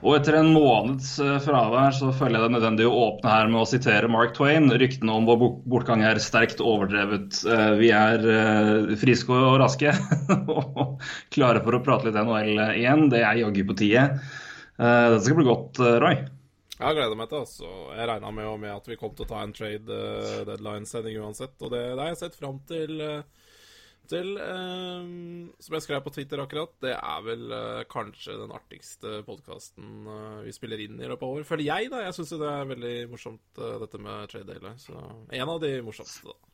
Og etter en måneds eh, fravær så føler jeg det nødvendig å åpne her med å sitere Mark Twain. Ryktene om vår bortgang er sterkt overdrevet. Eh, Vi er eh, friske og raske og klare for å prate litt NHL igjen. Det er jaggu på tide. Det skal bli godt, Roy. Jeg gleder meg til altså. Jeg regna med, med at vi kom til å ta en trade uh, deadline-sending uansett, og det, det har jeg sett fram til. eh, til eh, Som jeg skrev på Twitter akkurat, det er vel eh, kanskje den artigste podkasten vi spiller inn i løpet av år. Føler jeg, da. Jeg syns det er veldig morsomt, eh, dette med trade Daily. Så en av de morsomste, da.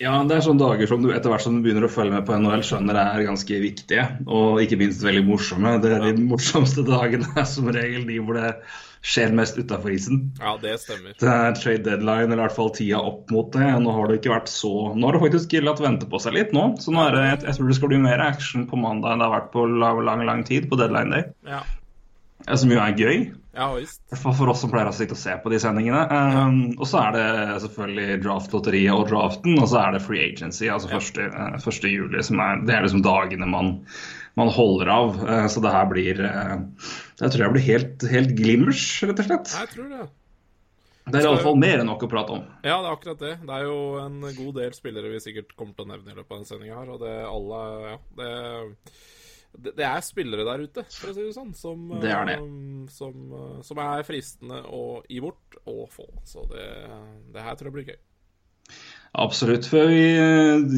Ja, det er sånne dager som du etter hvert som du begynner å følge med på NHL, skjønner er ganske viktige. Og ikke minst veldig morsomme. Det er de morsomste dagene er som regel de hvor det skjer mest utafor isen. Ja, det stemmer. Det er trade deadline, eller i hvert fall tida opp mot det. Nå har det ikke vært så Nå har det faktisk latt vente på seg litt nå. Så nå er det, jeg tror det skal bli mer action på mandag enn det har vært på lang, lang, lang tid på deadline day. Ja, Det Som jo er gøy. Ja visst. I hvert fall for oss som pleier å sitte og se på de sendingene. Um, og så er det selvfølgelig draftlotteriet og draften, og så er det free agency, altså Ja. 1. Uh, 1. juli. Som er, det er liksom dagene man, man holder av. Uh, så det her blir uh, Jeg tror jeg blir helt, helt glimmers, rett og slett. Jeg tror det. Det er i alle fall mer enn nok å prate om. Ja, det er akkurat det. Det er jo en god del spillere vi sikkert kommer til å nevne i løpet av denne sendinga her, og det alle Ja, det, det det er spillere der ute, for å si det sånn, som, Det er det. eh, som, eh, som er fristende å gi bort og få. Så det, det her tror jeg blir gøy. Absolutt. Før vi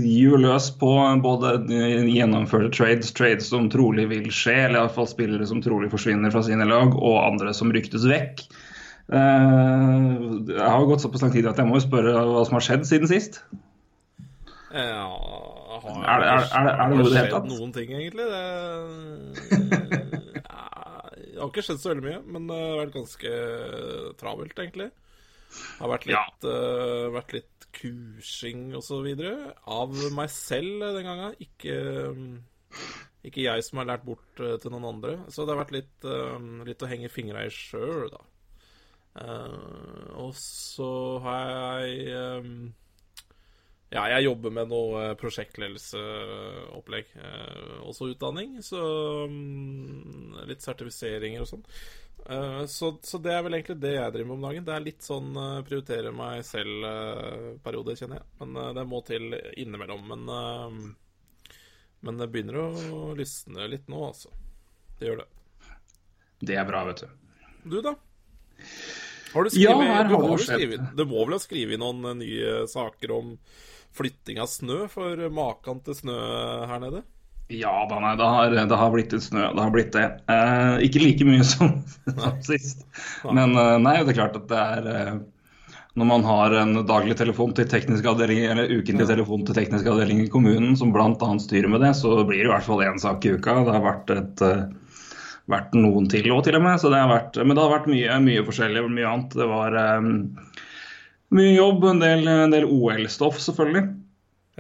gir løs på både gjennomførte trades, trades som trolig vil skje, eller iallfall spillere som trolig forsvinner fra sine lag, og andre som ryktes vekk. Jeg har gått såpass lang tid at jeg må jo spørre hva som har skjedd siden sist. Ja, Er det- er er det- er det noe i det hele skjedd tatt? noen ting, egentlig? Det, det har ikke skjedd så veldig mye, men det har vært ganske travelt, egentlig. Det har vært Ja. litt, eh, vært litt kursing og så videre. Av meg selv den gangen. Ikke, ikke jeg som har lært bort eh, til noen andre. Så det har vært litt, uh, litt å henge fingra i sjøl, da. Uh, og så har jeg eh, ja, jeg jobber med noe eh, prosjektledelseopplegg. Eh, også utdanning, så mm, litt sertifiseringer og sånn. Eh, så, så det er vel egentlig det jeg driver med om dagen. Det er litt sånn prioritere meg selv-periode, kjenner jeg. Men det må til innimellom. Men, men det begynner å lysne litt nå, altså. Det gjør det. Det er bra, vet du. Du, da? Har du Ja, skrevet, har du, har skrevet Du må vel ha skrevet noen nye saker om flytting av snø, for maken til snø her nede? Ja da, nei, det har, det har blitt litt snø. Det har blitt det. Eh, ikke like mye som, som sist. Men eh, nei, det er klart at det er eh, Når man har en daglig telefon til teknisk avdeling, eller ukentlig telefon til teknisk avdeling i kommunen, som bl.a. styrer med det, så blir det i hvert fall én sak i uka. Det har vært et eh, vært noen til òg, til og med. Så det har vært, men det har vært mye, mye forskjellig. Mye annet. Det var eh, mye jobb, en del, del OL-stoff, selvfølgelig.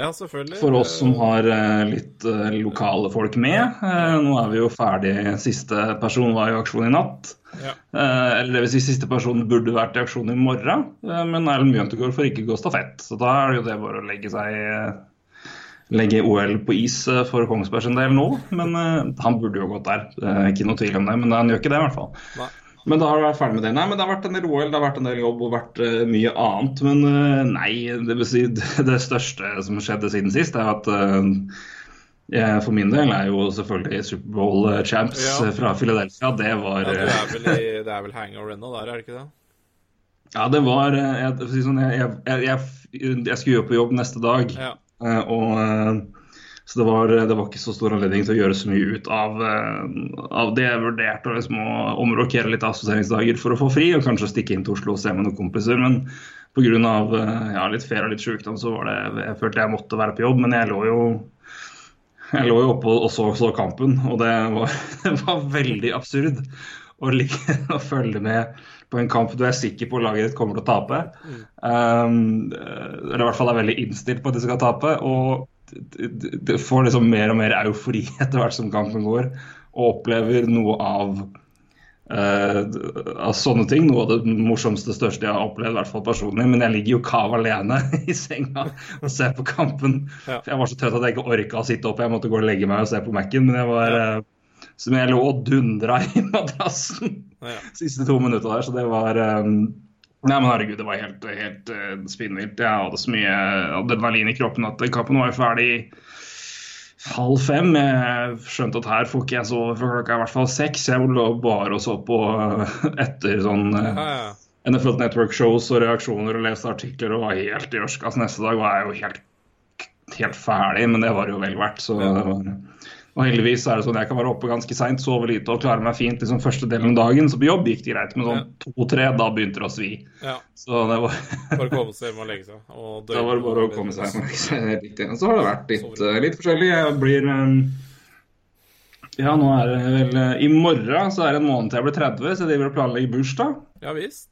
Ja, selvfølgelig. For oss som har eh, litt eh, lokale folk med. Eh, nå er vi jo ferdig. Siste person var i aksjon i natt. Ja. Eller det vil si siste person burde vært i aksjon i morgen. Men Erlend Mjøntegård får ikke gå stafett. Så da er det jo det bare å legge seg Legge OL på is for Kongsberg sin del nå. Men han burde jo gått der. Ikke noe tvil om det. Men han gjør ikke det, i hvert fall. Nei. Men da har du vært ferdig med det. Nei, men det har vært en del OL, det har vært en del jobb og vært uh, mye annet. Men uh, nei, det si det største som skjedde siden sist, er at uh, jeg for min del er jo selvfølgelig Superbowl champs Ja. fra Philadelphia. Det var Ja, du eh, er vel i, det er vel hangover ennå der, er det ikke det? Ja, det var jeg, sånn, jeg, jeg, jeg, skulle jo på jobb neste dag. Ja. Og, så det var, det var ikke så stor anledning til å gjøre så mye ut av, eh, av det. Jeg vurderte liksom, å omrokere litt assosieringsdager for å få fri, og kanskje stikke inn til Oslo og se med noen kompiser. Men pga. Ja, litt ferie og litt sykdom, så var det Jeg følte jeg måtte være på jobb, men jeg lå jo jeg lå jo oppe og så, så kampen, og det var, det var veldig absurd å, ligge, og følge med på en kamp du er sikker på laget ditt kommer til å tape. Um, eller i hvert fall er veldig innstilt på at de skal tape. Og du får liksom mer og mer eufori etter hvert som kampen går, og opplever noe av uh, av sånne ting. Noe av det morsomste, største jeg har opplevd, i hvert fall personlig. Men jeg ligger jo kav alene i senga og ser på kampen. Ja. For Jeg var så trøtt at jeg ikke orka å sitte opp. Jeg måtte gå og legge meg og se på Mac-en. Men jeg var Uh, som jeg lå og dundra i madrassen Ja. siste to minutta der, så det var um, Nei, men herregud, det var helt, helt uh, spinnvilt. Jeg hadde så mye adrenalin i kroppen at kampen var jo ferdig halv fem. Jeg skjønte at her får ikke jeg sove før klokka i hvert fall seks. Jeg lå bare og så på uh, etter sånn uh, Ja, ja. NFL Network-shows og reaksjoner og leste artikler og var helt i ørska. Altså, neste dag var jeg jo helt, helt ferdig, men det var jo vel verdt. Så det var, og heldigvis er det sånn jeg kan være oppe ganske seint, sove lite og klare meg fint liksom første delen av dagen. Så på jobb gikk det greit, men sånn to-tre, da begynte det å svi. ja. Så det var, Bare komme seg hjem og legge seg. Og da var det bare å komme seg hjem og litt inn. Så har det vært litt, litt forskjellig. Jeg blir Ja, nå er det vel I morgen så er det en måned til jeg blir 30, så jeg driver og planlegger bursdag. Ja visst.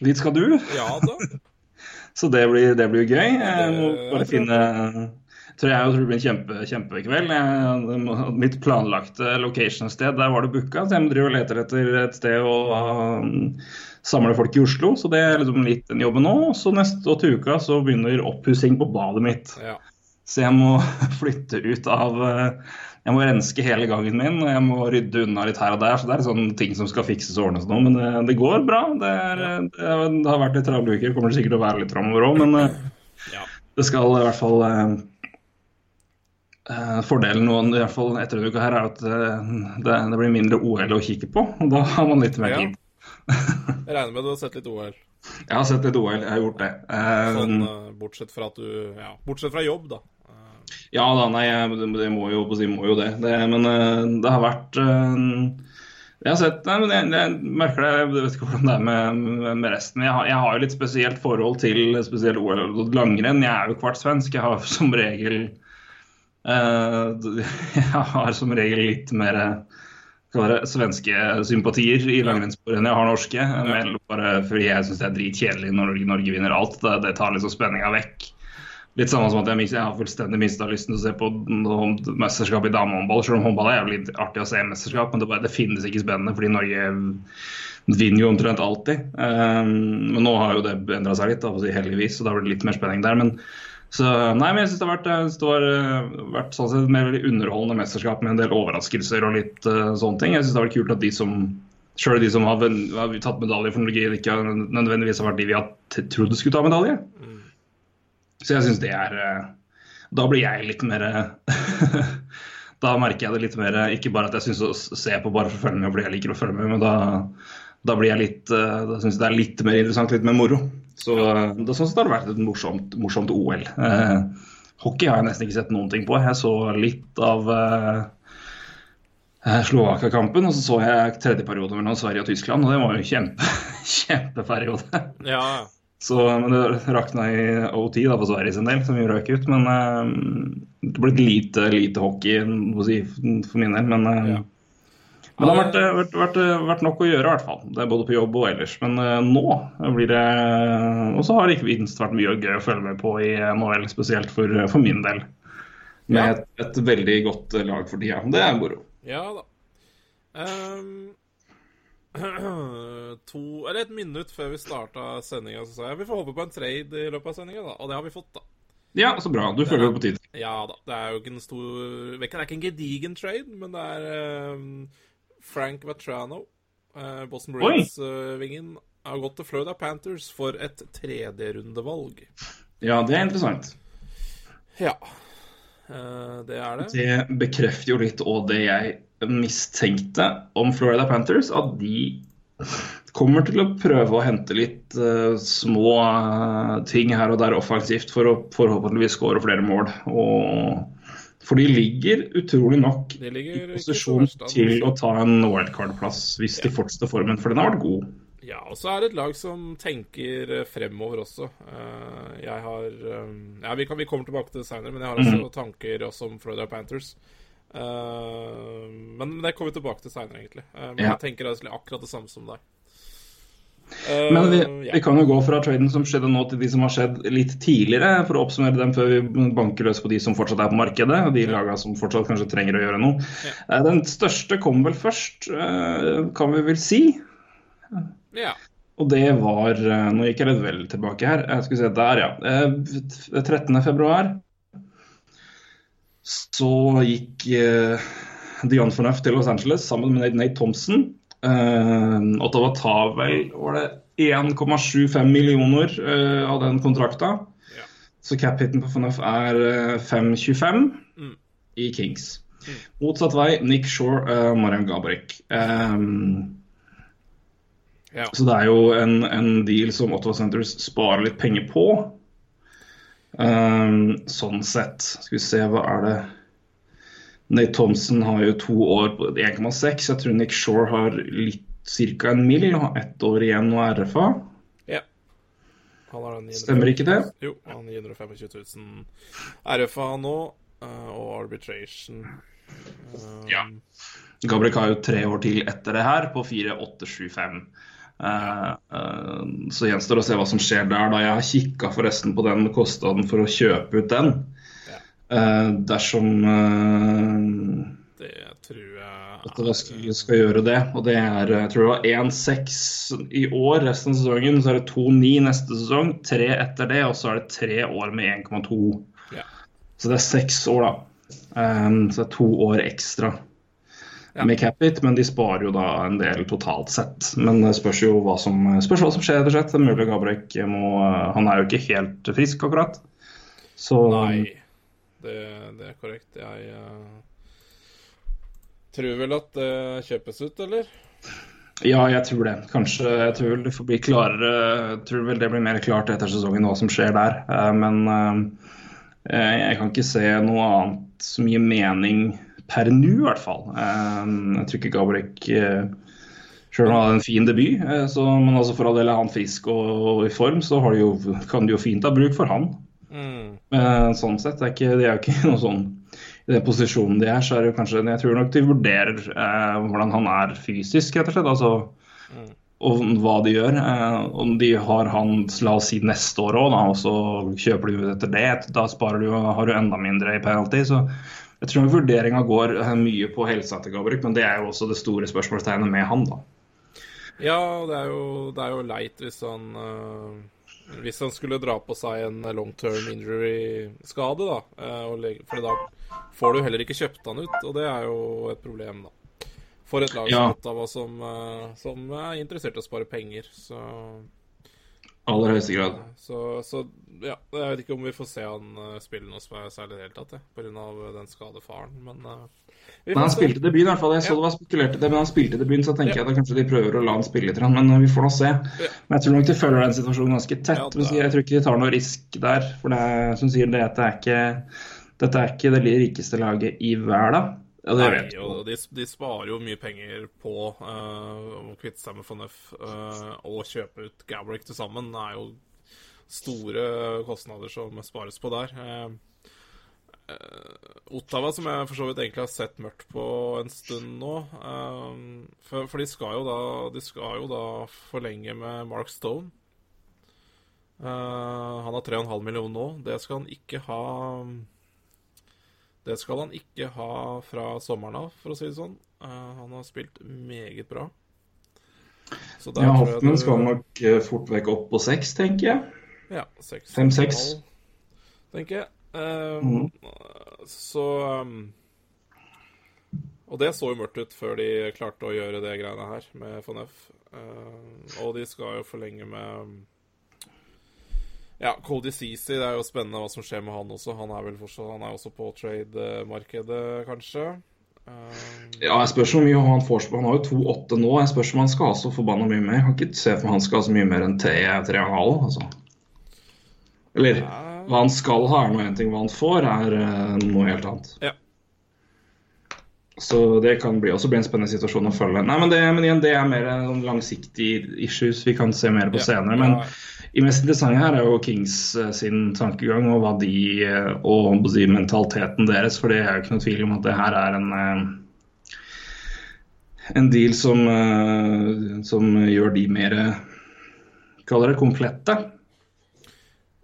Dit skal du. Ja da. Så det blir, det blir gøy. Jeg må bare finne tror jeg tror det blir en kjempe, kjempekveld. Jeg, mitt planlagte location-sted, der var det booka, så jeg driver og leter etter et sted å um, samle folk i Oslo. Så det er liksom litt den jobben nå. Så neste og til uka så begynner oppussing på badet mitt. Ja. Så jeg må flytte ut av eh, Jeg må renske hele gangen min, og jeg må rydde unna litt her og der. Så det er sånne ting som skal fikses og ordnes nå. Men det, det går bra. Det, er, det, er, det har vært litt travle uker. Kommer det sikkert til å være litt framover òg, men eh, Ja. det skal i hvert fall eh, Fordelen nå, i hvert fall etter denne uka her, er at eh, det, det blir mindre OL å kikke på. og Da har man litt mer Ja. tid. Jeg regner med du har sett litt OL. Jeg har sett litt OL, jeg har gjort det. Eh, Sånn, bortsett fra at du Ja, bortsett fra jobb, da. Ja da, nei, jeg, det, det må jo si, må jo det. det men det har vært Jeg har sett Nei, men jeg, jeg merker det. Jeg vet ikke hvordan det er med, med, resten. Jeg har, jeg har jo litt spesielt forhold til spesielt OL og langrenn. Jeg er jo kvart svensk. Jeg har som regel Jeg har som regel litt mer er svenske sympatier i langrennssporet enn jeg har norske. Men bare fordi jeg syns det er dritkjedelig når Norge, Norge vinner alt. Det, det tar liksom spenninga vekk. Litt samme som at jeg, jeg har fullstendig mista lysten til å se på mesterskap i damehåndball. Selv om håndball er jævlig artig å se i mesterskap, men det, bare, det finnes ikke spennende fordi Norge vinner jo omtrent alltid. Um, men nå har jo det endra seg litt, da, heldigvis, så da blir det litt mer spenning der. Men, så, nei, men jeg syns det har vært, synes det har eh, vært sånn sett mer veldig underholdende mesterskap med en del overraskelser og litt uh, sånne ting. Jeg syns det har vært kult at de som Sjøl de som har, har tatt medalje for Norge, ikke nødvendigvis har vært de vi har trodd skulle ta medalje. Så jeg syns det er eh, Da blir jeg litt mer eh, Da merker jeg det litt mer Ikke bare at jeg syns å se på bare for å følge med fordi jeg liker å følge med, men da, da blir jeg litt eh, Da syns jeg det er litt mer interessant, litt mer moro. Så det, sånn sett har det vært et morsomt, morsomt OL. Eh, hockey har jeg nesten ikke sett noen ting på. Jeg så litt av eh, Slovakia-kampen, og så så jeg tredje periode mellom Sverige og Tyskland, og det var jo kjempe, kjempeperiode. ja. Så, men det rakna i OT da for Sverige sin del, som jo røk ut. Men eh, det ble lite, lite hockey for min del. Men, eh, Ja. Men det har vært, vært, vært, vært nok å gjøre, i hvert fall. Det er både på jobb og ellers. Men uh, nå blir det Og så har det ikke minst vært mye gøy å følge med på i NHL, spesielt for, for min del. Med Ja. et, et veldig godt lag for tida. Det er moro. Ja da. Um, to, eller et minutt før vi starta sendinga, så sa jeg vi får håpe på en trade i løpet av sendinga. Og det har vi fått, da. Ja, så bra. Du følger jo på tid. Ja da. Det er jo ikke en stor Det er ikke en gedigen trade, men det er ehm, Frank Vatrano, eh, Boston. Bruins-vingen, har gått til Florida Panthers for et tredjerundevalg. Ja, det er interessant. Ja. Eh, det er det. Det bekrefter jo litt og det jeg mistenkte om Florida Panthers, at de kommer til å prøve å hente litt uh, små uh, ting her og der offensivt for å forhåpentligvis skåre flere mål. Og, for de ligger utrolig nok ligger i posisjon til å ta en wildcard-plass hvis de fortsetter formen, for den har vært god. Ja, og så er det et lag som tenker eh, fremover også. Eh, jeg har eh, Ja, vi, kan, vi kommer tilbake til det senere, men jeg har også mm. tanker også om Florida Panthers. Men det kommer vi tilbake til seinere, egentlig. Men Ja. jeg tenker akkurat det samme som deg. Eh, Men vi, ja. vi kan jo gå fra traden som skjedde nå, til de som har skjedd litt tidligere, for å oppsummere dem før vi banker løs på de som fortsatt er på markedet, og de lagene som fortsatt kanskje trenger å gjøre noe. Ja. Den største kom vel først, eh, kan vi vel si. ja. Og det var eh, Nå gikk jeg litt vel tilbake her. Jeg skulle se der, ja. Eh, 13. februar så gikk eh, Dion Fornuft til Los Angeles sammen med Nate Thompson. Eh, Ottawa tar vel var det 1,75 millioner uh, av den kontrakta. Ja. Så cap-hiten på Fornuft er eh, 5,25 Mm. i Kings. Motsatt vei, Nick Shore, uh, Marian Gabrik Um, ja. så det er jo en, en deal som Ottawa Centers sparer litt penger på. Um, sånn sett. Skal vi se, hva er det Nate Thompson har jo to år på 1,6. Jeg tror Nick Shore har litt ca. en mill. har ett år igjen og RFA. ja. Han har 900 Stemmer ikke det? Jo, han har 925 000 RFA nå, eh, og arbitration. Um... Ja. Gabriel har jo tre år til etter det her, på 4,875. Uh, uh, så gjenstår å se hva som skjer der. da Jeg har kikka forresten på den kostnaden for å kjøpe ut den. Eh, dersom uh, Det tror jeg at det skal, skal gjøre det. Og det er jeg tror det var 1-6 i år resten av sesongen. Så er det 2-9 neste sesong, tre etter det, og så er det tre år med 1,2. Ja. Så det er seks år, da. Um, så det er to år ekstra Ja. med cap-it, men de sparer jo da en del totalt sett. Men det spørs jo hva som, spørs hva som skjer, rett og slett. Det er mulig Gabrek må Han er jo ikke helt frisk, akkurat. Så Nei, det, det er korrekt. Jeg eh, tror vel at det kjøpes ut, eller? Ja, jeg tror det. Kanskje jeg tror vel det får bli klarere Jeg tror vel det blir mer klart etter sesongen hva som skjer der. Eh, Men eh, jeg kan ikke se noe annet som gir mening per nå, i hvert fall. Jeg tror ikke Gabrek Sjøl om han hadde en fin debut, så, men altså for all del er han frisk og, og i form, så de jo, kan de jo fint ha bruk for han. Mm. Eh, Sånn sett. Det er, ikke, de er jo ikke noe sånn I den posisjonen de er, så er det jo kanskje Jeg tror nok de vurderer eh, hvordan han er fysisk, rett og slett. Altså, Mm. og hva de gjør. Eh, om de har han la oss si neste år òg, og så kjøper de ut etter det, da sparer du, har du enda mindre i penalty. Så jeg tror vurderinga går eh, mye på helsa til Gabriel, men det er jo også det store spørsmålstegnet med han, da. Ja, det er jo, det er jo leit hvis han eh, Hvis han skulle dra på seg en long term injury-skade, da. eh, for da får du heller ikke kjøpt han ut, og det er jo et problem, da. For et lag Ja. som Ottawa som, eh, som er interessert i å spare penger, så Aller høyeste grad. Så, så ja, jeg vet ikke om vi får se han eh, spille noe som er særlig i det hele tatt, pga. den skadefaren, men eh, Men han se. spilte debuten, i hvert fall. Jeg så Ja. det var spekulert i det, men han spilte debuten, så tenker Ja. jeg at kanskje de prøver å la han spille litt, men eh, vi får nå se. Ja. Men jeg tror nok de følger den situasjonen ganske tett. Men Jeg tror ikke de tar noe risk der. For det som sier det, at det er ikke, dette er ikke det rikeste laget i verden. Ja, det vi. og de, de sparer jo mye penger på uh, å kvitte seg med Fonef uh, og kjøpe ut Gabrick til sammen. Det er jo store kostnader som spares på der. Uh, eh, Ottawa, som jeg for så vidt egentlig har sett mørkt på en stund nå eh, for, for de skal jo da De skal jo da forlenge med Mark Stone. Eh, han har 3,5 millioner nå. Det skal han ikke ha det skal han ikke ha fra sommeren av, for å si det sånn. Eh, han har spilt meget bra. Så der Ja, Hoften du- skal nok eh, fort vekk opp på seks, tenker jeg. Ja, seks. Fem, seks. Tenker jeg. Eh, mm. Så um, Og det så jo mørkt ut før de klarte å gjøre det greiene her med FNF. Uh, og de skal jo forlenge med um, Ja, Cody Ceesay, det er jo spennende hva som skjer med han også. Han er vel fortsatt Han er også på trade-markedet, kanskje. Um... Ja, jeg spørs hvor mye han får. Han har jo 2-8 nå. Jeg spørs om han skal ha så forbanna mye mer. Jeg kan ikke se for meg han skal ha så mye mer enn 3,5. Altså. Eller hva han skal ha, er nå én ting. Hva han får, er eh, noe helt annet. Ja. Så det kan bli, også bli en spennende situasjon å følge. Nei, men, det, men igjen, det er mer langsiktige issues vi kan se mer på senere. Men det mest interessante her er jo Kings eh, sin tankegang og hva de eh, og si, mentaliteten deres. For det er jo ikke noe tvil om at det her er en eh, en deal som, som gjør de mer Kaller det komplette.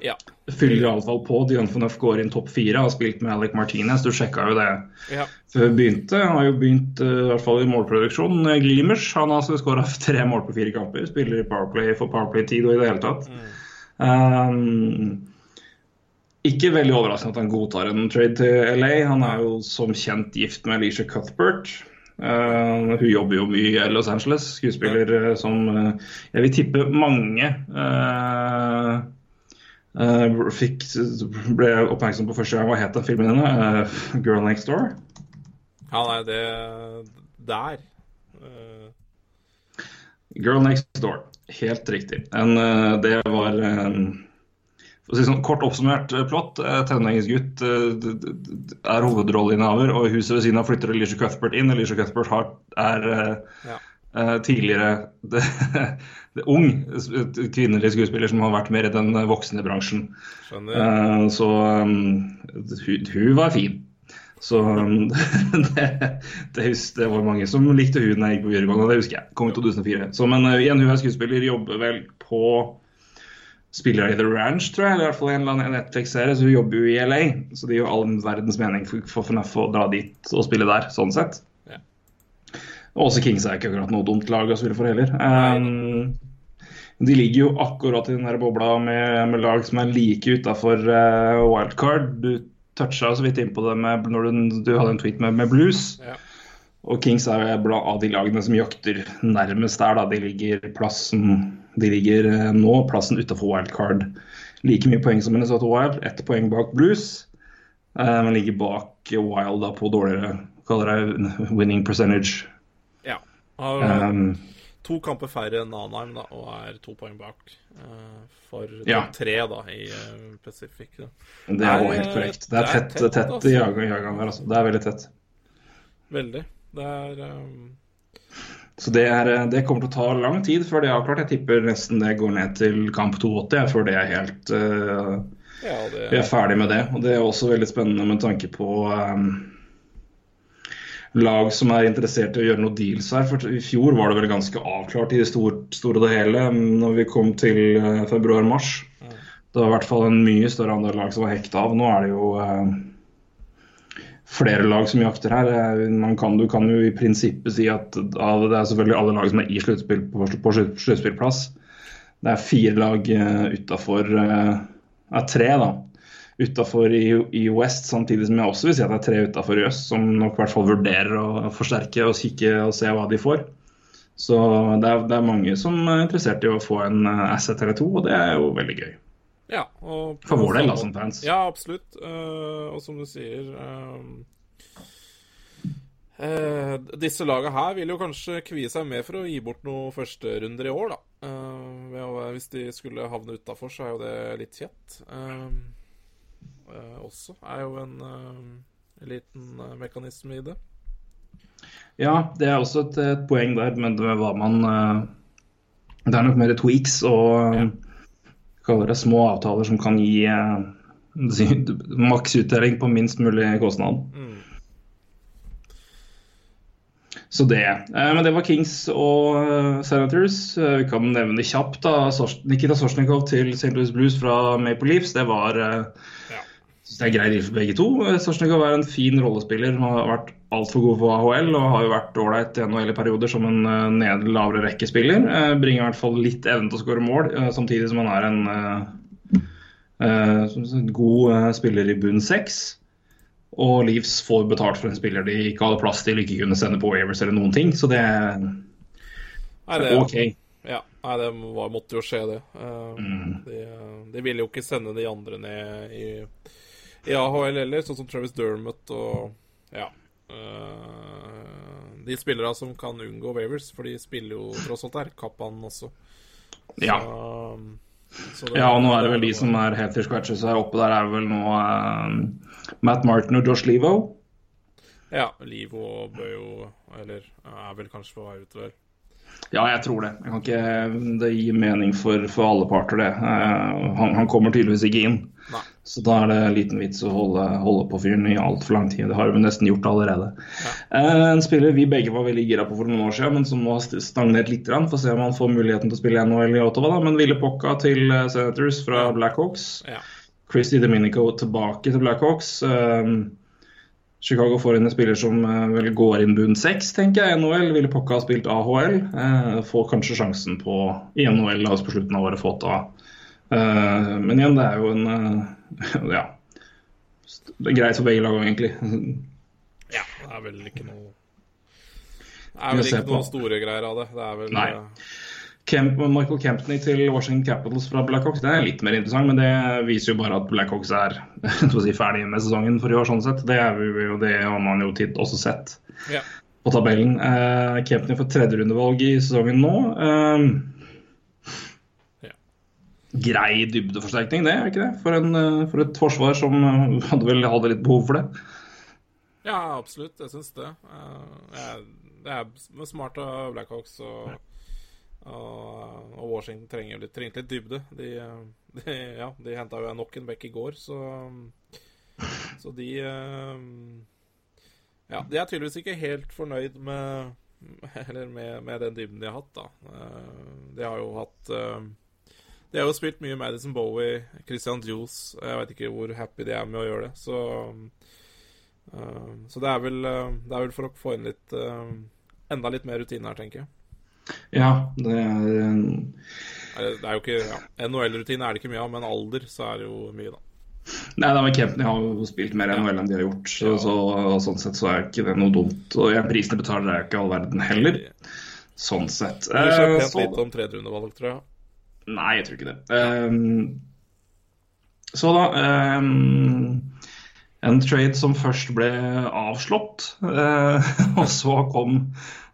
Ja. Fyller iallfall på. Dion går inn topp fire. Har spilt med Alec Martinez. Du sjekka jo det ja. før vi begynte. Han har jo begynt eh, i hvert fall i målproduksjon. Eh, Glimers han har skåra tre mål på fire kamper. Spiller i Powerplay for Powerplay-tid og i det hele tatt. Um, ikke veldig overraskende at han godtar en trade til LA. Han er jo som kjent gift med Alicia Cuthbert. Uh, hun jobber jo mye i Los Angeles, skuespiller ja. som uh, jeg vil tippe mange uh, fikk, ble oppmerksom på første gang. Hva het den filmen henne? Uh, 'Girl Next Door'? ja, nei, det Der. Eh, Girl Next Door. Helt riktig. En, det var en si sånn, Kort oppsummert plott. Tenåringsgutt er hovedrolleinnehaver, og huset ved siden av flytter Alicia Cuthbert inn. Alicia Cuthbert har, er Ja. tidligere ung kvinnelig skuespiller som har vært mer i den voksne bransjen. Uh, så um, hun, hun var fin. Så um, det, det, det var mange som likte hun da jeg gikk på videregående, det husker jeg. Kom i 2004. Så, men uh, igjen, hun er skuespiller, jobber vel på Spiller i The Ranch, tror jeg, eller i hvert fall en eller annen Netflix-serie, så hun jobber jo i LA. Så det gir jo all verdens mening for, for FNF å dra dit og spille der, sånn sett. Også Kings er ikke akkurat noe dumt lag å spille for heller. Um, de ligger jo akkurat i den der bobla med, med lag som er like utafor uh, wildcard. Du toucha så vidt innpå det med, når du, du hadde en tweet med, med Blues. Ja. Og Kings er jo blant av de lagene som jakter nærmest der. da. De ligger plassen de ligger eh, nå plassen utafor wildcard. Like mye poeng som Minnesota Wild, ett poeng bak Blues. eh, Men ligger bak Wild da på dårligere kaller det winning percentage. Har Um, to kamper færre enn Anheim da, og er to poeng bak uh, for Ja. tre da, i uh, Pacific. Da. det er jo helt korrekt. Det er det er tett, tett, tett, altså. jaga- jagaen her. Altså. Det er veldig tett. Veldig. Det er um, Så det, er, eh, det kommer til å ta lang tid før det er avklart. Jeg tipper nesten det går ned til kamp 82 jeg, før det er helt uh, Ja, det Vi er ferdig med det. Og det er også veldig spennende med tanke på um, lag som er interessert i å gjøre noe deals her. For i fjor var det vel ganske avklart i det store, store og hele um, når vi kom til uh, februar-mars. Det var i hvert fall en mye større andel lag som var hekta av. Nå er det jo eh, flere lag som jakter her. Man kan, du kan jo i prinsippet si at det er selvfølgelig alle lag som er i sluttspill på, på sluttspillplass. Det er fire lag uh, utafor uh, er tre, da. Utafor i, i West, samtidig som jeg også vil si at det er tre utafor i øst, som nok i hvert fall vurderer å forsterke og kikke og se hva de får. Så det er, det er mange som er interessert i å få en eh, asset eller to, og det er jo veldig gøy. Ja, og For vår del, da, som fans. Ja, absolutt. Uh, og som du sier uh, uh, Disse laga her vil jo kanskje kvie seg mer for å gi bort noen førsterunder i år, da. Hvis de skulle havne utafor, så er jo det litt kjett. Eh, også er jo en, ehm, en liten eh, mekanisme i det. Ja, det er også et, et poeng der, men det, man eh, Det er nok mer tweaks og Ja. det små avtaler som kan gi eh, maks uttelling på minst mulig kostnad. Mm. Så det. Eh, men det var Kings og eh, Senators. Eh, vi kan nevne kjapt. da. Sors- Nikita Sorsnikov til St. Louis Blues fra Maple Leafs. Det var eh, Ja. Synes det er grei for begge to. Eh, Sorsnikov er en fin rollespiller. Han har vært altfor god for AHL og har jo vært ålreit i NHL i perioder som en eh, ned lavere rekkespiller. Eh, bringer i hvert fall litt evne til å skåre mål, samtidig som han er en eh, god spiller i bunn seks. Og Leeds får betalt for en spiller de ikke hadde plass til, ikke kunne sende på waivers eller noen ting. Så det er Nei, det, OK. Ja, nei, det var, måtte jo skje, det. Uh, Mm. de, de ville jo ikke sende de andre ned i, i AHL heller, sånn som Travis Dermott og Ja. Uh, de spillerne som kan unngå waivers, for de spiller jo tross alt der. Kappan også. Ja. Så, så det- Ja, og nå er det vel de som er helt til scratches her oppe der, er vel nå uh, Matt Martin og Josh Levo. Ja, Livo bør jo Eller er vel kanskje på vei ut, vel. Ja, jeg tror det. Jeg kan ikke, det gir mening for, for alle parter, det. Eh, han, han kommer tydeligvis ikke inn. Nei. Så da er det liten vits å holde, holde på fyren i altfor lang tid. Det har vi nesten gjort allerede. Eh, en spiller vi begge var veldig gira på for noen år siden, men som nå har stagnert litt. Får se om han får muligheten til å spille NHL i Ottawa. da, Men Ville Pocca til eh, Senators fra Blackhawks. Ja. Christy Dominico tilbake til Blackhawks. Um, Chicago får inn en spiller som eh, vel går inn bunn seks, tenker jeg. NHL ville Pocca ha spilt AHL. Eh, får kanskje sjansen på i NHL altså på slutten av året fått da. Eh, men igjen, det er jo en eh, Ja. Det er greit for begge lag egentlig. ja. Det er vel ikke noe Det er vel ikke noen store greier av det. Det er vel Nei. Eh, Kemp, Michael Campney til Washington Capitals fra Blackhawks det er litt mer interessant, men det viser jo bare at Blackhawks er si, ferdig med sesongen for i år. sånn sett. Det, er jo, det har man jo tid også sett Ja. på tabellen. Eh, Campney får tredjerundevalg i sesongen nå. Eh, Ja. Grei dybdeforsterkning, det, er ikke det? For, en, eh, for et forsvar som eh, hadde, vel, hadde litt behov for det. Ja, absolutt. Jeg syns det. Eh, Det er smart av Blackhawks og, og, Washington trenger litt, trengte litt dybde. De, de, ja, de henta jo nok en back i går, så Så de eh, Ja, de er tydeligvis ikke helt fornøyd med Eller med, med den dybden de har hatt, da. Eh, De har jo hatt eh, De har jo spilt mye Madison Bowie, Christian Juice Jeg vet ikke hvor happy de er med å gjøre det, så så det er, vel, det er vel for å få inn litt enda litt mer rutine her, tenker jeg. Ja, det er eh, Det er jo ikke ja, NHL-rutine er det ikke mye av, men alder så er det jo mye, da. Nei, da, men Kempney har jo spilt mer NHL enn de har gjort, så, så, og sånn sett så er ikke det noe dumt. Og ja, prisen de betaler er jo ikke all verden heller, sånn sett. Du har ikke Eh, pent litt om tredjerundevalg, tror jeg. Nei, jeg tror ikke det. Um, så da ehm, En trade som først ble avslått, eh, og så kom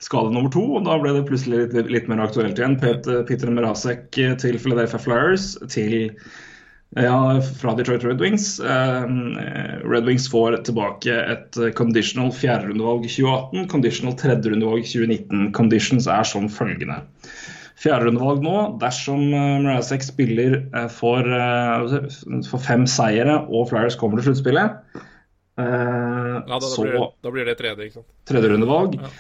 skade nummer to. og Da ble det plutselig litt, litt mer aktuelt igjen. Peter, Mrazek til Philadelphia Flyers til ja, fra Detroit Red Wings. Eh, Red Wings får tilbake et conditional fjerderundevalg 2018, conditional tredjerundevalg 2019. Conditions er som følgende. Fjerderundevalg nå, dersom uh, Mrazek spiller eh, for, eh, for fem seire og Flyers kommer til sluttspillet, eh, Ja, da, da, så blir da blir det tredje, ikke sant. tredjerundevalg. Ja.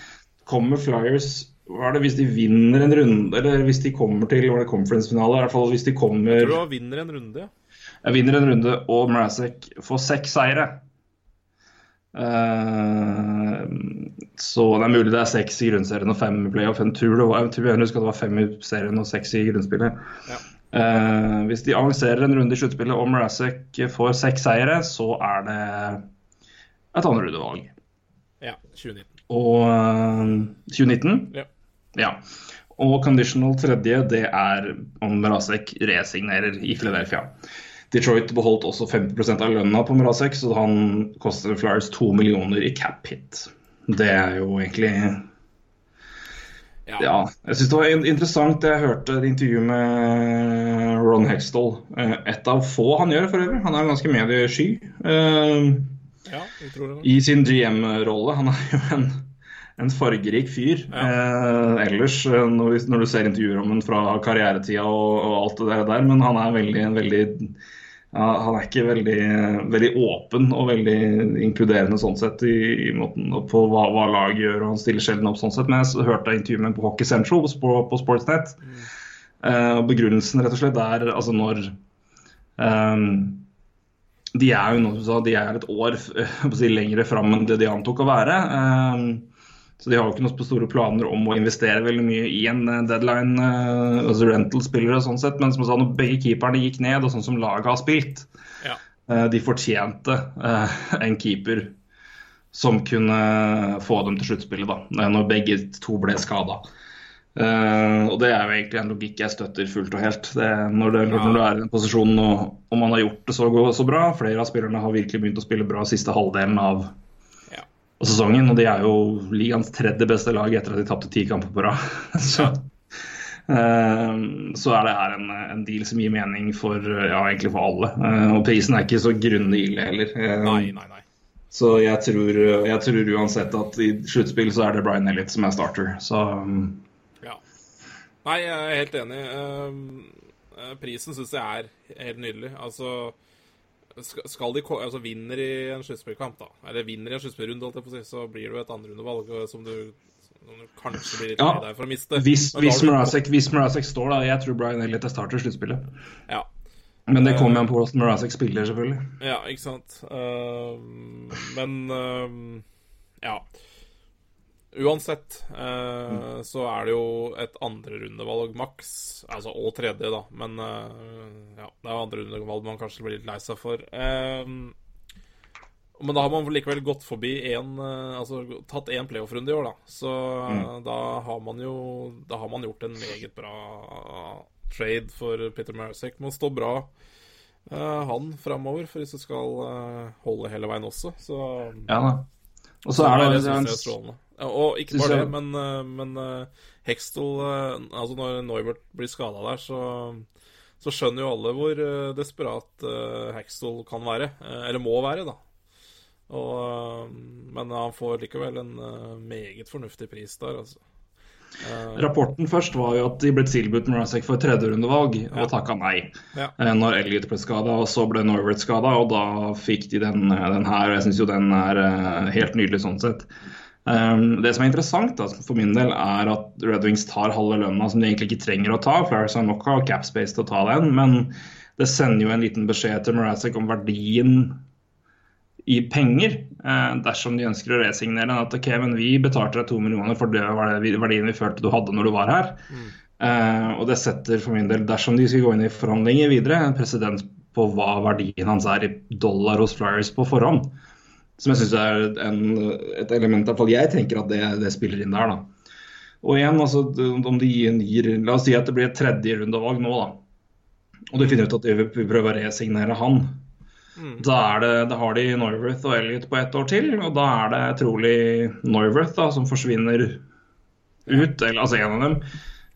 Kommer Flyers er det, Hvis de vinner en runde, eller hvis de kommer til er det, conference-finale, i hvert fall hvis de kommer Jeg tror du vinner en runde, ja. jeg vinner en runde, og Mrazek får seks seire. Eh, så det er mulig det er seks i grunnserien og fem i playoff. En tur, jeg tror jeg husker at det var fem i serien og seks i grunnspillet. Ja. Eh, hvis de avanserer en runde i sluttspillet og Mrazek får seks seire, så er det et andrerundevalg. Ja, 2019. Og eh, 2019? Ja. Ja. Og conditional tredje, det er om Mrazek resignerer i Philadelphia. Detroit beholdt også 50% av lønna på Mrazek, så han koster Flyers to millioner i cap hit. Det er jo egentlig Ja. Ja. Jeg syns det var interessant interessant. Jeg hørte et intervju med Ron Hextall. Eh, Et av få han gjør, for øvrig. Han er ganske mediesky. Eh, ja, det. i sin GM-rolle. Han er jo en, en fargerik fyr. Eh, ellers, eh, når, du ser intervjuer om ham fra karrieretida og, og alt det der, men han er veldig, en veldig ja, Han er ikke veldig, veldig åpen og veldig inkluderende sånn sett i, i måten på hva, hva lag gjør, og han stiller sjelden opp sånn sett. Men jeg hørte intervjuet med på Hockey Central på, på Sportsnet. Mm. og begrunnelsen rett og slett er altså når um, de er jo så de er et år si, lengre fram enn det de antok å være. Eh, Så de har jo ikke noen store planer om å investere veldig mye i en eh, deadline, eh, altså rental-spillere sånn sett. Men som jeg sa, når begge keeperne gikk ned, og sånn som laget har spilt, Ja. eh, de fortjente en keeper som kunne få dem til sluttspillet, da, når begge to ble skada. og det er jo egentlig en logikk jeg støtter fullt og helt. Det, når, det, når du er i den posisjonen og, og man har gjort det så, så bra, flere av spillerne har virkelig begynt å spille bra siste halvdelen av, På sesongen. Og de er jo ligaens tredje beste lag etter at de tapte ti kamper på rad. så, uh, så er det her en, en, deal som gir mening for, ja, egentlig for alle. Uh, og prisen er ikke så grundig ille heller. Eh, nei, nei, nei. Så jeg tror, jeg tror, uansett at i sluttspill så er det Brian Elliot som er starter. Så Ja. Nei, jeg er helt enig. Prisen syns jeg er helt nydelig. Altså skal de altså vinner i en sluttspillkamp, da, eller vinner i en sluttspillrunde, så blir det jo et andrerundevalg som du, kanskje blir litt ja, for å miste. Hvis, hvis, Mrazek, hvis Mrazek står, da. Jeg tror Brian Elliot er starter sluttspillet. Ja. Men det kommer an på hvordan Mrazek spiller, selvfølgelig. Ja, ikke sant. Uh, men uh, ja. Uansett eh, mm. så er det jo et andrerundevalg maks, altså og tredje, da. Men eh, ja, det er andrerundevalg man kanskje blir litt lei seg for. Eh, men da har man likevel gått forbi én eh, Altså tatt én playoff-runde i år, da. Så mm. da har man jo Da har man gjort en meget bra trade for Peter Marasek. Må stå bra, eh, han, framover, for hvis det skal eh, holde hele veien også. Så Ja da. Og så er det, det, det, det og ikke bare det, men, eh, men eh, eh, Altså, når Neubert blir skada der, så, så, skjønner jo alle hvor desperat Hextall kan være. Eller må være, da. Og, men han får likevel en meget fornuftig pris der, altså. Rapporten først var jo at de ble tilbudt Mrazek for tredjerundevalg, ja. og takka nei ja. når Elliot ble skada. Og så ble Norwert skada, og da fikk de den, den her. Og jeg syns jo den er helt nydelig sånn sett. Um, det som er interessant da, for min del, er at Red Wings tar halve lønna som de egentlig ikke trenger å ta. Flyers har nok av capspace til å ta den, men det sender jo en liten beskjed til Mrazek om verdien i penger eh, dersom de ønsker å resignere den. At ok, men vi betalte deg to millioner for det var det verdien vi følte du hadde når du var her. Mm. Eh, og det setter for min del, dersom de skal gå inn i forhandlinger videre, en president på hva verdien hans er i dollar hos Flyers på forhånd. Som jeg syns er en, et element iallfall jeg tenker at det, det, spiller inn der. da. Og igjen, altså, om de gir La oss si at det blir et tredje rundevalg nå, da. Og du finner ut at de vil prøve å resignere han. Mm. Da, det, da, har de Norworth og Elliot på ett år til, og da er det trolig Norworth da, som forsvinner ut, eller altså en av dem.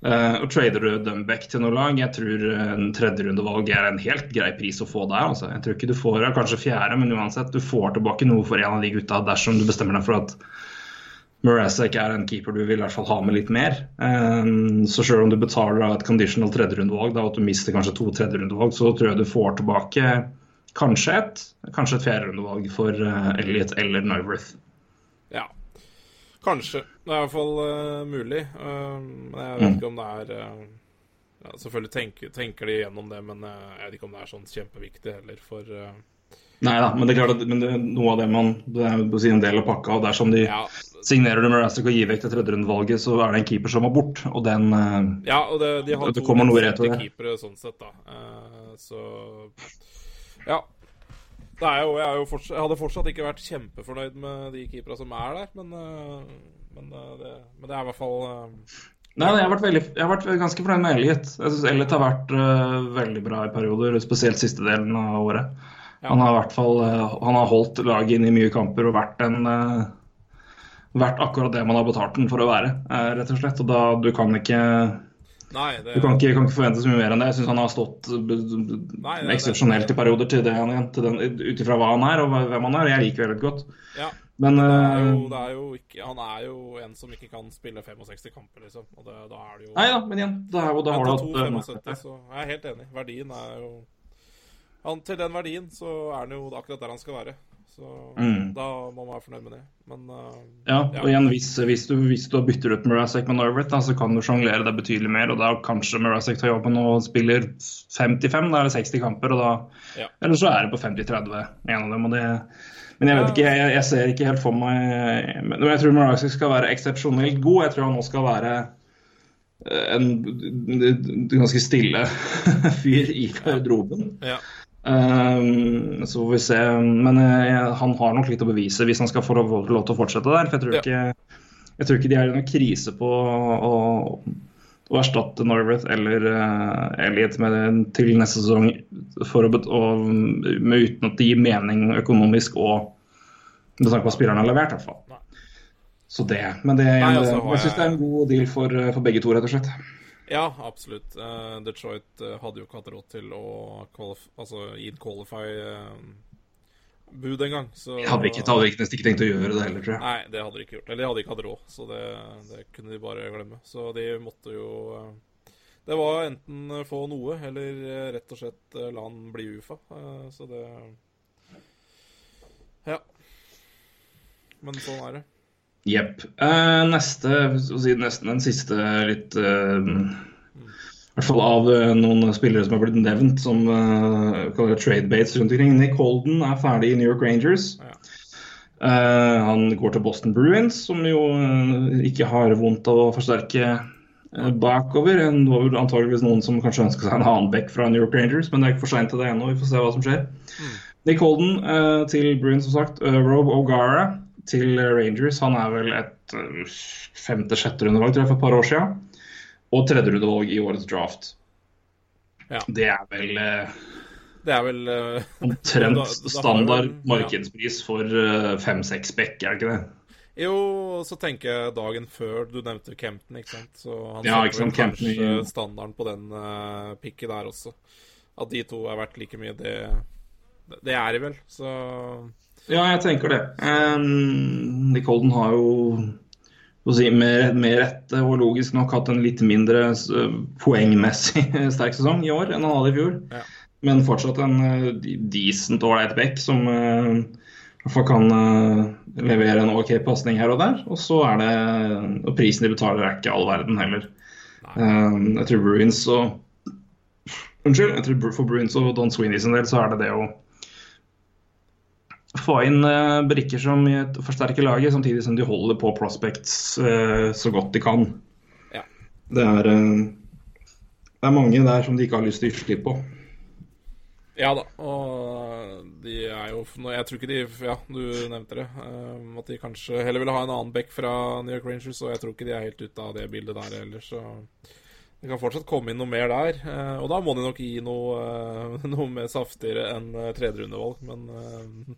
Uh, og Trader du Dumbeck til noe lag, jeg tror en tredjerundevalg er en helt grei pris å få der. Altså. Jeg tror ikke du får kanskje fjerde, men uansett, du får tilbake noe for en av de gutta dersom du bestemmer deg for at Murasek er en keeper du vil i hvert fall ha med litt mer. Um, så selv om du betaler et conditional tredjerundevalg, at du mister kanskje to tredjerundevalg, så tror jeg du får tilbake kanskje et, kanskje et fjerderundevalg for uh, Elliot eller Nyworth. Ja, Kanskje. Det er i hvert fall uh, mulig. Uh, men jeg vet mm. ikke om det er uh, ja, Selvfølgelig tenker, tenker, de gjennom det, men jeg vet ikke om det er sånn kjempeviktig heller for Nei da, men det er klart at det, noe av det man Det er si, en del av pakka. og Dersom de ja. signerer Mrazek og gir vekk det tredjerundevalget, så er det en keeper som må bort. Og den Ja, og det, de har det to det. keepere sånn sett, da. så Ja jo, jeg, fortsatt, jeg, hadde fortsatt ikke vært kjempefornøyd med de keepera som er der, men, eh, men, eh, det, men det, er i hvert fall uh... Nei, jeg har, vært veldig, jeg har vært ganske fornøyd med Elliot. Jeg synes Elliot har vært uh, veldig bra i perioder, spesielt siste delen av året. Ja. Han har i hvert fall uh, han har holdt laget inn i mye kamper og vært en vært akkurat det man har betalt den for å være, rett og slett. Og da du kan ikke Nei, det... Du kan ikke, kan ikke, forvente så mye mer enn det. Jeg syns han har stått eksepsjonelt i perioder til det han ut ifra hva han er og hvem han er. Jeg liker veldig godt. Ja. Men det er jo, eh, det er ikke, Han er jo en som ikke kan spille 65 kamper, liksom. Og det, da er det jo Nei da, men igjen, da, er, da har du hatt så Jeg er helt enig. Verdien er jo han, Til den verdien så er han jo akkurat der han skal være. Så mm. da må man være fornøyd med det. Men uh, ja, og igjen, hvis, hvis, du, hvis du bytter ut Murasek med Norwich, så kan du sjonglere deg betydelig mer. Og da kanskje Murasek tar jobben og spiller 55, da er det 60 kamper. Og da, ja. Eller så er det på 50-30, en av dem. og det men jeg vet ikke, jeg, jeg, ser ikke helt for meg Men Jeg tror Murasek skal være eksepsjonelt god. Jeg tror han nå skal være eh, en ganske stille fyr i garderoben. Ja. Um, så får vi se. Men uh, han har nok litt å bevise hvis han skal få lov til å fortsette der. For jeg tror, ja. ikke, jeg tror ikke de er i noen krise på å, å erstatte Norwith eller uh, Elliot med, til neste sesong for å, og, med, uten at det gir mening økonomisk og med tanke på hva spillerne har levert. i hvert fall. Så det. Men det, Nei, altså, jeg, jeg syns det er en god deal for, for begge to, rett og slett. Ja, absolutt. Eh, Detroit eh, hadde jo ikke hatt råd til å altså, qualify eh, bud engang. Så Jeg hadde ikke, hadde ikke, nesten ikke tenkt å gjøre det heller, tror jeg. Nei, det hadde de ikke gjort. Eller de hadde ikke hatt råd, så det, det kunne de bare glemme. Så de måtte jo Det var enten få noe, eller rett og slett la han bli UFA. Så det Ja. Men sånn er det. Jepp. Eh, neste, si, nesten den siste litt eh, I hvert fall av eh, noen spillere som har blitt nevnt som uh, kaller trade baits rundt omkring. Nick Holden er ferdig i New York Rangers. Ja. Han går til Boston Bruins, som jo ikke har vondt av å forsterke bakover. Det var vel antageligvis noen som kanskje ønska seg en annen back fra New York Rangers, men det er ikke for seint til det ennå. Vi får se hva som skjer. Nick Holden til Bruins, som sagt. Uh, Rob O'Gara til Rangers. Han er vel et uh, femte-sjette rundevalg, tror jeg, for et par år siden. Og tredje rundevalg i årets draft. Ja. Det er vel eh, Det er vel eh, omtrent Da- da standard vel, standard ja. markedspris for eh, fem-seks bekk, er det ikke det? Jo, så tenker jeg dagen før du nevnte Kempton, ikke sant. Så han Ja, ikke sant, kanskje Kempton standarden på den uh, pikket der også. At de to er verdt like mye, det, det er de vel. Så Ja, jeg tenker det. Um, Nick Holden har jo si, med, med rette og logisk nok hatt en litt mindre poengmessig sterk sesong i år enn han hadde i fjor. Ja. Men fortsatt en uh, decent ålreit back som uh, i hvert fall kan uh, levere en OK pasning her og der. Og så er det Og prisen de betaler er ikke all verden heller. Um, jeg tror Bruins og Unnskyld. jeg tror For Bruins og Don Sweeney sin del så er det det å få inn uh, brikker som forsterker laget, samtidig som de holder på prospects uh, så godt de kan. Ja. Det er, uh, det er mange der som de ikke har lyst til å gi slipp på. Ja da, og de er jo Jeg tror ikke de Ja, du nevnte det. eh, at de kanskje heller ville ha en annen back fra New York Rangers, og jeg tror ikke de er helt ute av det bildet der heller, så det kan fortsatt komme inn noe mer der. og da må de nok gi noe, noe mer saftigere enn tredjerundevalg, men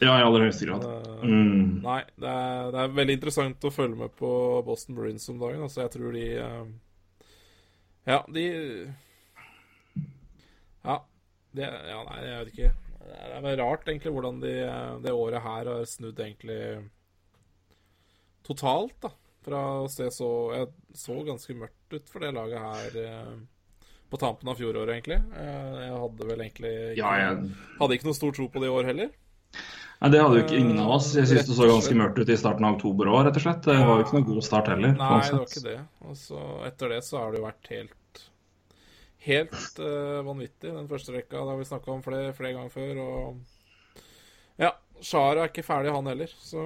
Ja, i aller høyeste grad. eh, Mm. Nei, det er, det er veldig interessant å følge med på Boston Bruins om dagen. Altså, jeg tror de eh, Ja, de Ja, det, ja nei, jeg vet ikke. Det er vel rart, egentlig, hvordan de eh, det året her har snudd egentlig totalt, da. Fra å se så Jeg så ganske mørkt ut for det laget her på tampen av fjoråret, egentlig. Jeg hadde vel egentlig ikke, Ja, jeg, Hadde ikke noe stor tro på det i år heller. Nei, det hadde jo ikke ingen av oss. Jeg syns det så ganske mørkt ut i starten av oktober òg, rett og slett. Det var jo ikke noe god start heller. Nei, sånn det var ikke det. Og så etter det så har det jo vært helt Helt uh, vanvittig, den første rekka. Det har vi snakka om flere, flere ganger før. Og ja, Shara er ikke ferdig, han heller. Så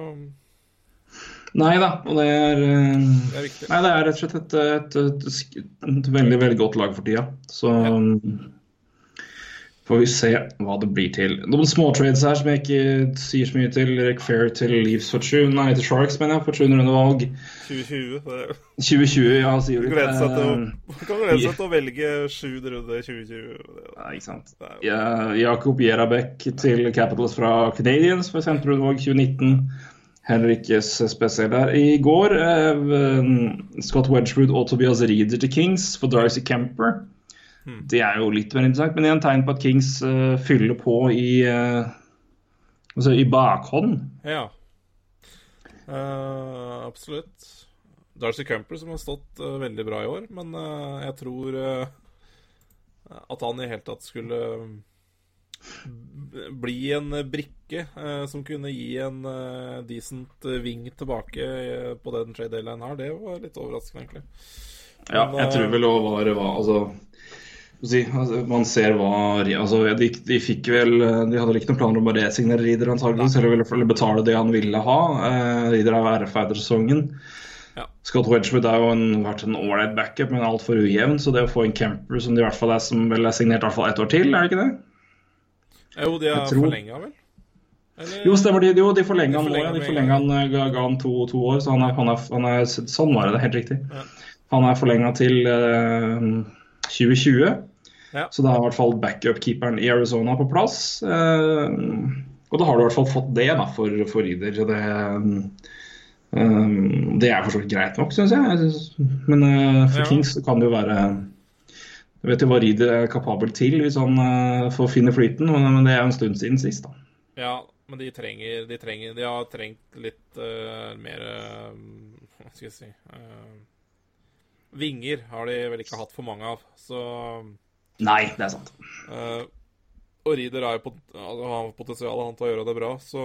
Nei da, og det er eh, det er. Nei, det er rett og slett et, et, et, et veldig veldig godt lag for tida. Så får vi se hva det blir til. Noen småtrades her som jeg ikke sier så mye til. Rick Fair til Leafs for 7, nei, til Sharks, mener jeg, for 700 rundevalg. 2020. Det 2020, ja, sier du. å, Eh, kan glede seg til å velge sju runder 2020. Nei, ikke sant. Ja, Jakob Jerabek til Capitals fra Canadians for sentrumvalg 2019. Heller ikke spesiell der. I går eh, Scott Wedgwood og Tobias Reeder til Kings for Darcy Kemper. Det er jo litt mer interessant, men igjen tegn på at Kings uh, fyller på i uh, altså i bakhånd. Ja. Uh, absolutt. Darcy Cumper som har stått veldig bra i år, men jeg tror at han i hele tatt skulle bli en brikke som kunne gi en decent ving tilbake på den trade-delen her, det var litt overraskende, egentlig. Ja, jeg tror vel òg var hva var altså man ser hva altså, de, de fikk vel De hadde ikke noen planer om å resignere Rieder, antakeligvis, eller, eller betale det han ville ha. Uh, Rieder er jo RFA-sesongen. Ja. Scott Wedgwood har jo en, vært en ålreit backup, men altfor ujevn. Så det å få en camper som de i hvert fall er, som vel er signert i hvert fall ett år til, er det ikke det? Jo, de tror- forlenga, vel? Eller? Jo, stemmer det. Jo, de forlenga han nå. forlenget Ja. De forlenga han, eh, ga, ga han to, to år, så han er, han er, han er Sånn var det, er helt riktig. Ja. Han er forlenga til uh, 2020. Ja. Så da er i hvert fall backup-keeperen i Arizona på plass. Eh, og da har du i hvert fall fått det da, for, for Ryder. Det, Um, det er for så vidt greit nok, syns jeg. Men uh, for Ja. Kings kan det jo være Du vet jo hva Ryder er kapabel til hvis han uh, får finne flyten, men, men det er jo en stund siden sist, da. Ja, men de trenger De, trenger, de har trengt litt uh, mer Hva skal jeg si Vinger har de vel ikke hatt for mange av, så Nei, det er sant. Uh, Og Reeder har jo pot altså, har potensial han til å gjøre det bra, så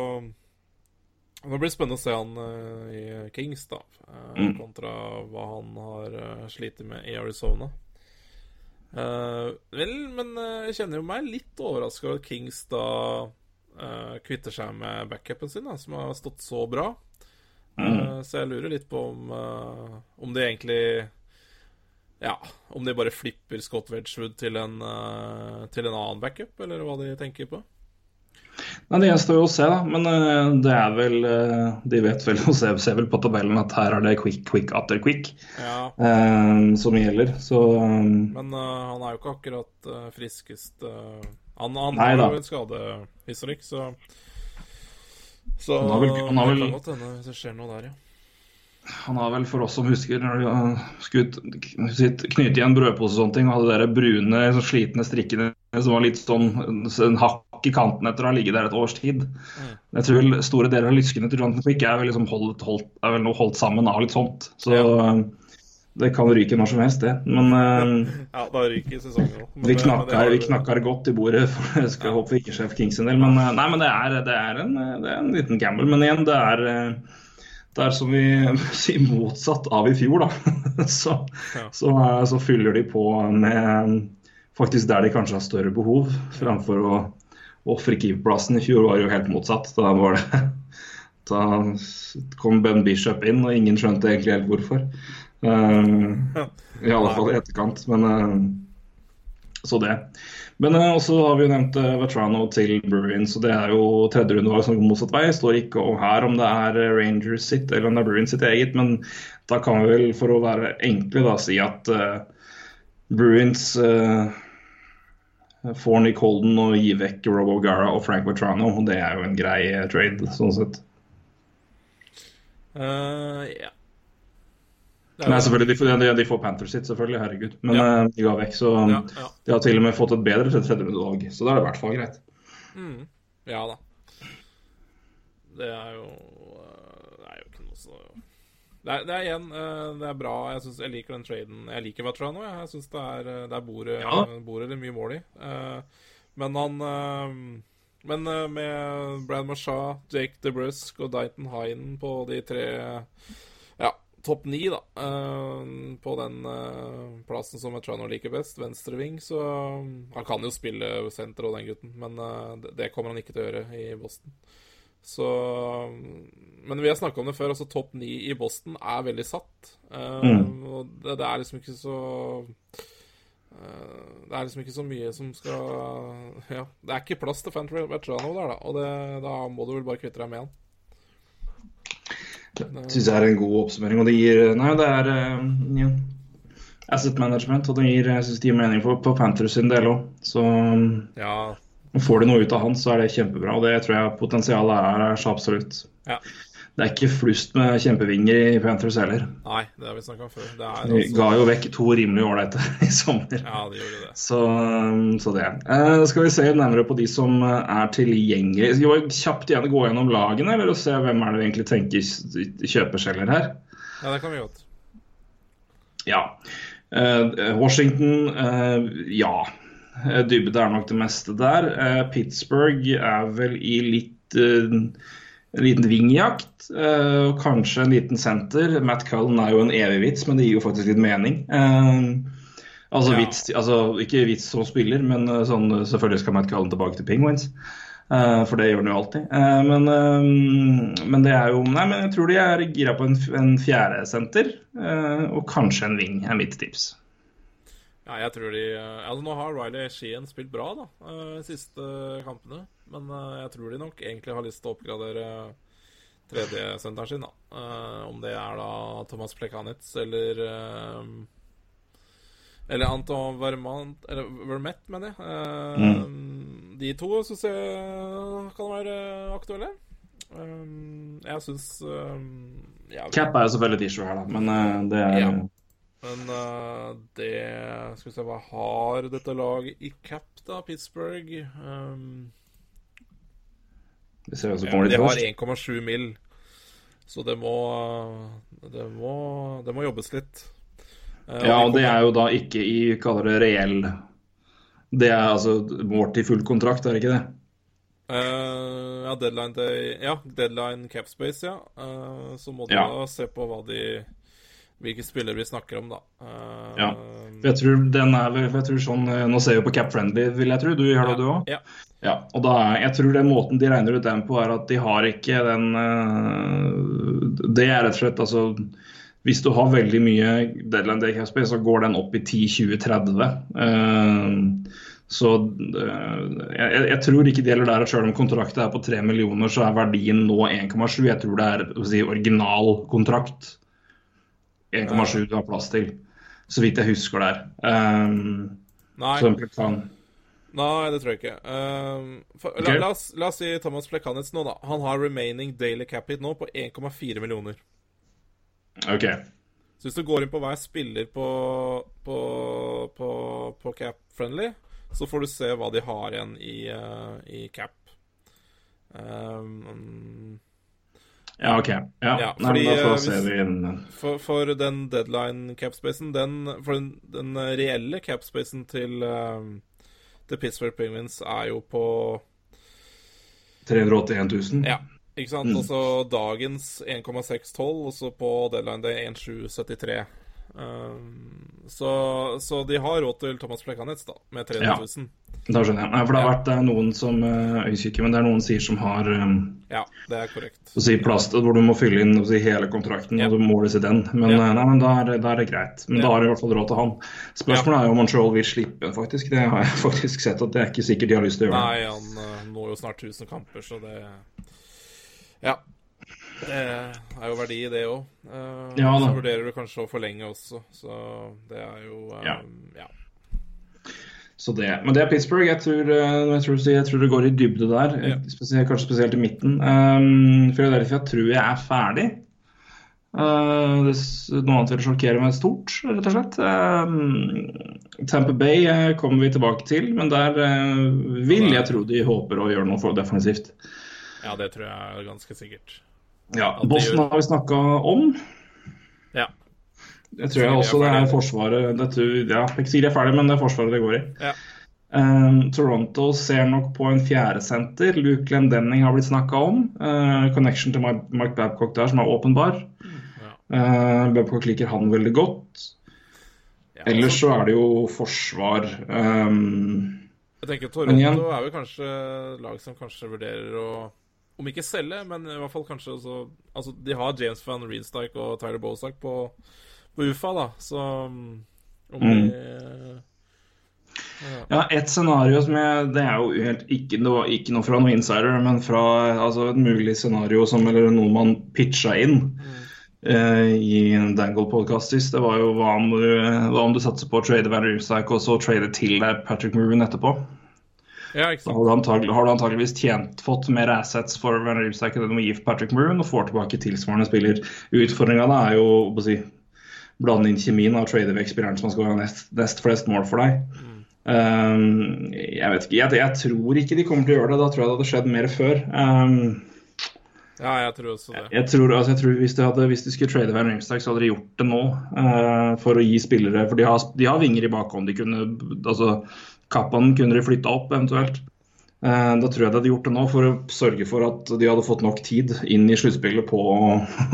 det blir spennende å se han uh, i Kings, da, uh, Mm. kontra hva han har uh, slitt med i Arizona. Vel, men jeg kjenner jo meg litt overraska over at Kings da kvitter seg med backupen sin, da, som har stått så bra. Eh, så jeg lurer litt på om, om de egentlig Ja, om de bare flipper Scott Wedgwood til en, eh, til en annen backup, eller hva de tenker på. Nei, Det gjenstår jo å se, da. Men uh, det er vel uh, De vet vel og ser, ser vel på tabellen at her er det quick, quick after quick Ja, uh, som gjelder. Så Men uh, han er jo ikke akkurat uh, friskest uh, Han, han har jo en skadehistorikk, så Så Han har vel- han har det kan godt hende hvis det skjer noe der, ja. Han har vel, for oss som husker, når uh, skulle knyte igjen brødpose og sånne ting, og hadde de brune, så slitne strikkene som var litt sånn en hakk i kanten etter å ha ligget der et års tid. Jeg tror vel store deler av lyskene til Jonathan Quick er vel, liksom holdt, holdt, er vel nå holdt sammen av litt sånt. Så ja. det kan ryke når som helst, det. Men uh, Ja, da ryker sesongen òg. Vi knakker, vi knakker godt i bordet, for jeg skal håpe vi ikke sjef Kings en del. Men, eh, nei, men det, er, det, er en, det er en liten gamble. Men igjen, det er, eh, det er som vi sier motsatt av i fjor, da. Så, Ja. så, eh, så fyller de på med faktisk der de kanskje har større behov, framfor å ofre keeperplassen. I fjor var det jo helt motsatt. Da var det da kom Ben Bishop inn, og ingen skjønte egentlig helt hvorfor. Eh, I alle fall i etterkant. Men uh, så det. Men eh, også har vi jo nevnt uh, Vetrano til Bruins, og det er jo tredje rundevalg som går motsatt vei. Står ikke om her om det er eh, Rangers sitt eller om det er Bruins sitt eget, men da kan vi vel for å være enkle da si at eh, Bruins eh, får Nick Holden og gir vekk Rob O'Gara og Frank Vetrano, og det er jo en grei eh, trade sånn sett. Uh, ja. Det er Nei, selvfølgelig, de, de, de får Panthers sitt, selvfølgelig, herregud. Men Ja. eh, de ga vekk, så Ja, ja. de har til og med fått et bedre tredjerundelag. Så da er det i hvert fall greit. Mm. ja da. Det er jo øh, Det er jo ikke noe så Det er, det er igjen øh, Det er bra. Jeg, synes, jeg liker den traden. Jeg liker Vetrano. Jeg, jeg syns det er Der bordet, Ja. det mye mål i. Eh, men han Men med Brad Marchand, Jake DeBrusk og Dighton Hine på de tre topp ni, da. eh, på den eh, plassen som Vetrano liker best, venstreving, så Han kan jo spille senter og den gutten, men eh, det, kommer han ikke til å gjøre i Boston. Så Men vi har snakka om det før, altså topp ni i Boston er veldig satt. Eh, Mm. Og det, det er liksom ikke så eh, Det er liksom ikke så mye som skal Ja, det er ikke plass til Fantra Vetrano der, da. Og det, da må du vel bare kvitte deg med han. Det syns jeg er en god oppsummering. Og det gir Nei, det er eh, ja, asset management, og det gir, jeg synes det gir mening for, på Panthers sin del òg. Så Ja, får de noe ut av han, så er det kjempebra. Og det tror jeg potensialet er, er så absolutt. Ja. Det er ikke flust med kjempevinger i Panthers heller. Nei, det har vi snakka om før. Det De altså ga jo vekk to rimelig ålreite i sommer. Ja, de gjorde det. Så, um, så det. Eh, skal vi se nærmere på de som eh, er tilgjengelige. Skal vi kjapt igjen gå gjennom lagene, eller se hvem er det vi egentlig tenker kjøpeskjeller her? Ja, det kan vi godt. Ja. Eh, Washington, eh, ja. Eh, Dybde er nok det meste der. Eh, Pittsburgh er vel i litt eh, en liten vingjakt, eh, og kanskje en liten senter. Matt Cullen er jo en evig vits, men det gir jo faktisk litt mening. Eh, altså, Ja. vits, altså ikke vits som spiller, men eh, sånn, selvfølgelig skal Matt Cullen tilbake til Penguins. For det gjør han jo alltid. Men, men det er jo Nei, men jeg tror de er gira på en, en fjerde senter. og kanskje en ving, er mitt tips. Ja, jeg tror de Altså, nå har Riley Sheehan spilt bra, da, de siste kampene. Men eh, jeg tror de nok egentlig har lyst til å oppgradere tredjesenteren sin, da. Eh, om det er da Thomas Plekanitz eller eh, Eller Anton Vermant Eller Vermette, mener jeg. Mm. De to syns jeg kan være aktuelle. Jeg syns ja, Cap er jo selvfølgelig et issue her, da, men det er Ja. Men uh, det Skal vi se, hva har dette laget i cap, da? Pittsburgh? Um, Vi ser hvem som ja, kommer de har 1,7 mill. Så det må, det må Det må jobbes litt. Eh, Ja, og det er jo da ikke i kaller det reell Det er altså målt i full kontrakt, er det ikke det? Uh, ja, deadline day Ja, deadline capspace, ja. Uh, så må du Ja. da se på hva de hvilke spillere vi snakker om, da. Uh, Ja. For jeg tror den er jeg tror sånn, Nå ser vi på Cap Friendly, vil jeg tro. Du gjør det, du òg? Ja. Ja, og da jeg tror den måten de regner ut den på, er at de har ikke den eh, Det er rett og slett altså Hvis du har veldig mye deadline day cap space, så går den opp i 10-20-30. Eh, så eh, jeg, jeg tror ikke det gjelder der at selv om kontrakten er på 3 millioner, så er verdien nå 1,7. Jeg tror det er si, original kontrakt. 1,7 du har plass til, så vidt jeg husker der. Um, Nei, nei, det tror jeg ikke. Um, for, la, la, oss, la oss si Thomas Plekanitz nå, da. Han har remaining daily cap hit nå på 1,4 millioner. OK. Så hvis du går inn på hver spiller på, på, på, på Cap Friendly, så får du se hva de har igjen i, uh, i Cap. Um, Ja, OK. Ja, Ja, Nei, fordi, men da eh, får ser vi en for, for den deadline capspacen, den For den, den reelle capspacen til, um, til Pittsburgh Penguins er jo på 381 000. Ja, ikke sant? Mm. Altså dagens 1,612, og så på deadline det er 1773. Um, så, så de har råd til Thomas Plekanets, da, med 300 Ja. 000. Da skjønner jeg. For det har Ja. vært er noen som eh, ikke, men det er noen sier som har um, Ja, det er korrekt. å si plast, hvor du må fylle inn si, hele kontrakten, Ja. og du måles i den. Men, Ja. eh, nei, men da, er, da er det greit. Men Ja. da har de i hvert fall råd til han. Spørsmålet er jo om Montreal vil slippe, faktisk. Det har jeg faktisk sett at det er ikke sikkert de har lyst til å gjøre. Nei, han når jo snart 1000 kamper, så det Ja. Det er jo verdi i det òg. Ja da. så vurderer du kanskje å forlenge også, så det er jo um, Ja. ja. Så det, men det er Pittsburgh. Jeg tror, eh, jeg tror, jeg tror det går i dybde der, Ja. spesielt, kanskje spesielt i midten. Um, Philadelphia tror jeg er ferdig. Uh, det, noe annet vil sjokkere meg stort, rett og slett. Um, Tamper Bay eh, kommer vi tilbake til, men der uh, vil jeg tro de håper å gjøre noe for defensivt. ja, det tror jeg er ganske sikkert. Ja, Boston har vi snakka om. Ja. Jeg tror jeg også det er. Forsvaret det tror, Ja, ikke sikkert jeg er ferdig, men det er Forsvaret det går i. Ja. Um, Toronto ser nok på en fjerdesenter. Luke Glendenning har blitt snakka om. Uh, connection til Mike Babcock der, som er åpenbar. Uh, Babcock liker han veldig godt. Ja, Ellers altså, så er det jo forsvar. Um, jeg tenker Toronto igjen- er vel kanskje lag som kanskje vurderer å Om ikke selge, men i hvert fall kanskje også Altså, de har James van Reenstike og Tyler Bosak på, på UFA, da, så um, om Mm. ja. ja, Et scenario som jeg Det er jo helt ikke noe, ikke noe fra noen insider, men fra altså, et mulig scenario som Eller noe man pitcha inn. uh, i en Dangle-podkast sist, det var jo hva om du, hva om du satser på å trade Van Riemsdyk og så trade til deg Patrick Moon etterpå? Ja, Da har du, antagelig, har du antageligvis tjent, fått mer assets for Van Riemsdyk enn du må gi for Patrick Maroon, og får tilbake tilsvarende spiller. Utfordringa er jo å si, blande inn kjemien og trade vekk spilleren som skal være nest, nest flest mål for deg. Um, jeg vet ikke, jeg, jeg tror ikke de kommer til å gjøre det. Da tror jeg det hadde skjedd mer før. Um, Ja, jeg tror også det. jeg tror, altså jeg tror hvis, de hadde, hvis de skulle trade Van Riemsdyk, så hadde de gjort det nå. Uh, for å gi spillere For de har, de har vinger i bakhånd. De kunne, altså, Kappan kunne de flytta opp eventuelt. Eh, da tror jeg de hadde gjort det nå for å sørge for at de hadde fått nok tid inn i sluttspillet på å,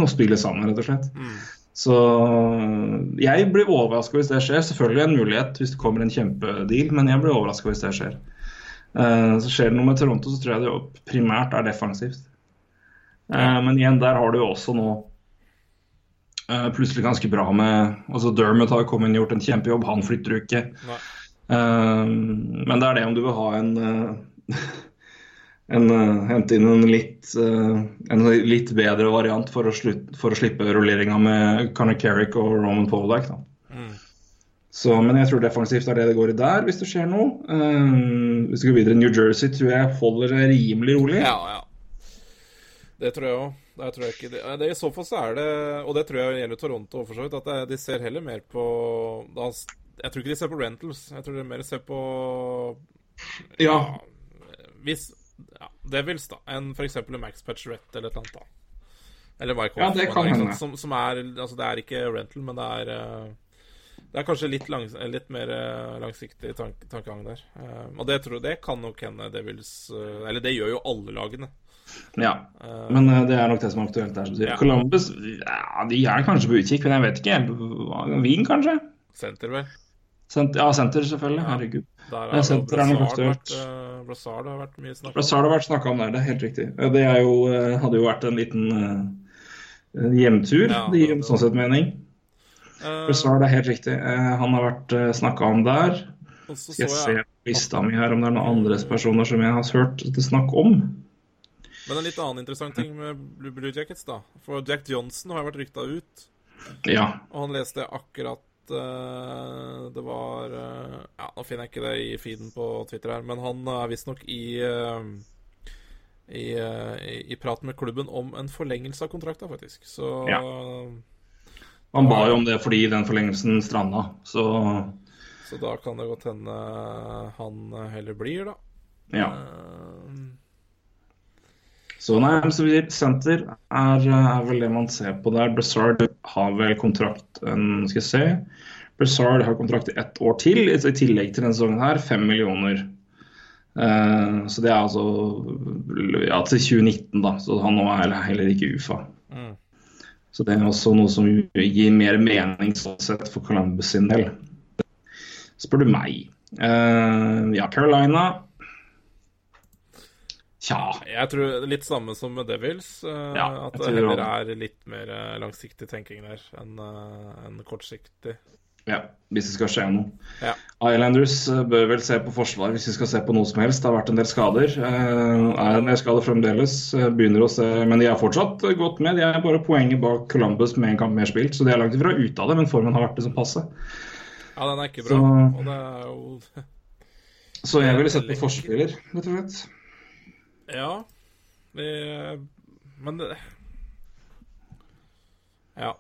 spille sammen, rett og slett. Så jeg blir overraska hvis det skjer. Selvfølgelig en mulighet hvis det kommer en kjempedeal, men jeg blir overraska hvis det skjer. Eh, så skjer det noe med Toronto, så tror jeg det primært er defensivt. Eh, men igjen, der har du jo også nå eh, plutselig ganske bra med altså Dermot har kommet inn og gjort en kjempejobb, han flytter jo ikke. Nei. Eh, men det er det om du vil ha en eh, en, eh, Hente inn en litt, eh, en litt bedre variant for å, slutt, for å slippe rulleringa med Conor Carrick og Roman Polak. Mm. Så, men jeg tror defensivt er det det går i der, hvis det skjer noe. Eh, hvis vi går videre, New Jersey tror jeg holder det rimelig rolig. Ja, ja. Det tror jeg òg. Det tror jeg ikke det, det I så fall så er det Og det tror jeg gjelder Toronto for så vidt, at de ser heller mer på da, Jeg tror ikke de ser på rentals. Jeg tror de mer ser på Ja. Hvis ja, Devils, da, enn f.eks. Max Patcherette eller et eller annet. da. Eller Mike Ja, det kan hende. Som, som er Altså, det er ikke rental, men det er eh, Det er kanskje litt, langs, litt mer eh, langsiktig tank, tankegang der. Eh, og det, tror, jeg det kan nok hende Devils Eller det gjør jo alle lagene. ja. Men det er nok det som er aktuelt der. Ja. Columbus ja, de er kanskje på utkikk, men jeg vet ikke. Wien, kanskje? Senter, vel. Sent, ja, senter, selvfølgelig. Herregud. Der Ja, senter er nok aktuelt. eh, Brassard har vært mye snakk om. Har vært snakka om der, det er helt riktig. Det er jo, eh, hadde jo vært en liten uh, hjemtur, Ja, i det- sånn sett mening. Uh, Brassard er helt riktig. Uh, Han har vært uh, snakka om der. Skal jeg så se jeg på lista mi her om det er noen andre personer som jeg har hørt det snakk om. Men en litt annen interessant ting med Blue, Jackets, da. For Jack Johnson har vært rykta ut. Ja. Og han leste akkurat Det var eh, Ja, nå finner jeg ikke det i feeden på Twitter her, men han er visstnok i eh, i, eh, i, I prat med klubben om en forlengelse av kontrakta, faktisk. Så Ja. Han ba jo om det fordi den forlengelsen stranda, så Så da kan det godt hende han heller blir, da. ja. Eh, Så nei, men så senter er, er vel det man ser på der. Brazard har vel kontrakt en, Skal jeg se. Brazard har kontrakt i ett år til, i tillegg til denne sesongen her. Fem millioner. Uh, så det er altså ja, til 2019, da. Så han nå er heller ikke UFA. Mm. Så det er også noe som gir mer mening sånn sett for Columbus sin del. Spør du meg. Uh, ja, Carolina Tja. Jeg tror det litt samme som med Devils. eh, Ja, at det heller er litt mer eh, langsiktig tenking der enn eh, enn kortsiktig. Ja, hvis det skal skje noe. Ja. Islanders bør vel se på forsvar hvis vi skal se på noe som helst. Det har vært en del skader. Eh, er en del skader fremdeles. begynner å se, Men de er fortsatt godt med. De er bare poenget bak Columbus med en kamp mer spilt, så de er langt ifra ute av det. Men formen har vært liksom passe. Ja, den er ikke bra. Så- Og det er jo Så jeg ville sett på forspiller, rett og slett. Ja. Det, men det Ja.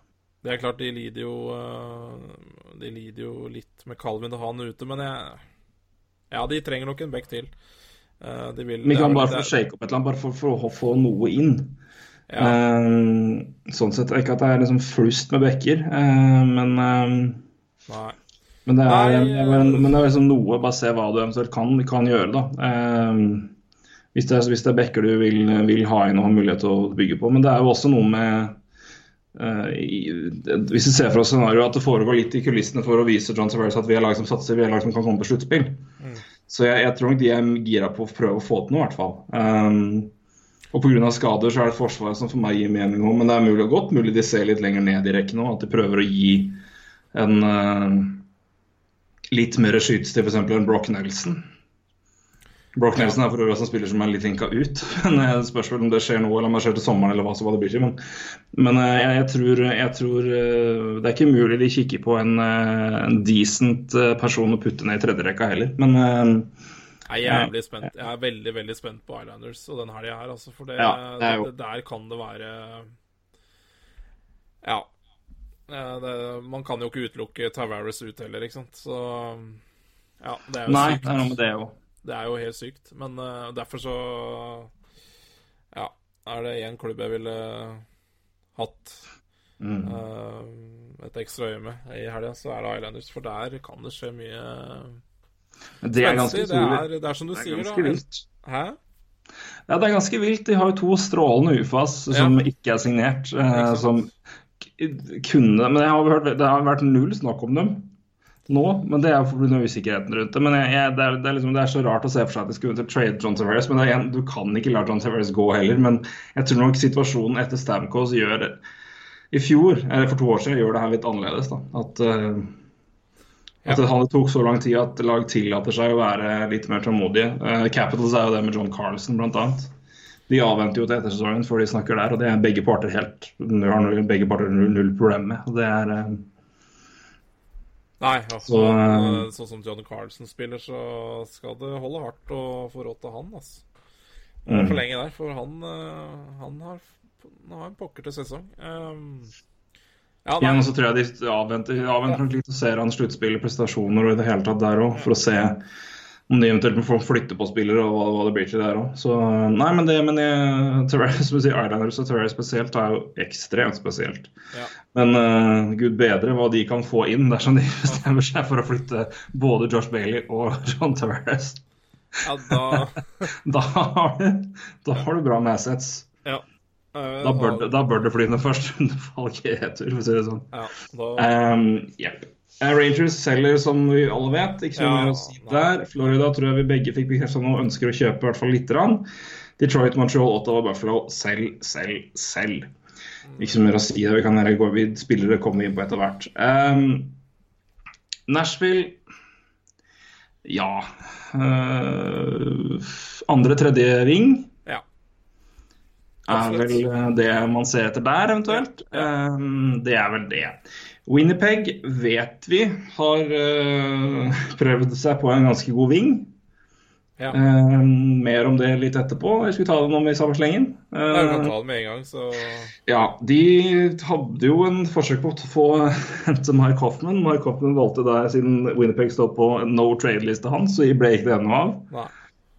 Det er klart, de lider jo eh, De lider jo litt med Calvin og han ute, men jeg Ja, de trenger nok en back til. Eh, De vil Vi er kan bare få shake opp et eller annet, bare for, for å få noe inn. Ja. Eh, sånn sett ikke at det er liksom flust med bekker, men Nei. Men det er, Nei, er, men det er liksom noe, bare se hva du eventuelt kan, kan gjøre, da. Hvis, det er, hvis det er bekker du vil, vil ha inn og ha mulighet til å bygge på. Men det er jo også noe med Uh, i, Hvis vi ser for oss scenarioet at det foregår litt i kulissene for å vise John Tavares at vi er lag som satser, vi er lag som kan komme på sluttspill. Så jeg, jeg tror nok de er gira på å prøve å få til noe, i hvert fall. Um, og pga. skader så er det Forsvaret som for meg gir mening òg, men det er mulig og godt mulig de ser litt lenger ned i rekken nå. At de prøver å gi en uh, litt mer skyts til f.eks. en Brock Nelson. Brock Nelson er for øvrig også en spiller som er litt linka ut. Men eh, spørs vel om det skjer nå, eller om det skjer til sommeren, eller hva, så hva det blir til. Men, men eh, jeg, jeg tror, jeg tror eh, det er ikke mulig de kikker på en, en decent person å putte ned i tredjerekka heller. Men Jeg er jævlig spent. Jeg er veldig veldig spent på Islanders og den helga her. Altså, for det, Ja, det er jo- det, der kan det være Ja. Det, man kan jo ikke utelukke Tavares ut heller, ikke sant. Så ja, det er jo nei, sykt. det er noe med det òg. Det er jo helt sykt. Men uh, derfor så Ja, er det én klubb jeg ville hatt Mm. uh, et ekstra øye med i helga, så er det Islanders. For der kan det skje mye Det er ganske. Det er, det er som du Det er sier, ganske da. vilt. Hæ? Ja, det er ganske vilt. De har jo to strålende UFAs som Ja. ikke er signert. eh, som kunne Men jeg har hørt, det har vært null snakk om dem nå. Men det er pga. usikkerheten rundt det. Men jeg, jeg, det, er, det, er liksom, det er så rart å se for seg at de skulle til trade John Tavares. Men igjen, du kan ikke la John Tavares gå heller. Men jeg tror nok situasjonen etter Stamkos gjør I fjor, eller for to år siden, gjør det her litt annerledes. da. At uh, at det det tok så lang tid at lag tillater seg å være litt mer tålmodige. Eh, Capitals er jo det med John Carlson, bl.a. De avventer jo til ettersesongen før de snakker der, og det er begge parter helt har begge parter null, problem med. Og det er eh, Nei, altså, Så, eh, sånn som John Carlson spiller, så skal det holde hardt å få råd til han. Altså. Mm. For lenge der, for han, eh, han har han har en pokker til sesong. Um, ja, Igjen så tror jeg de avventer, avventer litt og ser han sluttspillet, prestasjoner og i det hele tatt der òg, for å se om de eventuelt må flytte på spillere og hva, hva det blir til der òg. Så nei, men det men jeg, Tavares, som sier, Islanders og Tavares spesielt er jo ekstremt spesielt. Ja. Men uh, gud bedre hva de kan få inn dersom de bestemmer seg for å flytte både Josh Bailey og John Tavares. ja, da Da har du, da har du bra assets. Ja. Eh, Da bør, det- da bør det fly ned først. Valgretur, for å si det sånn. ja, da Um, jepp. Rangers selger som vi alle vet, ikke så Ja, å si der. Florida tror jeg vi begge fikk bekreftet nå ønsker å kjøpe i hvert fall lite grann. Detroit, Montreal, Ottawa, Buffalo selv, selv, selv. Ikke så mye å si det. Vi kan gå vi spillere kommer inn på etter hvert. Um, Nashville Ja. Uh, andre, tredje ring Ja. er vel eh, det man ser etter der, eventuelt. Um, det er vel det. Winnipeg vet vi har uh, prøvd seg på en ganske god ving. Ja. Uh, mer om det litt etterpå. Jeg skulle ta det med i samme slengen. Nei, vi Uh, ta det med en gang, så ja, de hadde jo en forsøk på å få hente Mike Hoffman. Mike Hoffman valgte der, siden Winnipeg står på no trade-lista hans, så ble ikke det noe av. Nei.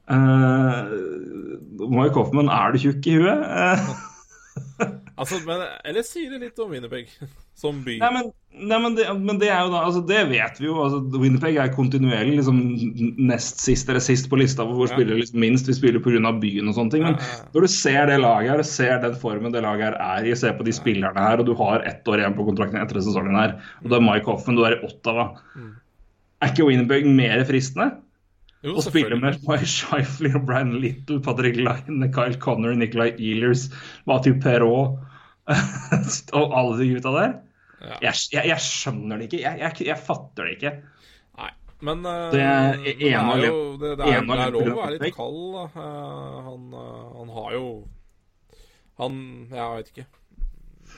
Uh, Mike Hoffman, er du tjukk i huet? Uh, Altså, men Eller sier det litt om Winnerpeg som by? Nei, men, nei, men, det, men det er jo da altså Det vet vi jo. altså Winnipeg er kontinuerlig liksom nest sist eller sist på lista hvor Ja. spiller liksom minst. Vi spiller pga. byen og sånne ting. Men Ja, når du ser det laget her, ser den formen det laget her er i, ser på de spillerne her, og du har ett år igjen på kontrakten etter sesongen her, og du er Mike Hoffen, du er i Ottawa Er ikke Winnipeg mer fristende? Jo, og spille selvfølgelig. med Mike Shifley og Brian Little, Patrick Line, Kyle Connor, Nicolay Ehlers, Mathieu Perrault og alle de gutta der. Ja. Jeg, jeg, jeg skjønner det ikke. Jeg, jeg, fatter det ikke. Nei, men eh, Det er det er jo det, det er, det er lov å være litt kald. Eh, han, eh, han har jo Han Jeg vet ikke.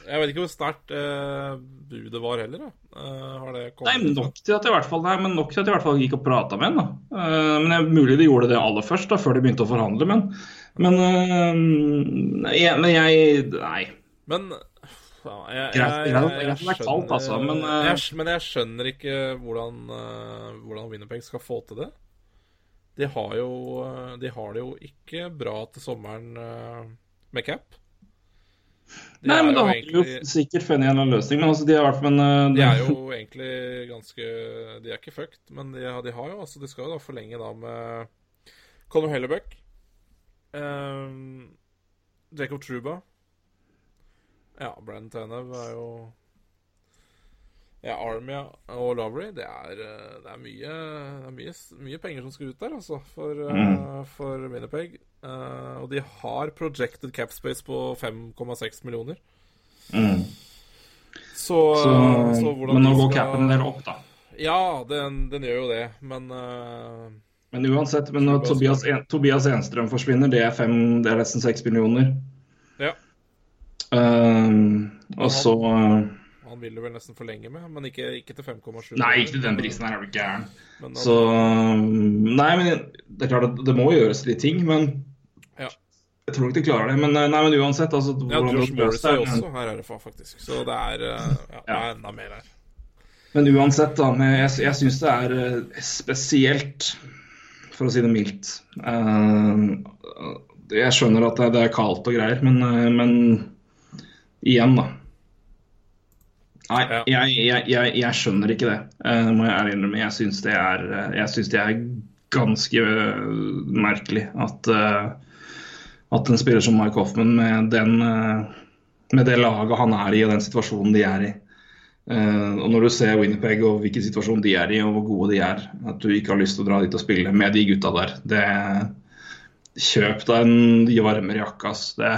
Jeg vet ikke hvor sterkt eh, budet var heller. Eh, Nei, men nok til at jeg i hvert fall, nei, men nok til at jeg i hvert fall gikk og prata med. Eh, men det er mulig de gjorde det aller først, da, før de begynte å forhandle. Men, men, jeg, men jeg Nei. Men jeg, er kaldt, altså, men, eh, jeg, men jeg skjønner ikke hvordan, uh, hvordan Winnerpeg skal få til det. De har jo eh, De har det jo ikke bra til sommeren eh, med cap. De nei, er men da har de jo sikkert funnet en løsning. Men altså, de vært men, eh, De er jo egentlig ganske De er ikke fucked, men de, de har jo altså De skal jo da forlenge da med Conor Hellebuck, um, Jacob Truba Ja, Brandon Tanev er jo Ja, Armia og Lowry. Det eh, det er mye Det er mye, mye penger som skal ut der, altså, for, uh, for Minipeg. Uh, og de har projected cap space på 5,6 millioner. Mm. Så, Så, så men nå går skal- capen der opp, da. Ja, den, den gjør jo det, men uh, Men uansett, men når Tobias, En- Tobias Enstrøm forsvinner, det er, fem, det er nesten seks millioner. Ja. Um, og så han vil du vel nesten forlenge med, men ikke, ikke til 5,7. Nei, ikke til den prisen her, er du gæren. Men, Så Nei, men det er klart at det må gjøres litt ting, men Ja. jeg tror nok de klarer det. Men, nei, men uansett, altså ja, Josh det Morris er jo også her, RFA, faktisk. Så det er, eh, ja, det er enda mer her. Men uansett, da. Men jeg, jeg syns det er eh, spesielt, for å si det mildt. Eh, jeg skjønner at det, det er kaldt og greier, men, eh, men igjen, da. Nei, jeg, jeg, jeg, jeg skjønner ikke det, det må jeg ærlig innrømme. Jeg syns det eh, det er ganske eh, merkelig at eh, at en spiller som Mike Hoffman med, den, eh, med det laget han er i og den situasjonen de er i Uh, og Når du ser Winnerpeg og hvilken situasjon de er i og hvor gode de er, at du ikke har lyst til å dra dit og spille med de gutta der det, Kjøp deg en de varmere jakke, ass. Det,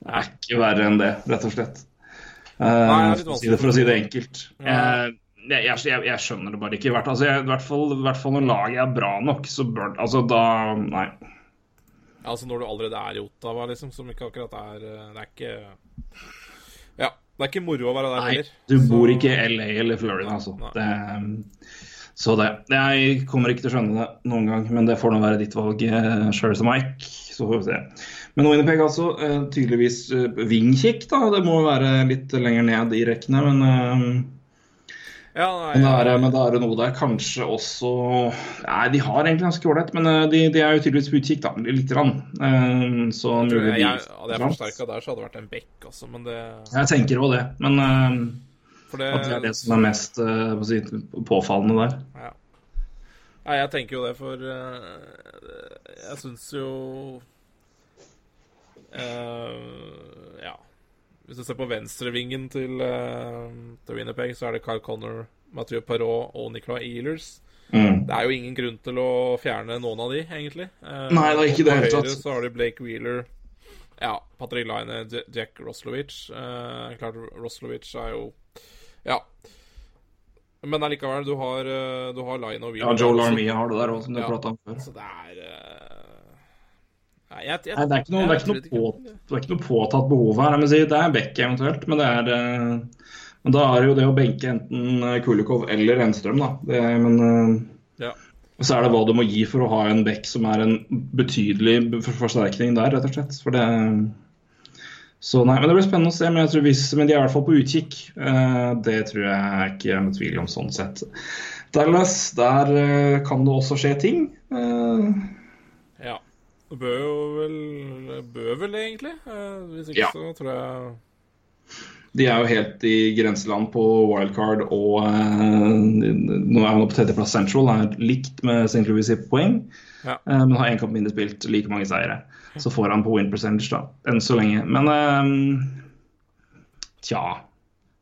det er ikke verre enn det, rett og slett. Uh, Nei, litt for, å si det, for å si det enkelt. Eh, jeg, jeg, jeg, skjønner det bare ikke. Altså, jeg, i hvert fall, i hvert fall når laget er bra nok, så bør Altså, da Nei. Altså når du allerede er i Ottawa, liksom, som ikke akkurat er eh, Det er ikke Ja, det er ikke moro å være der Nei, heller. du Så- bor ikke i LA eller Florida, altså. Det, Så det. Jeg kommer ikke til å skjønne det noen gang, men det får nå være ditt valg, uh, Sherris Mike. Så får vi se. Men Winnipeg altså, eh, tydeligvis uh, vingkikk, da. Det må være litt lenger ned i rekkene, men uh, Ja, nei, Men da er, det- men det er noe der kanskje også Nei, de har egentlig ganske ålreit, men eh, de, de er jo tydeligvis på utkikk, da. Lite grann. Eh, Så mulig de- hadde jeg forsterka der, så hadde det vært en bekk, altså. Men det Jeg tenker òg det, men eh, det, at det er det som er mest eh, si, påfallende der. Ja. Nei, jeg tenker jo det, for eh, jeg syns jo eh, Ja. Hvis du ser på venstrevingen til, uh, til Winnipeg, så er det Kyle Connor, Mathieu Perrault og Nicolai Ehlers. Mm. Det er jo ingen grunn til å fjerne noen av de, egentlig. Uh, Nei, det er ikke det hele tatt. så har de Blake Wheeler, ja, Patrick Line, Jack Roslovic. Uh, klart Roslovic er jo Ja. Men allikevel, du har, du har Line og Wheeler. Ja, Joe Larmie har det der òg, som du Ja. prata om før. Så det er Nei, jeg, jeg, Nei, det er ikke noe, det er ikke noe, på, det er ikke noe påtatt behov her. Si, det er Beck eventuelt, men det er eh, Men da er det jo det å benke enten eh, Kulikov eller Enstrøm, da. Det, men eh, Ja. så er det hva du må gi for å ha en Beck som er en betydelig forsterkning der, rett og slett. For det Så nei, men det blir spennende å se. Men, jeg tror hvis, men de er i hvert fall på utkikk. Det tror jeg ikke er med tvil om sånn sett. Dallas, der kan det også skje ting. Det bør jo vel Bør vel egentlig. Eh, hvis ikke Ja. så tror jeg De er jo helt i grenseland på wildcard, og eh, nå er han på tredjeplass Central, han er likt med St. Louis i poeng, Ja. eh, men har én kamp mindre spilt, like mange seire. Så får han på win percentage, da, enn så lenge. Men eh, tja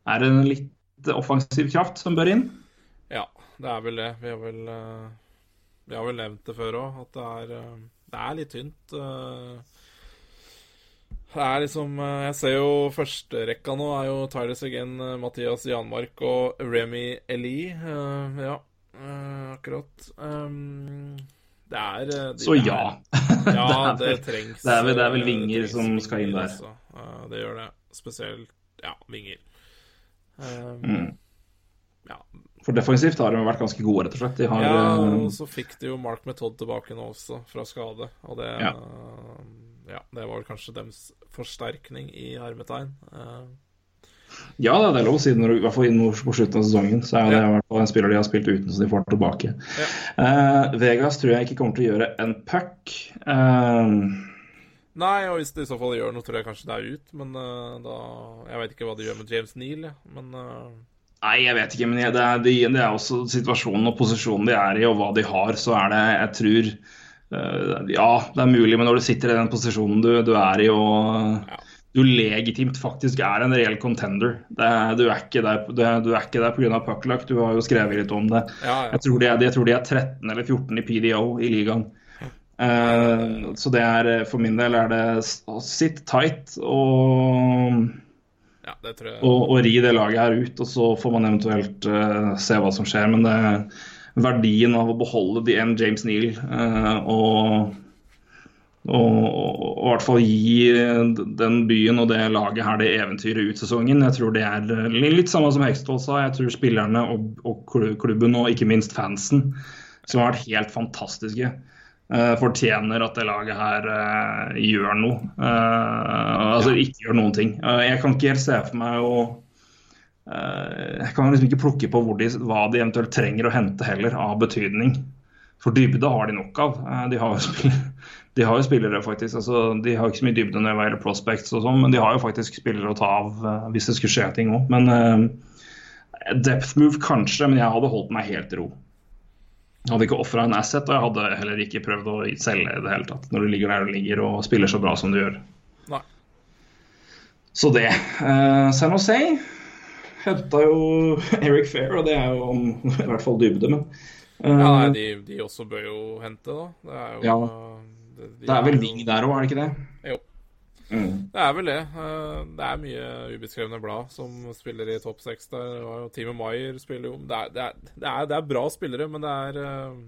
Er det en litt offensiv kraft som bør inn? Ja, det er vel det. Vi har vel eh, Vi har vel nevnt det før òg, at det er eh, Det er litt tynt. eh. Det er liksom eh, Jeg ser jo førsterekka nå er jo Tyler Seguin, eh, Mathias Janmark og Remy Elie. Eh, ja, akkurat. Um, det er de- Så ja. er- ja. Det, er det trengs det, er vel, det er vel vinger som skal inn der. altså. Eh, det gjør det. Spesielt ja, vinger. Um, Mm. Ja, For defensivt har de vært ganske gode, rett og slett. Har ja, eh, og så fikk de jo Mark Method tilbake nå også, fra skade. Og det Ja. ja. det var vel kanskje deres forsterkning i hermetegn. Eh, Ja, det er lov å si når, i hvert fall på slutten av sesongen. Så er det Ja. hvert fall en spiller de har spilt uten, så de får tilbake. Eh, Vegas tror jeg ikke kommer til å gjøre en puck. Uh, Nei, og hvis det i så fall gjør noe, tror jeg kanskje det er ut. Men uh, da Jeg vet ikke hva de gjør med James Neal, ja. Men eh, nei, jeg vet ikke, men det, er, de, det er også situasjonen og posisjonen de er i, og hva de har. Så er det, jeg tror eh, Ja, det er mulig, men når du sitter i den posisjonen du, du er i, og Ja. du legitimt faktisk er en reell contender det Du er ikke der, du du er ikke der pga. puckluck, du har jo skrevet litt om det. ja, ja. Jeg tror, de er, jeg tror de er 13 eller 14 i PDO i ligaen. Uh, så det er for min del er det sitt tight og, ja, jeg. og, og ri det laget her ut. Og så får man eventuelt uh, se hva som skjer. Men det er verdien av å beholde de en James Neal uh, og, og, i hvert fall gi den byen og det laget her det eventyret ut sesongen. Jeg tror det er eh, litt samme som Hekstvold sa. Jeg tror spillerne og, og klubben og ikke minst fansen, som har vært helt fantastiske, eh, fortjener at det laget her eh, gjør noe. Eh, altså ikke gjør noen ting. Eh, jeg kan ikke helt se for meg å eh, Jeg kan liksom ikke plukke på de, hva de eventuelt trenger å hente heller, av betydning. For dybde har de nok av. Eh, De har jo spillere, de har jo spillere faktisk. Altså, de har ikke så mye dybde når det gjelder prospects og sånn, men de har jo faktisk spillere å ta av eh, hvis det skulle skje ting òg. Men eh, depth move kanskje, men jeg hadde holdt meg helt i ro. Jeg hadde ikke ofra en asset, og jeg hadde heller ikke prøvd å selge i det hele tatt. Når du ligger der du ligger og spiller så bra som du gjør. Nei. Så det. Uh, San Jose henta jo Eric Fair, og det er jo om i hvert fall dybde, men uh, Ja, nei, de, de også bør jo hente, da. Det er jo Ja. Det, de Det er vel Ving der òg, er det ikke det? Mm. Det er vel det. Eh, Det er mye ubeskrevne blad som spiller i topp seks der. Teamet Maier spiller jo det er, det, er, det, er, det er bra spillere, men det er, eh,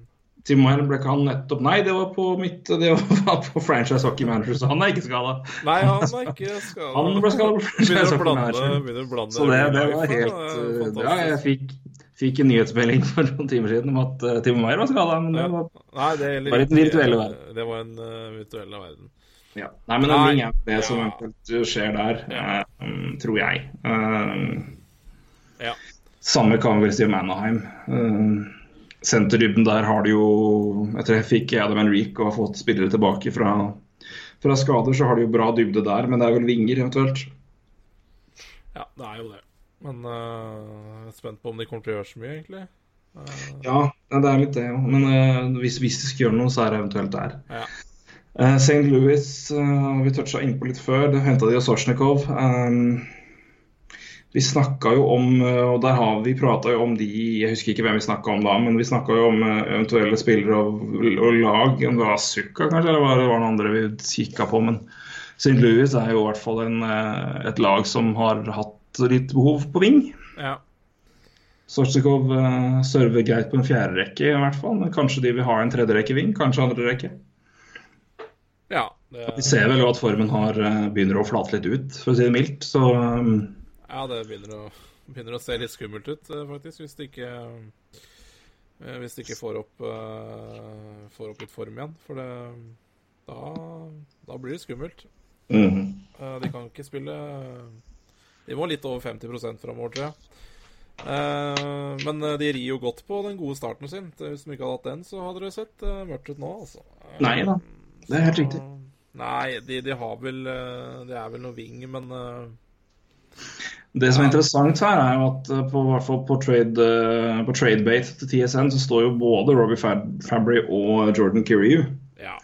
Mayer Meyer ble ikke han nettopp Nei, det var på mitt Det var på franchise hockey manager, så han er ikke skada. Nei, han er ikke skada. Han ble skadet på franchise hockey manager. blande Så det, det var helt uh, Det er Ja, jeg fikk, fikk en nyhetsmelding for noen timer siden om at uh, Mayer Meyer var skada, men det var Nei, det Bare den virtuelle verden. Det var en uh, virtuelle verden. Ja. Nei, men en ting er det som Ja. eventuelt skjer der, Ja. uh, tror jeg. Uh, Ja. Samme kan vi vel si om Anaheim. Uh, Senterdybden der har det jo Etter jeg fikk Adam Henrik og har fått spillere tilbake fra, fra skader, så har de jo bra dybde der, men det er vel vinger eventuelt. Ja, det er jo det. Men jeg er spent på om de kommer til å gjøre så mye, egentlig. Ja, det er litt det. Men hvis, hvis de skal gjøre noe, så er det eventuelt der. Ja. Uh, St. Louis har vi toucha innpå litt før. Det henta de av Sorsjnikov. Um, vi snakka jo om, uh, og der har vi prata jo om de Jeg husker ikke hvem vi snakka om da, men vi snakka jo om eventuelle spillere og, og lag. Om det var Sukka, kanskje, eller var det var noen andre vi kikka på. Men St. Louis er jo i hvert fall en, et lag som har hatt litt behov på ving. ja. Sorsjnikov uh, server greit på en fjerde rekke, i hvert fall. Men kanskje de vil ha en tredje rekke ving, kanskje andre rekke. Ja det, Vi ser vel at formen har, eh, begynner å flate litt ut, for å si det mildt. Så um, ja, det begynner å, begynner å se litt skummelt ut, uh, faktisk, hvis de ikke uh, Hvis de ikke får opp, uh, får opp litt form igjen. For det da, da blir det skummelt. mhm. Uh, de kan ikke spille De må litt over 50 framover, tror jeg. Uh, men de rir jo godt på den gode starten sin. Hvis de ikke hadde hatt den, så hadde det sett uh, mørkt ut nå, altså. Nei da, det er helt riktig. Nei, de, de har vel uh, Det er vel noe wing, men uh, Det som er interessant her, er jo at eh, på, hvert fall på, trade, bait på tradebate til TSN så står jo både Robbie Fab Fabry og Jordan Kiryu. ja.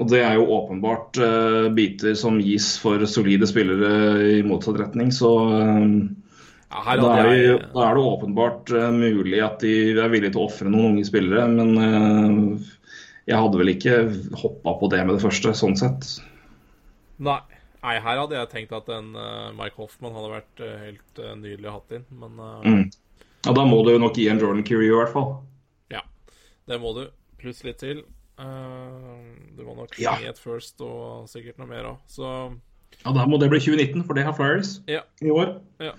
Og det er jo åpenbart uh, biter som gis for solide spillere i motsatt retning, så eh, ja da, er det, jeg da er det åpenbart uh, mulig at de er villige til å ofre noen unge spillere, men eh, jeg hadde vel ikke hoppa på det med det første, sånn sett. Nei. Nei, her hadde jeg tenkt at en uh, Mike Hoffman hadde vært uh, helt uh, nydelig å hatt inn, men Mm. Ja, Da må du jo nok gi en Jordan Curie i hvert fall. ja. Det må du. Pluss litt til. Du må nok Ja. et first og sikkert noe mer òg, så Ja, Da må det bli 2019, for det har Flyers ja. i år. Ja.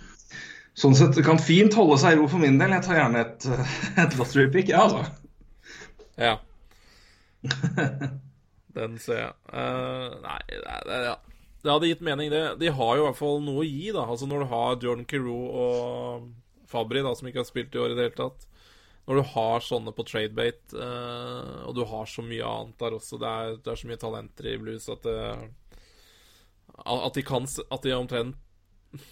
Sånn sett det kan fint holde seg i ro for min del. Jeg tar gjerne et, et lottery pick, ja, altså. Ja. Den ser jeg. Uh, nei, det, det, ja. det hadde gitt mening, det. De har jo i hvert fall noe å gi, da. Altså Når du har Jordan Carew og Fabry, da, som ikke har spilt i år i det hele tatt. Når du har sånne på tradebate, uh, og du har så mye annet der også Det er, det er så mye talenter i blues at det At de kan At de omtrent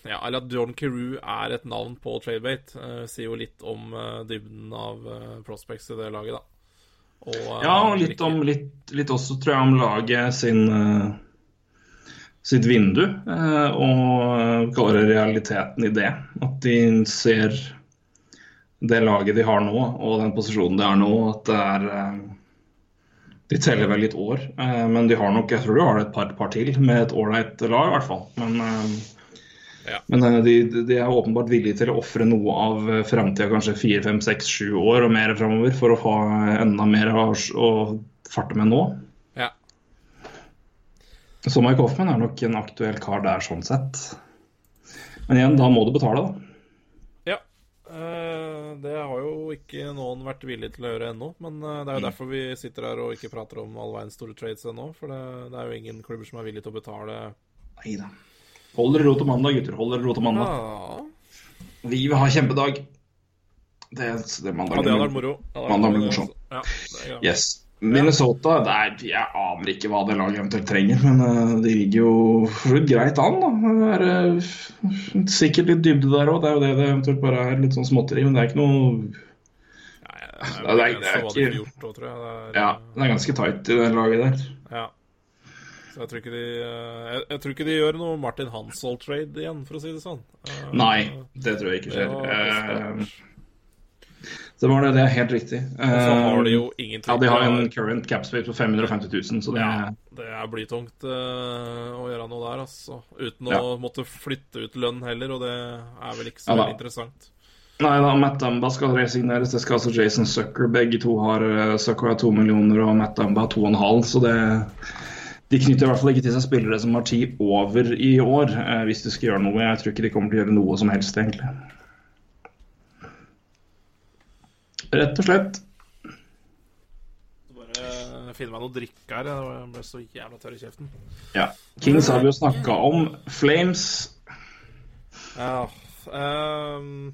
ja, eller at Jordan Carew er et navn på tradebate, uh, sier jo litt om uh, dybden av uh, prospects i det laget, da. Og, eh, Ja, og litt, om, litt, litt også, tror jeg, om laget sin eh, sitt vindu, eh, og kaller det realiteten i det. At de ser det laget de har nå, og den posisjonen de har nå, at det er De teller vel litt år, men de har nok Jeg tror de har et par, par til med et ålreit lag, i hvert fall. Men, Ja. men de, de er åpenbart villige til å ofre noe av eh, framtida, kanskje fire, fem, seks, sju år og mer framover, for å ha enda mer å, å farte med nå. Ja. Så Mike Hoffman er nok en aktuell kar der, sånn sett. Men igjen, da må du betale, da. ja. Eh, det har jo ikke noen vært villig til å gjøre ennå. Men eh, det er jo derfor vi sitter her og ikke prater om all verdens store trades ennå. For det, det er jo ingen klubber som er villige til å betale Nei Hold dere ro til mandag, gutter. Hold dere ro til mandag. Ja, Vi vil ha kjempedag. Det, det mandag. ja det hadde vært moro. Det Mandag blir morsom. Ja, det. Yes. Minnesota det er, Jeg aner ikke hva det laget eventuelt trenger, men eh, de ligger jo greit an. da. Det er eh, sikkert litt dybde der òg. Det er jo det det eventuelt bare er. Litt sånn småtteri. Men det er ikke noe Nei, Det er, Det er- det er det er ikke- gjort tror jeg. Det er, Ja, det er ganske tight i det laget der. Så jeg tror ikke de eh, jeg, jeg tror ikke de gjør noe Martin Hansel-trade igjen, for å si det sånn. Eh, Nei, det tror jeg ikke skjer. var Eh. Det var det, det er helt riktig. Og så har de jo ingenting Ja, de har en current cap space på 550 000, så det Ja, det er blytungt å gjøre noe der, altså. Uten å Ja. måtte flytte ut lønn heller, og det er vel ikke så Ja interessant. Nei da, Matt Dumba skal resigneres. Det skal altså Jason Zucker. Begge to har Zucker har to millioner og Matt Dumba har to og en halv. Så det, de knytter i hvert fall ikke til seg spillere som har tid over i år, eh, hvis de skal gjøre noe. Jeg tror ikke de kommer til å gjøre noe som helst, egentlig. Rett og slett. Bare finne meg noe drikke her. Jeg ble så jævla tørr i kjeften. Ja. Kings har vi jo snakka om. Flames Ja, Um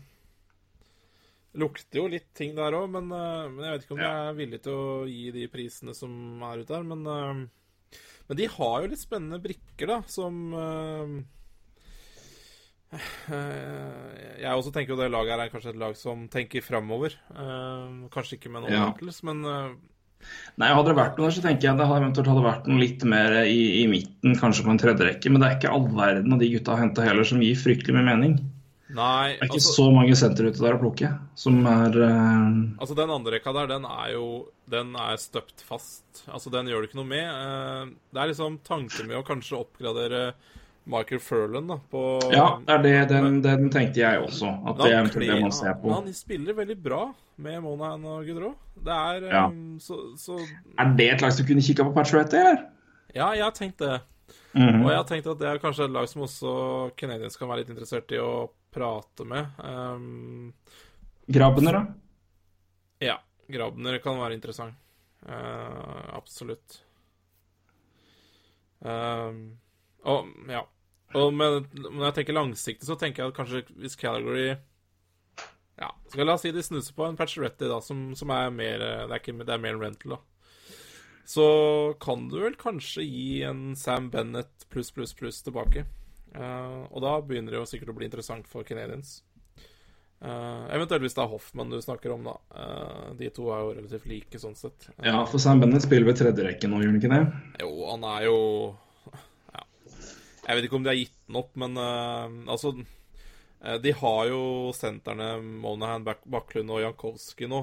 lukter jo litt ting der òg, men, eh, men jeg vet ikke om Ja. jeg er villig til å gi de prisene som er ute her. Men, ehm, men de har jo litt spennende brikker, da, som eh, Jeg også tenker jo det laget her er kanskje et lag som tenker framover. Uh, kanskje ikke med noen Ja. Rentals, men uh, Nei, hadde det vært noe der, så tenker jeg det hadde eventuelt hadde vært noe litt mer i, i midten, kanskje på en tredje rekke. Men det er ikke all verden av de gutta har henta heller som gir fryktelig mye mening. Nei, Det er ikke altså, så mange senter ute der å plukke som er uh... altså den andre rekka der, den er jo Den er støpt fast. Altså, den gjør du ikke noe med. Uh, Det er liksom tanken med å kanskje oppgradere Michael Furlan da, på Ja, det er det, den, den tenkte jeg også. At det er det man ser på. Han spiller veldig bra med Monahan og Gudrå. Det er Ja. um, så, så Er det et lag som kunne kikka på Patchworth, eller? Ja, jeg har tenkt det. Mhm. Og jeg har tenkt at det er kanskje et lag som også Canadiens kan være litt interessert i å prate med. Um, Grabner, da? ja, Grabner kan være interessant. Uh, absolutt. Um, og ja. Og med, når jeg tenker langsiktig, så tenker jeg at kanskje hvis Calgary Ja, skal la oss si de snuser på en Patcheretti, da, som, som er mer Det er, ikke, det er mer en rental, da. Så kan du vel kanskje gi en Sam Bennett pluss, pluss, pluss tilbake. Eh, og da begynner det jo sikkert å bli interessant for Canadiens. Uh, eventuelt hvis det er Hoffmann du snakker om, da. Uh, de to er jo relativt like sånn sett. Ja, for Sam Bennett spiller ved tredjerekke nå, gjør han ikke det? jo, han er jo Ja. Jeg vet ikke om de har gitt den opp, men altså De har jo sentrene Monahan, Bak Baklund og Jankowski nå.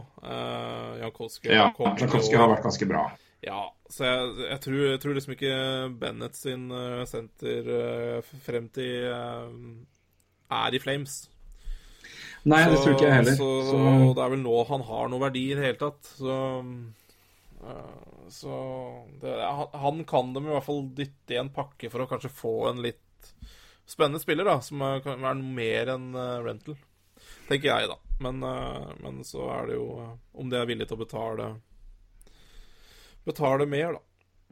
Jankowski Ja, å- har vært ganske bra. Ja, så jeg, jeg, tror, jeg tror liksom ikke Bennett sin eh, senter eh, frem til eh, er i Flames. Nei, det tror ikke jeg heller. Så, Så, det er vel nå han har noe verdi i det hele tatt. Så, så det, han, han kan dem i hvert fall dytte i en pakke for å kanskje få en litt spennende spiller, da. Som kan være noe mer enn rental. Tenker jeg, da. Men, men så er det jo om de er villige til å betale Betale mer, da.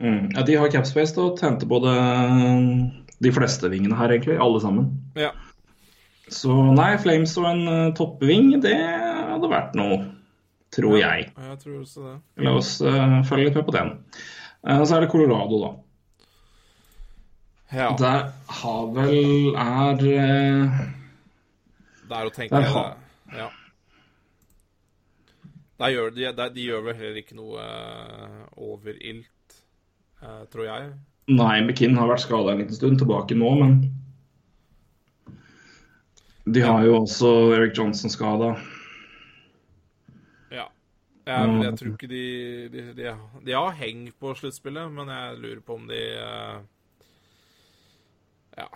mm, ja, de har capspace og å tente på det, de fleste vingene her, egentlig. Alle sammen. Ja. Så nei, Flames og en uh, toppving, det hadde vært noe, tror jeg. Jeg tror også det. La oss uh, følge litt med på den. Uh, så er det Colorado, da. Ja. Der har vel er uh, Det er å tenke Der har- Ja. Der gjør de, der, de gjør vel heller ikke noe uh, overilt, uh, tror jeg. Nei, McKinn har vært skada en liten stund, tilbake nå, men De har jo også Eric Johnson skada. Ja. Jeg, jeg tror ikke de de, de de har heng på sluttspillet, men jeg lurer på om de uh, Ja.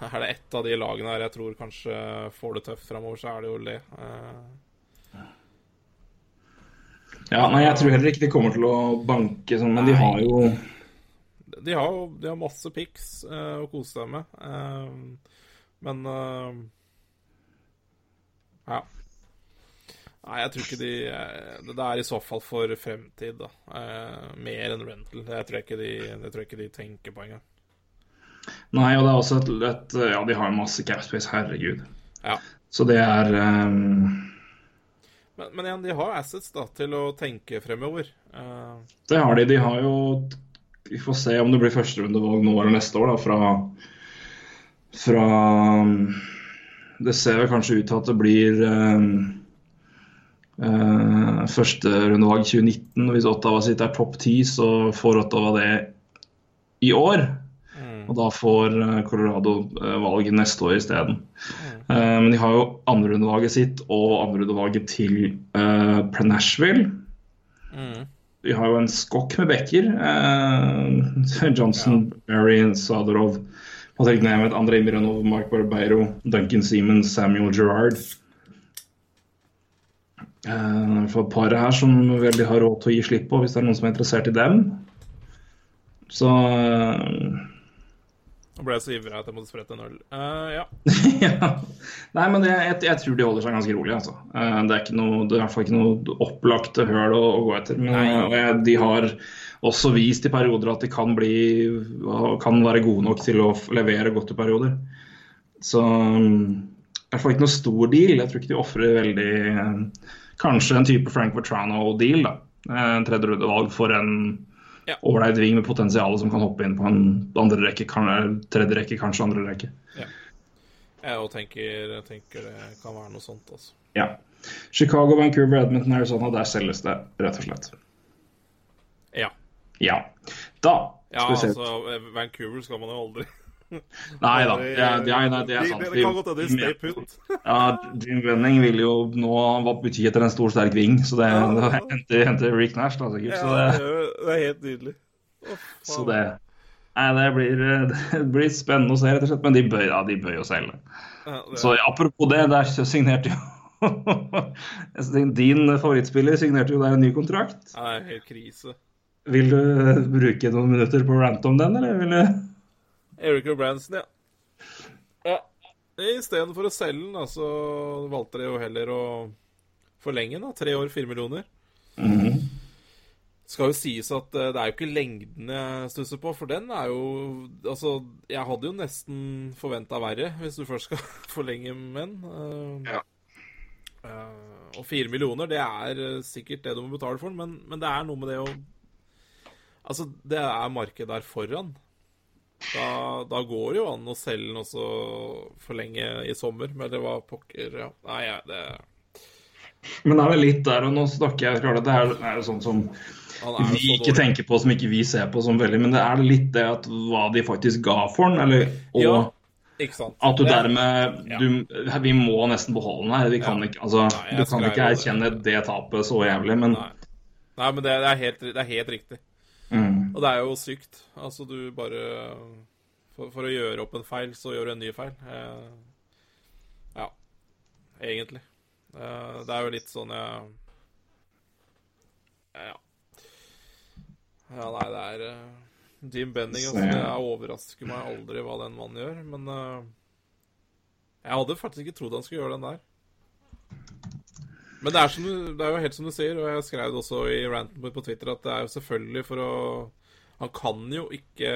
Er det ett av de lagene her jeg tror kanskje får det tøft framover, så er det jo det. Eh, Ja, nei, jeg tror heller ikke de kommer til å banke sånn, men de har jo De har de har masse pics uh, å kose seg med. uh, men uh, Ja. Nei, jeg tror ikke de eh, Det er i så fall for fremtid, da. Eh, mer enn rental. Det tror jeg ikke de, tror jeg ikke de tenker på engang. Nei, og det er også et, et Ja, de har masse capspace, herregud. Ja. Så det er um, Men, men igjen, de har assets da, til å tenke fremover. Uh... Det har de. De har jo Vi får se om det blir førsterundevalg nå eller neste år, da, fra Fra Det ser vel kanskje ut til at det blir um, uh, førsterundevalg 2019. Hvis Ottawa sitt er topp ti, så får Ottawa det i år. Og da får eh, Colorado eh, valget neste år isteden. Uh, men de har jo andrerundevalget sitt og andrerundevalget til uh, Prenashville. mm. De har jo en skokk med bekker. Uh, Johnson, Barry, Sadorov, Patrick Nemeth, André Miranov, Mark Barbeiro, Duncan Seaman, Samuel Gerrard. Uh, for paret her som veldig har råd til å gi slipp på, hvis det er noen som er interessert i dem. Så eh, Nå ble jeg så ivrig at jeg måtte sprette en øl. Uh, ja. ja. Nei, men det, jeg, jeg tror de holder seg ganske rolig, altså. Uh, det er, noe, det er i hvert fall ikke noe opplagte høl å, å gå etter. Men uh, de har også vist i perioder at de kan bli kan være gode nok til å levere godt i perioder. Så um, i hvert fall ikke noe stor deal. Jeg tror ikke de ofrer veldig Kanskje en type Frank Vertrano-deal, da. En tredje rundevalg for en Ja. ålreit ving med potensial som kan hoppe inn på en andre rekke, kan- tredje rekke, kanskje andre rekke. Jeg òg tenker, tenker det kan være noe sånt, altså. Ja. Chicago, Vancouver, Edmonton, Arizona, der selges det, rett og slett. Ja. Ja. Da Ja, vi se. altså, eh, Vancouver skal man jo aldri Nei da, det, det, er- nei, det er sant. Det kan godt hende de stay put. Ja, Jim Wenning vil jo nå bety etter en stor, sterk ving, så det, det henter, henter Rick Nash, da, sikkert. Ja, Så det, det er- helt nydelig. Så det Nei, det blir, det blir spennende å se, rett og slett. Men de bøyer ja, de bør jo selge. Ja, Så apropos det, der signerte jo Din favorittspiller signerte jo der en ny kontrakt. Er helt krise. Vil du bruke noen minutter på å rante om den, eller vil du Eric O'Branson, ja. ja. Istedenfor å selge den, da, så valgte de jo heller å forlenge den. da, Tre år, fire millioner. Skal jo sies at eh, det er jo ikke lengden jeg stusser på, for den er jo Altså, jeg hadde jo nesten forventa verre, hvis du først skal forlenge med den. Eh, Ja. Uh, og fire millioner, det er sikkert det du må betale for den, men, men det er noe med det å Altså, det er markedet der foran. Da, da går det jo an å selge den også for lenge i sommer, men det var pokker, ja. Nei, ja, det Men det er vel litt der, og nå snakker jeg klart det er, er jo sånn som vi ikke tenker på, som ikke vi ser på som veldig, men det er litt det at hva de faktisk ga for den, eller og Ja, at du dermed du, Vi må nesten beholde den her. Vi kan ikke, altså, Nei, du kan ikke erkjenne det tapet så jævlig, men Nei. Nei, men det, det, er helt, det er helt riktig. Mm, Og det er jo sykt. Altså, du bare For, for å gjøre opp en feil, så gjør du en ny feil. Eh, ja, egentlig. Eh, det er jo litt sånn jeg Ja. Ja, nei, det er eh, Jim Benning, altså. Jeg overrasker meg aldri hva den mannen gjør, men eh, Jeg hadde faktisk ikke trodd han skulle gjøre den der. Men det er, som du, det er jo helt som du sier, og jeg skrev det også i ranten på Twitter, at det er jo selvfølgelig for å Han kan jo ikke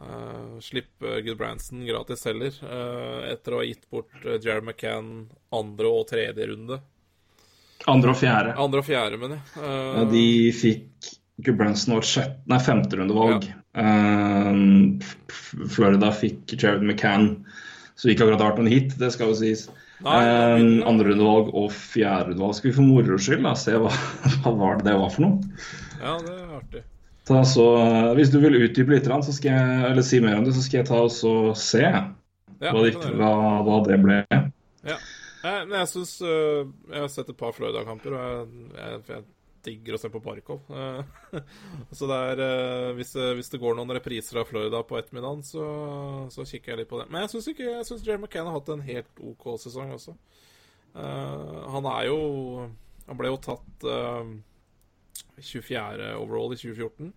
uh, slippe Goodbranson gratis heller, uh, etter å ha gitt bort uh, Jerry McCann andre og tredje runde. andre og fjerde. Andre og fjerde, mener jeg. Uh, Ja, de fikk Goodbranson og sjette, nei, femte rundevalg. Uh, Florida fikk Jared McCann, så ikke akkurat vært noen hit, det skal jo sies. Nei, ja, Um, men- andre rundevalg og fjerde rundevalg. Skal vi for moro skyld da, se hva, hva var det det var for noe? Ja, det er artig. Ta så, hvis du vil utdype litt, så skal jeg, eller si mer om det, så skal jeg ta og så se Ja, hva, det hva, hva det ble. Ja. Jeg, men jeg syns Jeg har sett et par Florida-kamper, og jeg, jeg, digger å se på Barkov. Så det er eh, hvis, det- hvis det går noen repriser av Florida på ettermiddagen, så, så kikker jeg litt på det. Men jeg syns ikke Jeg synes Jerry McCann har hatt en helt OK sesong også. Han er jo Han ble jo tatt 24. overall i 2014.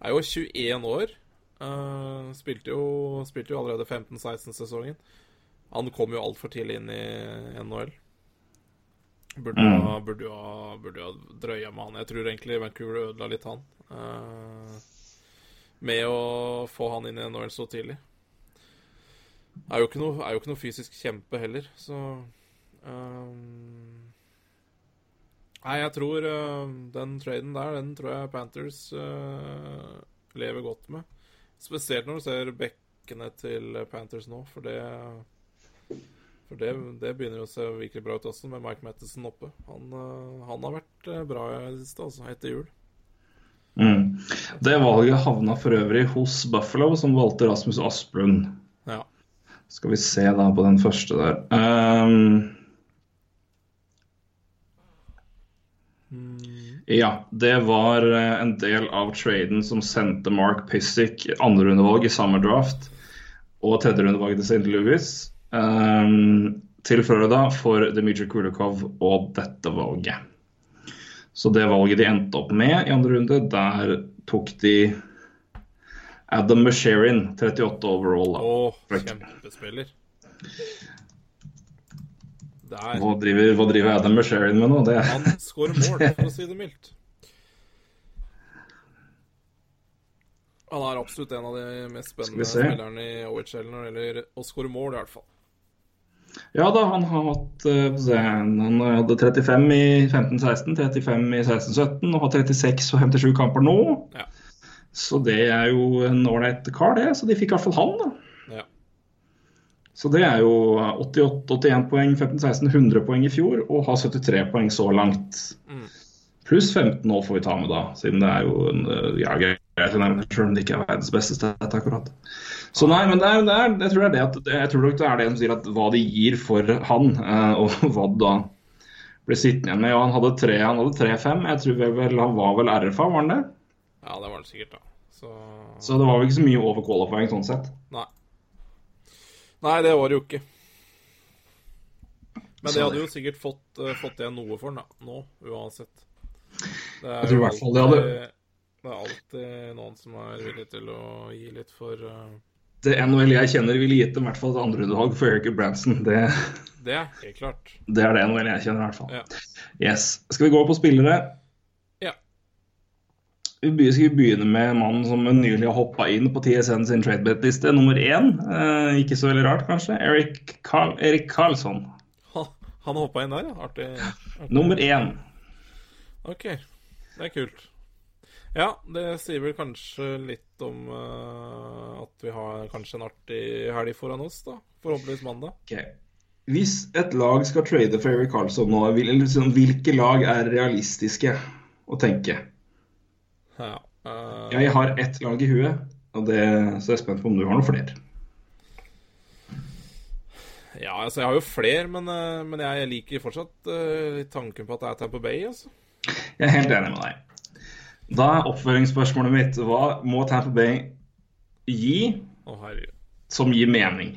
Er jo 21 år. Uh, spilte, jo, spilte jo allerede 15-16-sesongen. Han kom jo altfor tidlig inn i NHL. Burde jo ha, burde jo ha, burde ha drøya med han. Jeg tror egentlig Vancouver ødela litt han. Uh, med å få han inn i NHL så tidlig. Er jo ikke noe, jo ikke noe fysisk kjempe heller, så eh, Nei, jeg tror uh, den traden der, den tror jeg Panthers uh, lever godt med. Spesielt når du ser bekkene til Panthers nå, for det For det, det begynner jo å se virkelig bra ut også, med Mike Matheson oppe. Han, uh, han har vært bra i det siste, altså, etter jul. Mm. Det valget havna for øvrig hos Buffalo, som valgte Rasmus Asplund. Ja. Skal vi se da på den første der. Um, Ja, det var eh, en del av traden som sendte Mark Pissick andrerundevalg i samme draft og tredjerundevalg til St. Louis um, til Florida for Dmitrij Kulikov og dette valget. Så det valget de endte opp med i andre runde, der tok de Adam Mesherin, 38 overall. Da. Å, Flott. kjempespiller. Der. Hva driver, hva driver Adam Mesherin med nå? Det Han skårer mål, for å si det mildt. Han er absolutt en av de mest spennende spillerne i OHL når det gjelder å skåre mål, i hvert fall. Ja da, han har hatt eh, Han hadde 35 i 15-16, 35 i 16-17 og har 36 og 57 kamper nå. Ja. Så det er jo en ålreit kar, det. Så de fikk i hvert fall han, da. Så det er jo 88-81 poeng, 15-16, 100 poeng i fjor og har 73 poeng så langt. Mm. Pluss 15 nå får vi ta med, da, siden det er jo en ja, greit nevne, selv om det ikke er verdens beste sted akkurat. Så nei, men det er, det er, jeg tror det er det at jeg tror nok det er det som sier at hva de gir for han, eh, og hva da blir sittende igjen med. Ja, han hadde tre- han hadde 3-5. Jeg tror vel, han var vel RFA, var han det? Ja, det var han sikkert, da. Så Så det var vel ikke så mye over qualifying sånn sett. Nei. Nei, det var det jo ikke. Men de hadde jo sikkert fått, uh, fått igjen noe for den, da. Nå, uansett. Det er Jeg tror i jo hvert fall de hadde- Det er alltid noen som er villig til å gi litt for uh... Det NHL jeg kjenner ville gitt dem i hvert fall et andrerundevalg for Eric Branson. Det, Det er helt klart. det er det NHL jeg kjenner i hvert fall. Ja. Yes. Skal vi gå på spillere? Vi skal vi begynne med mannen som nylig har hoppa inn på TSN sin tradebet-liste, nummer én. Eh, ikke så veldig rart, kanskje. Erik, Erik Karlsson. Han, han hoppa inn der, ja. Artig. artig. Nummer én. OK. Det er kult. Ja, det sier vel kanskje litt om uh, at vi har kanskje en artig helg foran oss, da. Forhåpentligvis mandag. Okay. Hvis et lag skal trade for Erik Karlsson nå, vil, sånn, hvilke lag er realistiske å tenke? Ja. Uh... Jeg har ett lag i huet, det, så jeg er spent på om du har noen flere. Ja, altså jeg har jo flere, men, eh, men jeg liker fortsatt uh, tanken på at det er Tamper Bay, altså. Jeg er helt enig med deg. Da er oppføringsspørsmålet mitt hva må Tampa Bay gi oh, som gir mening?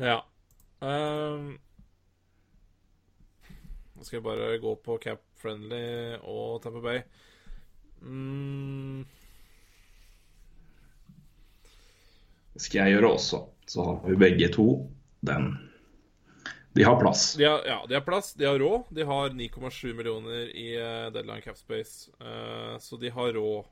Ja. Um, Nå skal jeg bare gå på Cap Friendly og Tamper Bay. Mm, Det skal jeg gjøre også. Så har vi begge to den. De har plass. de, har, ja, de har plass, de har råd. De har 9,7 millioner i uh, deadline cap space, eh, så de har råd.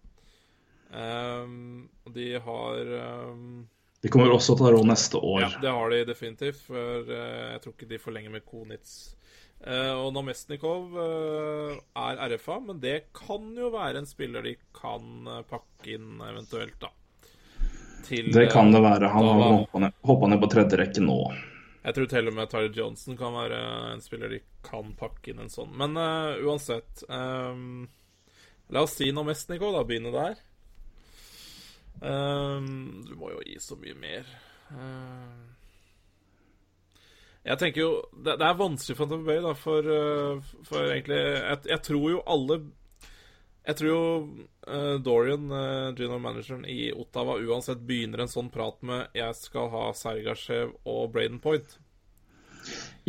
Um, de har um, De kommer også til å ha råd neste år. Ja, det har de definitivt, for uh, jeg tror ikke de forlenger med Konitz. Eh, og Namestnikov uh, er RFA, men det kan jo være en spiller de kan eh, pakke inn eventuelt, da. Til, Det kan det være. Han har hoppa ned, ned på tredje rekke nå. Jeg tror til og med Tyler Johnson kan være en spiller de kan pakke inn en sånn. Men uh, uansett um, La oss si Namestnikov, da. Begynne der. Um, du må jo gi så mye mer. Ehm, jeg tenker jo Det, det er vanskelig for Tamper Bay, da, for, eh, for egentlig jeg, jeg tror jo alle Jeg tror jo uh, Dorian, uh, general manageren i Ottawa, uansett begynner en sånn prat med 'Jeg skal ha Sergasjev og Braden Point'.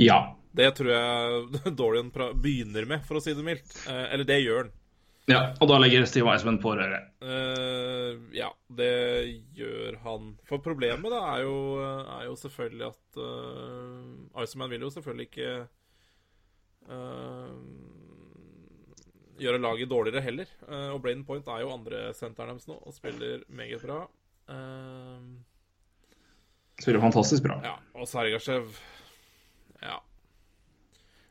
Ja. Det tror jeg Dorian begynner med, for å si det mildt. Uh, eller det gjør han. Ja. Og da legger Steve Eisman på røret. Uh, ja, det gjør han. For problemet da er jo, er jo selvfølgelig at uh, Iceman vil jo selvfølgelig ikke uh, gjøre laget dårligere heller. Uh, og Braden Point er jo andre senteren deres nå og spiller meget bra. Uh, Spiller fantastisk bra. Ja, og Sergasjev Ja.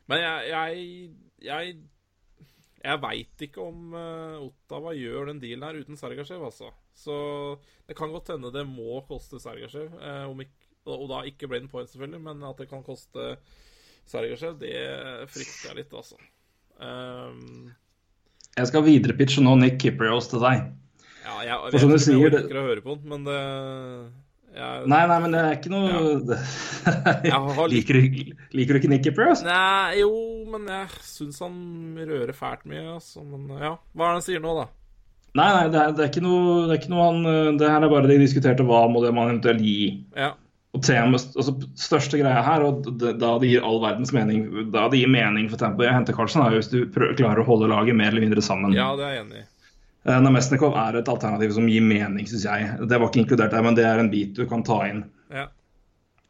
Men jeg Jeg, jeg, jeg veit ikke om uh, Ottawa gjør den dealen her uten Sergasjev, altså. Så det kan godt hende det må koste Sergasjev. Uh, om ikke, og, da ikke Braden Point, selvfølgelig, men at det kan koste Sergasjev, det frykter jeg litt, altså. Um, Jeg skal viderepitche nå Nick Kiprios til deg. ja, jeg, jeg jeg, jeg, jeg, om jeg sier, det- orker å høre på den, men det Jeg, Nei, nei, men det er ikke noe ja. Har liker, du, liker du ikke Nicky Press? Nei, jo, men jeg syns han rører fælt mye, altså. Men ja, hva er det han sier nå, da? Nei, nei, det er, det er ikke noe, det er ikke noe han eh, Det her er bare de diskuterte hva må det man eventuelt gi. Ja. Og temaet, altså Største greia her, og det, da det gir all verdens mening Da det gir mening for tempoet å hente Carlsen, er hvis du prøver, klarer å holde laget mer eller mindre sammen. ja, det er jeg enig i. Eh, Namestnikov er et alternativ som gir mening, syns jeg. Det var ikke inkludert der, men det er en bit du kan ta inn. Ja.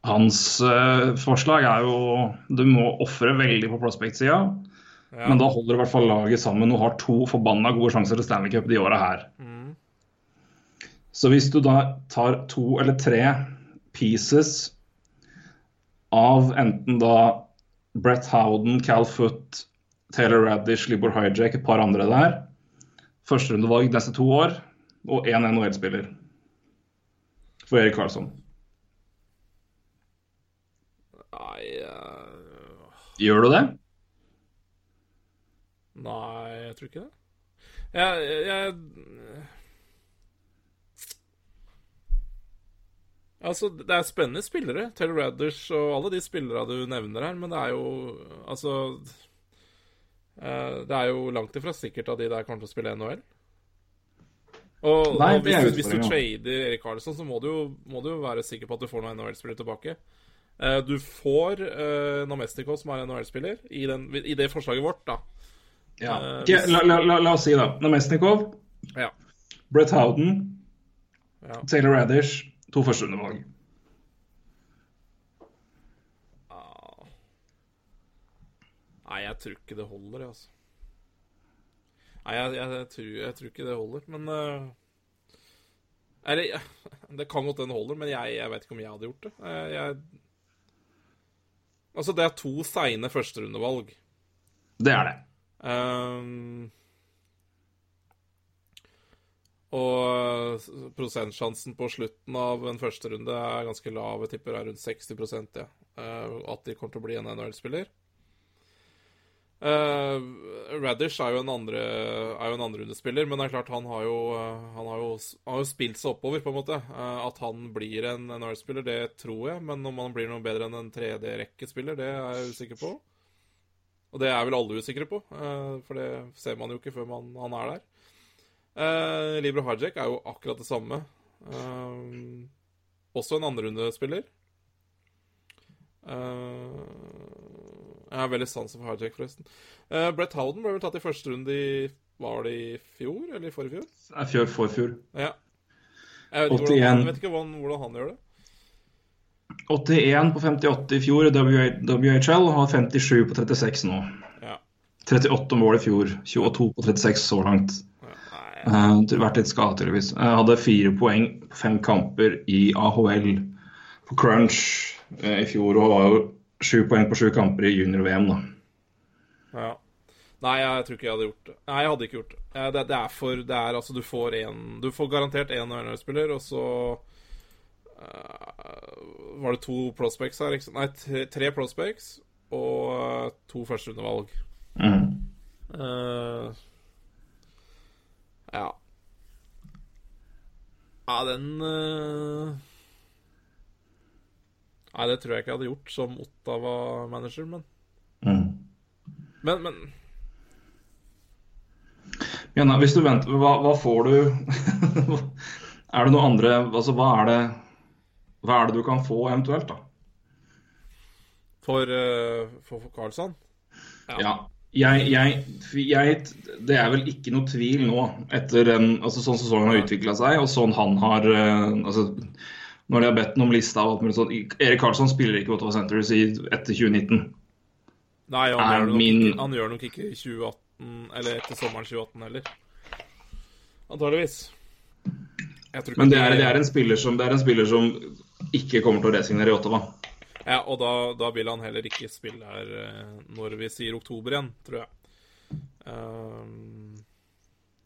Hans uh, forslag er jo Du må ofre veldig på prospect-sida, Ja. men da holder du i hvert fall laget sammen og har to forbanna gode sjanser til Stanley Cup de åra her. Mm. Så hvis du da tar to eller tre pieces av enten da Brett Howden, Cal Foot, Taylor Radish, Libor Hijack, et par andre der Førsterundevalg neste to år, og én NHL-spiller for Erik Karlsson. Nei uh... Gjør du det? Nei, jeg tror ikke det. Jeg, jeg, Altså, det er spennende spillere. Taylor Radders og alle de spillere du nevner her, men det er jo Altså Det er jo langt ifra sikkert at de der kommer til å spille NHL. Og, Nei, og hvis, du- hvis du trader Erik Karlsson, så må du, jo, må du jo være sikker på at du får noen NHL-spillere tilbake. Eh, du får uh, Namestico, som er NHL-spiller, i, i det forslaget vårt, da. Ja. Uh, hvis... la, la, la, la oss si da Namestnikov, Ja. Brett Howden, Ja. Taylor Radish, to førsterundevalg. Nei, jeg tror ikke det holder, jeg, altså. Nei, jeg, jeg, jeg, tror, jeg tror ikke det holder, men uh, Eller Det kan godt det holder, men jeg, jeg vet ikke om jeg hadde gjort det. Eh, jeg Altså, det er to seine førsterundevalg. Det er det. Um, og prosentsjansen på slutten av en første runde er ganske lav. Jeg tipper det er rundt 60 ja. Eh, at de kommer til å bli en NHL-spiller. Uh, Radish er jo en andre Er jo en andrerundespiller, men det er klart han har jo eh, Han har jo, har jo spilt seg oppover, på en måte. Uh, at han blir en NR-spiller, det tror jeg. Men om han blir noe bedre enn en 3D-rekkespiller, det er jeg usikker på. Og det er vel alle usikre på, uh, for det ser man jo ikke før man, han er der. Libro Hajek er jo akkurat det samme. Også en andrerundespiller. Uh, jeg har veldig sansen for Hijack, forresten. Uh, Brett Howden ble vel tatt i første runde i Var det i fjor, eller i forrige fjor? Det er fjør forfjor. Ja. Jeg vet, hvordan, jeg vet ikke hvordan, hvordan han gjør det. 81 på 58 i fjor i WHL, og 57 på 36 nå. Ja. 38 mål i fjor, 22 på 36 så langt. Nei, Uh, vært litt skadet, tydeligvis. Jeg hadde fire poeng på fem kamper i AHL på crunch uh, i fjor, og var jo sju poeng på sju kamper i junior-VM, da. Ja. Nei, jeg tror ikke jeg hadde gjort det. Nei, jeg hadde ikke gjort det. Eh, Det, det er for Det er altså Du får en Du får garantert én NHL-spiller, og så uh, Var det to prospects her? Ikke sant? Nei, tre, tre prospects og uh, to førsterundevalg. Mm. Uh, ja. Ja, den eh, Nei, det tror jeg ikke jeg hadde gjort som Ottawa-manager, men Mm. Men, men Jonna, hvis du venter, hva, hva får du Er det noe andre Altså, hva er det Hva er det du kan få eventuelt, da? For, eh, for, for Karlsson? Ja. Jeg, jeg, jeg, det er vel ikke noe tvil nå, etter en, altså sånn sesongen har utvikla seg, og sånn han har eh, altså, Når de har bedt ham om lista og alt mulig sånt Erik Karlsson spiller ikke Ottawa Centres etter 2019. Nei, han, gjør nok min- han gjør nok ikke i 2018, eller etter sommeren 2018 heller. Antageligvis. Men det er, det er, som, det er en spiller som ikke kommer til å resignere i Ottawa. Ja, og da, da vil han heller ikke spille her eh, når vi sier oktober igjen, tror jeg. Um,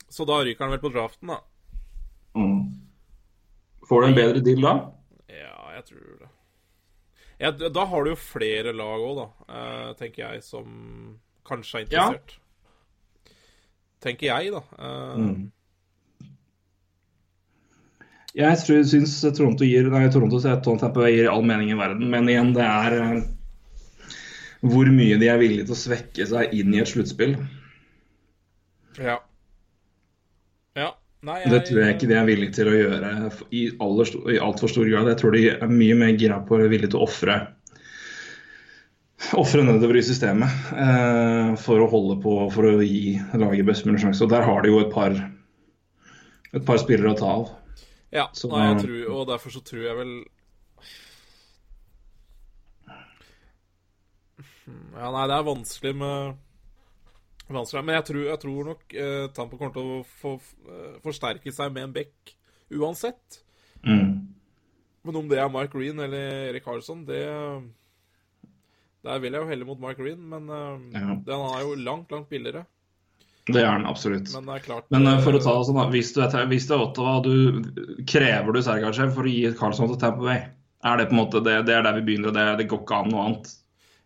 så da ryker han vel på draften, da. Mm. Får du en bedre deal da? Ja, jeg tror det. Ja, da har du jo flere lag òg, da, eh, tenker jeg, som kanskje er Ja. interessert. Tenker jeg, da. Eh, Mm. Jeg tror, syns Toronto gir Nei, Toronto gir all mening i verden, men igjen, det er eh, hvor mye de er villige til å svekke seg inn i et sluttspill. Ja. Ja. Nei, Det tror jeg ikke de er villige til å gjøre i, aller, i altfor stor grad. Jeg tror de er mye mer gira på og villige til å ofre Ofre nedover i systemet eh, for å holde på for å gi laget best mulig sjanse. Og der har de jo et par et par spillere å ta av. Ja, Så- nei, jeg tror, og derfor så tror jeg vel Ja, nei, det er vanskelig med Vanskelig, Men jeg tror, jeg tror nok eh, Tampa kommer til å få, eh, forsterke seg med en back uansett. Mm. Men om det er Mark Green eller Erik Karlsson, det Der vil jeg jo helle mot Mark Green, men eh, Ja. den er jo langt, langt billigere. Det er han absolutt. Men det er klart Men eh, for å ta det sånn, da, hvis du er, hvis du er Ottawa, du, krever du Sergachev for å gi Carlsson til Tampa Bay? Er det på en måte, det, det er der vi begynner, og det, det går ikke an noe annet?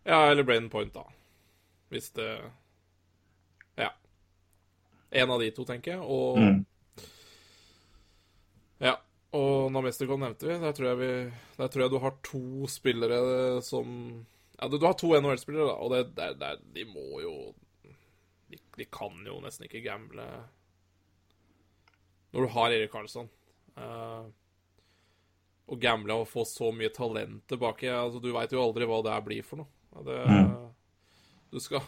Ja, eller Braden Point, da. Hvis det. En av de to, tenker jeg. Og Mm. Ja. Og Namestikon nevnte vi. Der tror jeg, vi, der tror jeg du har to spillere som Ja, du, du har to NHL-spillere, da, og det, det, det, de må jo de, de kan jo nesten ikke gamble når du har Erik Karlsson. Eh, å gamble og få så mye talent tilbake altså, Du veit jo aldri hva det her blir for noe. Det, Mm. Du skal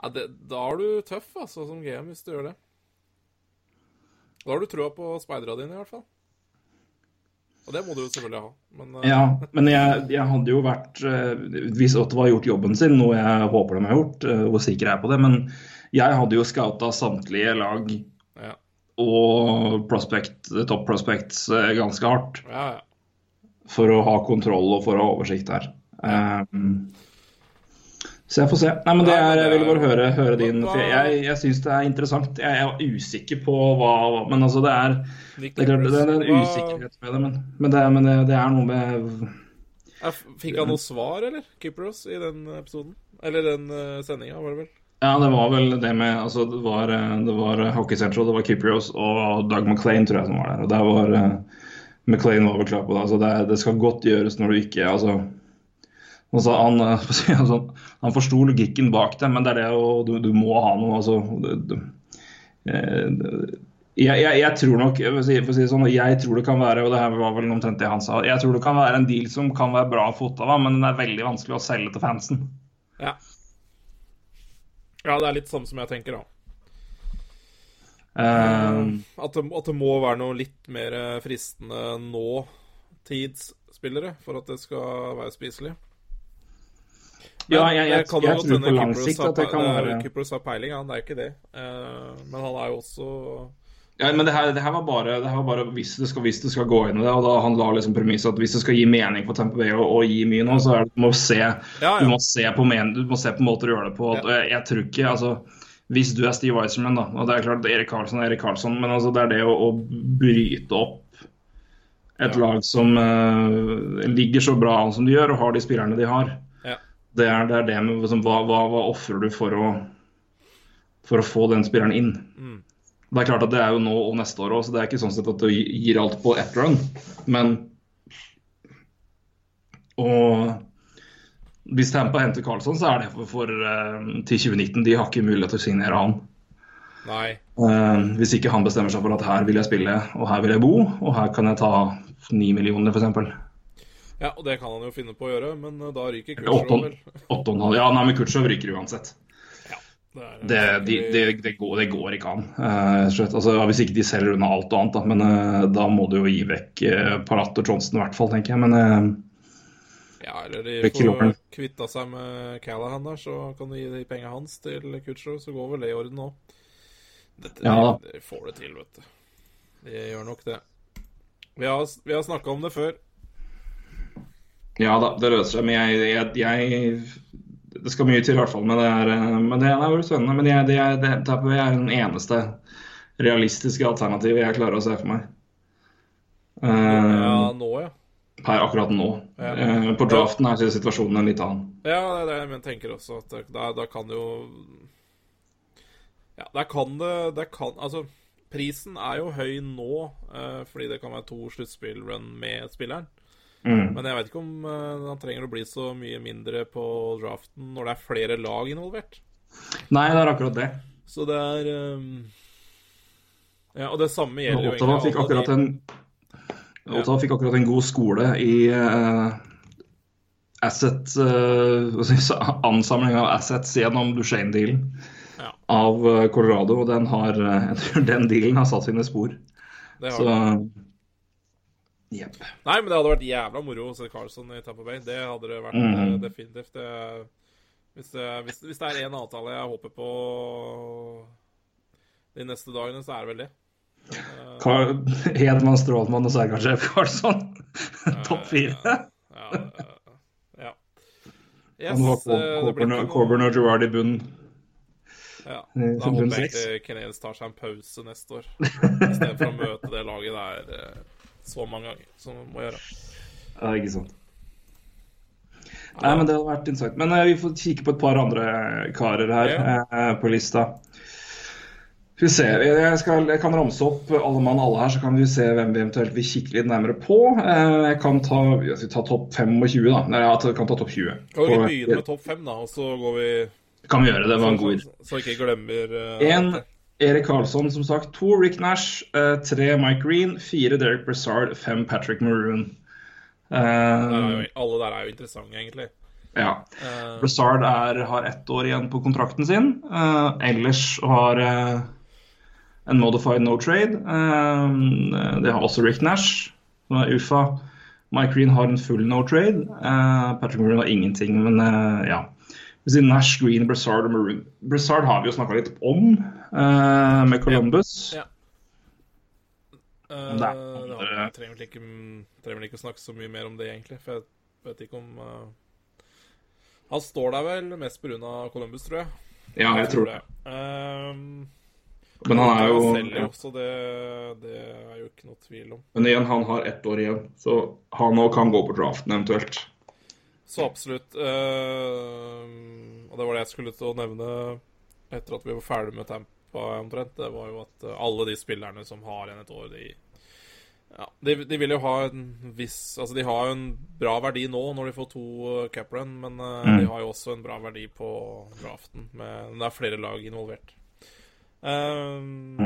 ja, det, Da er du tøff, altså, som GM, hvis du gjør det. Da har du trua på speidera dine, i hvert fall. Og det må du jo selvfølgelig ha. Men uh... Ja, men jeg, jeg hadde jo vært uh, Hvis Ottawa har gjort jobben sin, noe jeg håper de har gjort, uh, hvor sikker jeg er på det, men jeg hadde jo scouta samtlige lag ja, og prospect, top prospects eh, ganske hardt ja, ja. for å ha kontroll og for å ha oversikt her. Um, så jeg får se. Nei, men det er, Jeg vil bare høre, høre din for Jeg, jeg syns det er interessant. Jeg er usikker på hva Men altså, det er Det er klart, det er en usikkerhet med det, men, men, det, men det, det er noe med Fikk han noe svar, eller? Kypros, i den episoden? Eller den uh, sendinga, var det vel? Ja, det var vel det med Altså, det var, eh, det var eh, Hockey Central, det var Kypros og Doug McLean, tror jeg, som var der. Og der var eh, McLean var vel klar på det. Altså, det, det skal godt gjøres når du ikke Altså altså, han, for å si det sånn, han forsto logikken bak det, men det er det jo Du, du må ha noe, altså. Du, du, eh, jeg, jeg, jeg tror nok jeg si, si sånn, jeg tror det kan være og det her var vel omtrent det han sa, jeg tror det kan være en deal som kan være bra for Ottawa, men den er veldig vanskelig å selge til fansen. Ja. Ja, det er litt samme som jeg tenker, da. Uh, At det, at det må være noe litt mer fristende nåtidsspillere for at det skal være spiselig. Ja, jeg, jeg, jeg, jeg, tror på lang sikt at det kan være Kypros har peiling, han. Er ikke det. Eh, men han er jo også ja, men det her, det her var bare, det her var bare hvis, det skal, hvis det skal gå inn i det. og da Han la liksom premisset at hvis det skal gi mening for Tempo Bay å, gi mye nå, så er det, du må se Ja, ja. du må se på, men, du må se på måter å gjøre det på. og Jeg, jeg tror ikke, altså Hvis du er Steve Weiserman, da, og det er klart Erik Karlsson er Erik Karlsson, men altså det er det å, å bryte opp et Ja. lag som uh, ligger så bra an som de gjør, og har de spillerne de har. Det er det, er det med liksom, hva, hva, hva ofrer du for å, for å få den spilleren inn. Mm. Det er klart at det er jo nå og neste år òg, så det er ikke sånn sett at du gir alt på ett run. Men Og hvis Tampa henter Carlsson, så er det for, for eh, til 2019. De har ikke mulighet til å signere han. Nei. Uh, hvis ikke han bestemmer seg for at her vil jeg spille, og her vil jeg bo, og her kan jeg ta ni millioner, f.eks. Ja, og det kan han jo finne på å gjøre, men eh, da ryker Kutsjov, vel. Ja, nei, men Kutsjov ryker uansett. Det, er- Det, de, det, går, det går ikke an. eh, slett. altså, hvis ikke de selger unna alt og annet, da. Men uh, da må du jo gi vekk uh, Parat og Johnson i hvert fall, tenker jeg. Men eh, Ja, eller de får kvitta seg med Callahan der, så kan du gi de penga hans til Kutsjov, så går vel det i orden òg. Ja da. De, de får det til, vet du. De gjør nok det. Vi har, vi har snakka om det før. Ja da, det løser seg. Men jeg, jeg, jeg Det skal mye til, i hvert fall. Men det er, eh, men det er veldig spennende. Men jeg, det er, det, Bay er den eneste realistiske alternativet jeg klarer å se for meg. Uh, Ja, nå, ja. Per akkurat nå. Ja. Uh, på draften er situasjonen en litt annen. Ja, det er det jeg tenker også. At da, da kan det jo Ja, der kan det Der kan Altså, prisen er jo høy nå, uh, fordi det kan være to sluttspillrun med spilleren. Mm. Men jeg vet ikke om eh, han trenger å bli så mye mindre på draften når det er flere lag involvert. Nei, det er akkurat det. Så det er um... Ja, og det samme gjelder jo Ottawa fikk akkurat en Ottawa fikk akkurat en god skole i uh, asset uh, Ansamling av assets gjennom Duchene-dealen Ja. av Colorado. Og den, har, den dealen har satt sine spor. det har Så det. Jepp. Nei, men det hadde vært jævla moro å se Carlson i Tampa Bay. Det hadde det vært Mhm. eh, definitivt. Det, hvis, det, hvis, hvis det er én avtale jeg håper på de neste dagene, så er det vel det. Eh, Carl- Hedman, Strålmann og Sergej Jeff Carlson. Topp fire. Ja. ja, ja. Yes, eh, Coburn ikke Coburn og Gerard i bunnen. Ja, Eh, da håper jeg egentlig Canadiens tar seg en pause neste år. Istedenfor å møte det laget der eh, så mange ganger som må gjøre. Ja, ikke sant. Nei, men det hadde vært interessant. Men uh, vi får kikke på et par andre karer her eh, på lista. Skal vi se, jeg, skal, jeg kan ramse opp alle mann alle her, så kan vi se hvem vi eventuelt vil kikke litt nærmere på. Eh, jeg kan ta, jeg skal ta topp 25, da. Nei, jeg kan ta topp 20. Kan vi begynne med topp 5, da, og så går vi Kan vi gjøre det? Det var en god idé. Så, så ikke glemmer eh, En. Erik Karlsson, som sagt. To Rick Nash. eh, tre Mike Green. Fire Derek Brassard. Fem Patrick Maroon. Er Eh, jo, Alle der er jo interessante, egentlig. ja. Uh, Brassard er, har ett år igjen på kontrakten sin. Uh, ellers har uh, en modified no trade. Eh, det har også Rick Nash, som er UFA. Mike Green har en full no trade. Eh, Patrick Maroon har ingenting, men eh, ja. Vi sier Nash, Green, Brassard og Maroon. Brassard har vi jo snakka litt om uh, med Columbus. Ja. eh, det andre- trenger vel ikke, å snakke så mye mer om det, egentlig. For jeg vet ikke om uh... Han står der vel mest pga. Columbus, tror jeg. Ja, jeg tror det. Um, Men han er jo selv, ja. det, det er jo ikke noe tvil om. Men igjen, han har ett år igjen, så han òg kan gå på draften eventuelt. Så absolutt. eh, og det var det jeg skulle til å nevne etter at vi var ferdig med Tampa omtrent. Det var jo at eh, alle de spillerne som har igjen et år, de ja, de, de vil jo ha en viss Altså, de har jo en bra verdi nå når de får to uh, cap run, men uh, Mm. de har jo også en bra verdi på draften. Med, det er flere lag involvert. Um,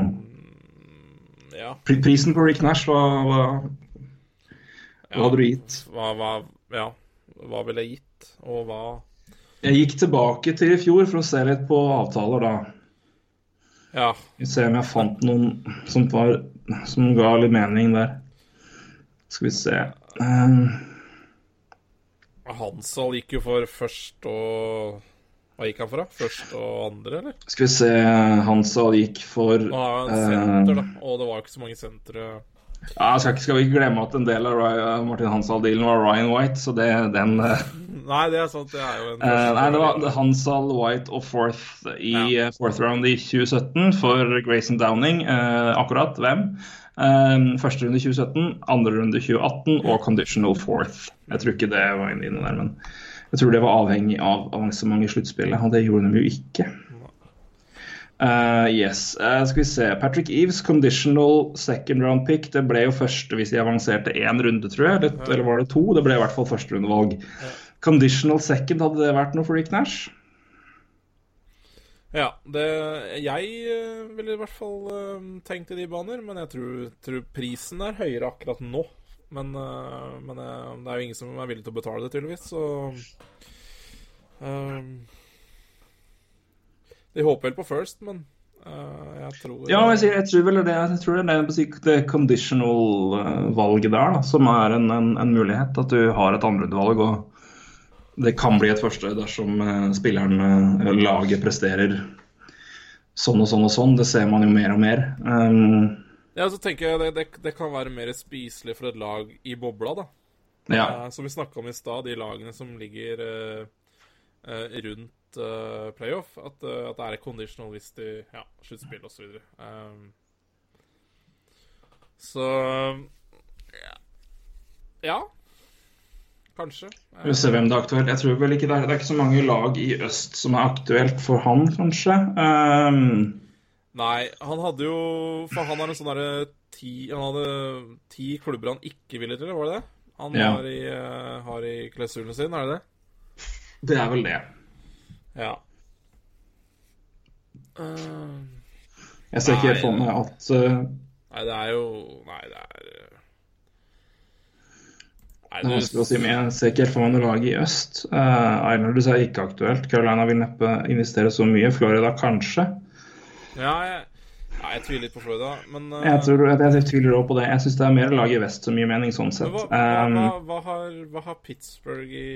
Ja. Prisen på Rick Nash, hva, hva, hva hadde du gitt? Hva, hva, ja, hva ville jeg gitt, og hva Jeg gikk tilbake til i fjor for å se litt på avtaler da. Ja. Se om jeg fant noen som, var, som ga litt mening der. Skal vi se um, Hansal gikk jo for først og Hva gikk han for, da? Først og andre, eller? Skal vi se Hansal gikk for Han jo en eh, senter, da. Og det var ikke så mange sentre. Ja, skal, ikke, skal vi ikke glemme at en del av Martin Hansal-dealen var Ryan White, så det, den eh, Nei, det er sant. Det er jo en uh, nei, det var Hansal, White og Fourth i Ja. eh, fourth round i 2017 for Grayson Downing. Uh, akkurat hvem? Eh, første runde i 2017, andre runde i 2018 og conditional fourth. Jeg tror ikke det var inne inne der, men jeg tror det var avhengig av avansement i sluttspillet, og det gjorde de jo ikke. Eh, yes, Uh, skal vi se. Patrick Eves, conditional second round pick. Det ble jo første hvis de avanserte én runde, tror jeg. Eller, eller var det to? Det ble i hvert fall førsterundevalg. Conditional second, hadde det vært noe for Rick Nash? Ja, det Jeg eh, ville i hvert fall tenkt i de baner, men jeg tror, tror prisen er høyere akkurat nå. Men, men det er jo ingen som er villig til å betale det, tydeligvis, så eh, De håper vel på first, men uh, jeg tror Ja, jeg, jeg tror vel det, jeg tror det er det, conditional-valget der da, som er en, en, en mulighet. At du har et andreutvalg, og det kan bli et første dersom eh, spilleren, eh, laget, presterer sånn og sånn og sånn. Det ser man jo mer og mer. Um, Ja, så tenker jeg det, det, det kan være mer spiselig for et lag i bobla, da. ja. Uh, som vi snakka om i stad, de lagene som ligger uh, uh, rundt eh, playoff. At, uh, at det er conditional hvis de Ja, sluttspill osv. Um, så ja. ja. Kanskje. Vi får se hvem det er aktuelt. Jeg tror vel ikke det er, det er ikke så mange lag i øst som er aktuelt for han, kanskje. Um, Nei, han hadde jo For han har en sånn derre ti Han hadde ti klubber han ikke ville til, var det det? Han Ja. har i, uh, har i klausulen sin, er det det? Det er vel det. Ja. Uh, Jeg ser ikke helt for meg at uh, nei, det er jo Nei, det er eh, Nei, Det er vanskelig å si, men jeg ser ikke helt for meg noe lag i øst. Uh, Islanders er ikke aktuelt. Carolina vil neppe investere så mye. Florida kanskje. Ja, jeg, ja, jeg tviler litt på Florida, men uh, Jeg, tror, jeg, jeg tviler også på det. Jeg syns det er mer lag i vest som gir mening, sånn sett. hva, hva, Um, hva, hva, har, hva har Pittsburgh i,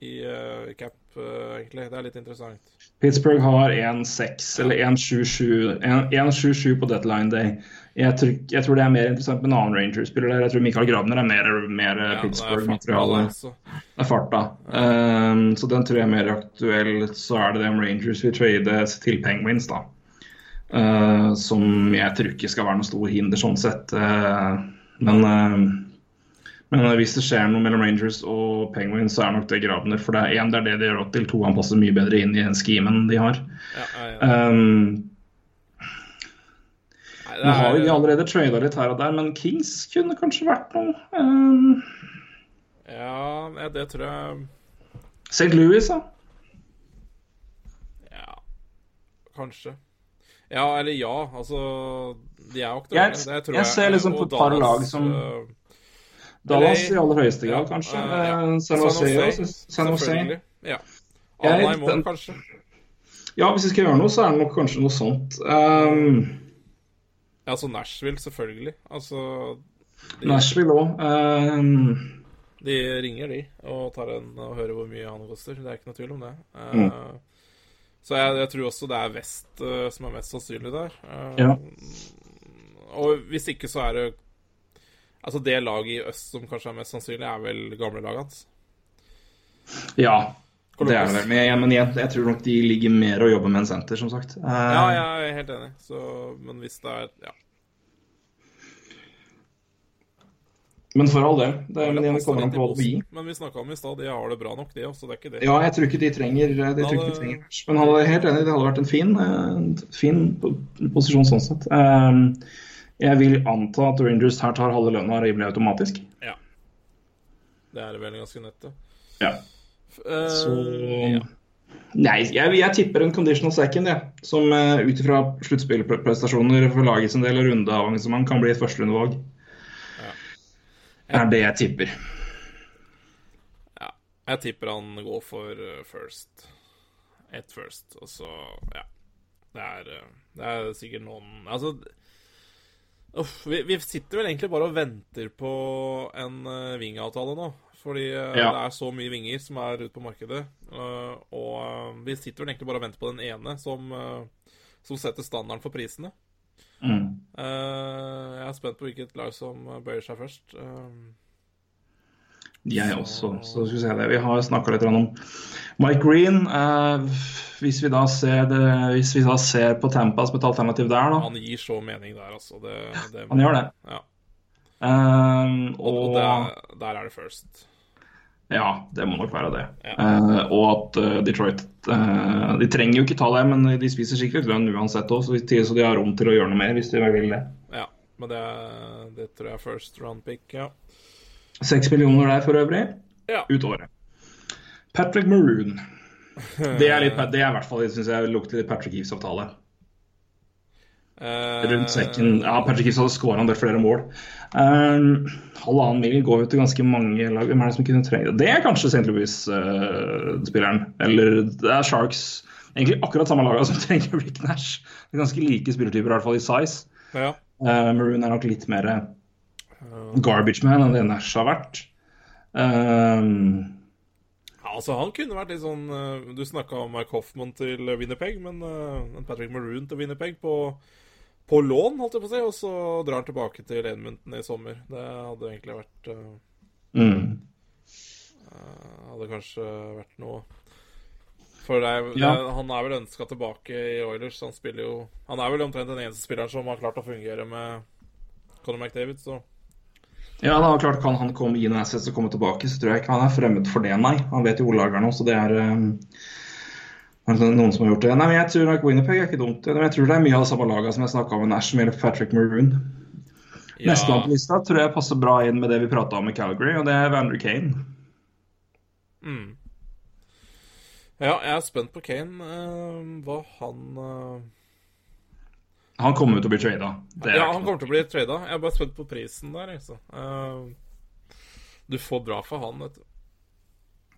i uh, cap, uh, egentlig? Det er litt interessant. Pittsburgh har 1-6 eller 1-7-7 1 1-7-7 på deadline day. Jeg tror, jeg tror det er mer interessant med en annen Rangers-spiller der. Jeg tror Michael Grabner er mer, mer Ja, er Pittsburgh-materiale. altså. Det er farta. Um, så den tror jeg er mer aktuell. Så er det om Rangers vil trade til Penguins, da. Uh, som jeg tror ikke skal være noe stor hinder sånn sett. Men, uh, men hvis det skjer noe mellom Rangers og Penguins, så er nok det Grabner. For det er én, det er det de gjør opp til. To, han passer mye bedre inn i den schemen de har. Ja, ja, ja. Um, Nei, er... nå har vi allerede trada litt her og der, men Kings kunne kanskje vært noe. Um, Ja, det tror jeg St. Louis, da. Ja, kanskje. Ja, eller ja. Altså, de er jo Jeg- det Jeg, jeg ser liksom på et par lag som- øh, Dallas i aller høyeste grad, kanskje. Eh, San Jose. San Jose. selvfølgelig. Ja. Anaheim òg, kanskje. Ja, hvis vi skal gjøre noe, så er det nok kanskje noe sånt. Um, Ja, altså Nashville, selvfølgelig. Altså de, Nashville òg. Um, de ringer, de, og tar en og hører hvor mye han koster. Det er ikke noe tvil om det. Uh, Mm. Så jeg, jeg tror også det er Vest uh, som er mest sannsynlig der. Uh, Ja. Og hvis ikke, så er det Altså, det laget i øst som kanskje er mest sannsynlig, er vel gamle laget hans. ja, det er det. Men, jeg, men jeg, jeg tror nok de ligger mer og jobber med en senter, som sagt. Uh, Ja, jeg er helt enig. Så, men hvis det er Ja. Men for all del. Det, det men igjen, kommer an på hva du gir. Men vi snakka om i stad, de har det bra nok, de også. Det er ikke det. Ja, jeg tror ikke de trenger de tror ikke de trenger. Men han er helt enig, det hadde vært en fin, eh, en fin posisjon sånn sett. Um, jeg vil anta at Rangers her tar halve lønna rimelig automatisk. Ja. Det er vel ganske nødt. Ja. Uh, Så ja. Nei, jeg, jeg tipper en conditional second, jeg. Som uh, ut ifra sluttspillprestasjoner for laget sin del og rundeavansement kan bli et førsterundevalg. Er det jeg tipper. ja. Jeg tipper han går for eh, first. Ett first, og så Ja. Det er, det er sikkert noen Altså Uff, vi, vi sitter vel egentlig bare og venter på en uh, wing-avtale nå. Fordi uh, Ja. det er så mye vinger som er ute på markedet. Uh, og eh, vi sitter vel egentlig bare og venter på den ene som, eh, som setter standarden for prisene. Mm. Eh, jeg er spent på hvilket lag som eh, bøyer seg først. Eh, Jeg også. Så skal vi se det. Vi har snakka litt om Mike Green. eh, hvis, vi da ser det, hvis vi da ser på Tampa som et alternativ der, da. han gir så mening der, altså. Det, det, Han gjør det. Ja. Eh, Og, og der, der er det first. Ja, det må nok være det. Ja. Eh, og at uh, Detroit uh, De trenger jo ikke ta det, men de spiser sikkert lønn uansett òg, så, så de har rom til å gjøre noe mer hvis de vil det. Ja. Men det, det tror jeg er first round pick, ja. Seks millioner der for øvrig, Ja. ut året. Patrick Maroon. Det er, litt, det er i hvert fall, synes jeg, lukter litt Patrick Eaves-avtale. Eh, Rundt sekken. Ja, Patrick Eaves hadde skåra en del flere mål. Um, halvannen mil går jo til ganske mange lag. Hvem er det som kunne trenge det? Det er kanskje St. Louis-spilleren. Eller det er Sharks. Egentlig akkurat samme laga som trenger Rick Nash. Det er ganske like spillertyper, i hvert fall i size. Ja. Uh, Maroon er nok litt mer garbage man Han det Nash har vært. Um, altså, han kunne vært litt sånn eh, Du snakka om Mike Hoffman til Winnerpeg, men eh, Patrick Maroon til Winnerpeg på, på lån, holdt jeg på å si, og så drar han tilbake til Edmundton i sommer. Det hadde egentlig vært eh, mm. Hadde kanskje vært noe For er, Ja. han er vel ønska tilbake i Oilers. Han spiller jo Han er vel omtrent den eneste spilleren som har klart å fungere med Conor McDavid, så Ja, da, klart Kan han komme inn assets og komme tilbake, så tror jeg ikke han er fremmed for det, nei. Han vet jo hvor laget er nå, så det er um, noen som har gjort det? Nei, men jeg tror nok Winnerpeg er ikke dumt. Jeg tror det er mye av det samme laget som jeg snakka om med Nash, med Patrick Maroon. Ja, Nestemann på lista tror jeg passer bra inn med det vi prata om med Calgary, og det er Vander Kane. mm. ja, jeg er spent på Kane. eh, hva han eh, Han kommer til å bli trada. Ja, han kommer til å bli trada. Jeg er bare spent på prisen der, altså. Eh, du får bra for han, vet du.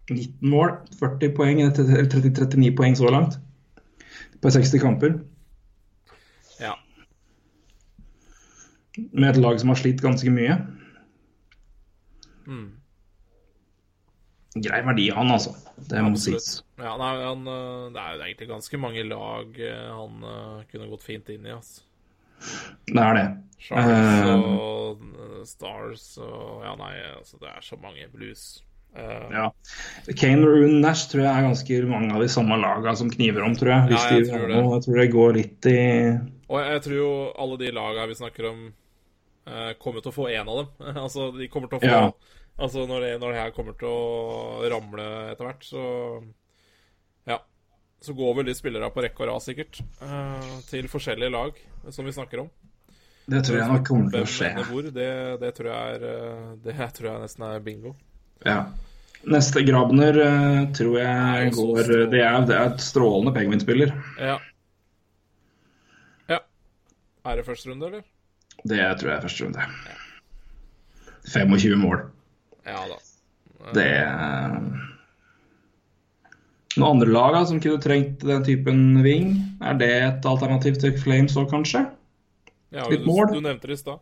19 mål, 40 poeng, 30 39 poeng så langt. På 60 kamper. Ja. Med et lag som har slitt ganske mye. Mm. Grei verdi, han altså. Det må sies. Ja, nei, han, eh, det er jo egentlig ganske mange lag eh, han eh, kunne gått fint inn i, altså. Det er det. Sharks og Stars og Ja, nei, altså, det er så mange blues. Uh, Ja. Kane, Maroon, Nash tror jeg er ganske mange av de samme laga som kniver om, tror jeg. Hvis Ja, jeg de, tror det. jeg tror det går litt i Og jeg tror jo alle de laga vi snakker om, uh, kommer til å få én av dem. altså, de kommer til å få Ja. Altså, når det, når det her kommer til å ramle etter hvert, så Ja. Så går vel de spillerne på rekke og rad, sikkert, uh, til forskjellige lag som vi snakker om. Det tror jeg nok kommer til å skje. det, det, tror jeg er, eh, det tror jeg nesten er bingo. Ja. Neste Grabner eh, tror jeg går. Det er, det er et strålende Penguin-spiller. Ja. Ja. Er det første runde, eller? Det tror jeg er første runde. 25 mål. Ja da. Det er Noen andre lag da, som kunne trengt den typen ving? Er det et alternativ til Flames òg, kanskje? Ja, Litt du, mål. du nevnte det i stad.